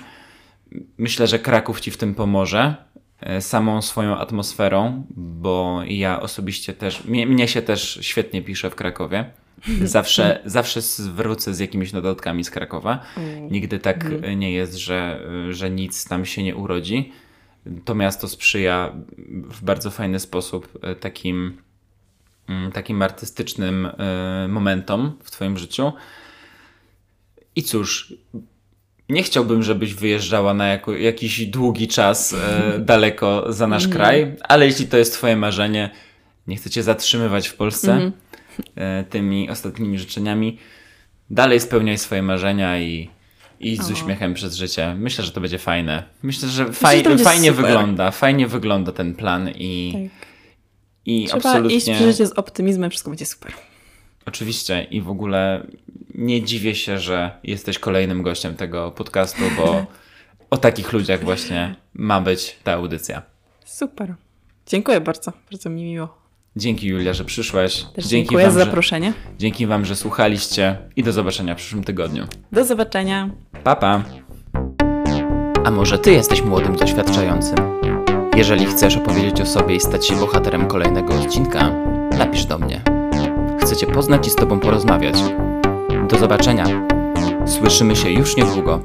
[SPEAKER 1] Myślę, że Kraków ci w tym pomoże. e, Samą swoją atmosferą, bo ja osobiście też, mnie, mnie się też świetnie pisze w Krakowie. Zawsze, (laughs) zawsze wrócę z jakimiś dodatkami z Krakowa. Nigdy tak e, nie jest, że, e, że nic tam się nie urodzi. To miasto sprzyja w bardzo fajny sposób e, takim, mm, takim artystycznym e, momentom w Twoim życiu. I cóż, nie chciałbym, żebyś wyjeżdżała na jako, jakiś długi czas e, (laughs) daleko za nasz kraj, ale jeśli to jest Twoje marzenie, nie chcę Cię zatrzymywać w Polsce e, tymi ostatnimi życzeniami. Dalej spełniaj swoje marzenia i i z uśmiechem przez życie. Myślę, że to będzie fajne. Myślę, że faj,
[SPEAKER 2] to będzie
[SPEAKER 1] fajnie
[SPEAKER 2] super.
[SPEAKER 1] wygląda. Fajnie wygląda ten plan i,
[SPEAKER 2] Tak.
[SPEAKER 1] i
[SPEAKER 2] Trzeba
[SPEAKER 1] absolutnie.
[SPEAKER 2] iść w życie z optymizmem, wszystko będzie super.
[SPEAKER 1] Oczywiście i w ogóle nie dziwię się, że jesteś kolejnym gościem tego podcastu, bo o takich ludziach właśnie ma być ta audycja.
[SPEAKER 2] Super. Dziękuję bardzo, bardzo mi miło.
[SPEAKER 1] Dzięki Julia, że przyszłaś.
[SPEAKER 2] Też
[SPEAKER 1] Dzięki
[SPEAKER 2] dziękuję
[SPEAKER 1] wam,
[SPEAKER 2] za
[SPEAKER 1] że,
[SPEAKER 2] zaproszenie.
[SPEAKER 1] dzięki Wam, że słuchaliście i do zobaczenia w przyszłym tygodniu.
[SPEAKER 2] Do zobaczenia.
[SPEAKER 1] Pa, pa. A może Ty jesteś młodym, doświadczającym? Jeżeli chcesz opowiedzieć o sobie i stać się bohaterem kolejnego odcinka, napisz do mnie. Chcę Cię poznać i z Tobą porozmawiać. Do zobaczenia. Słyszymy się już niedługo.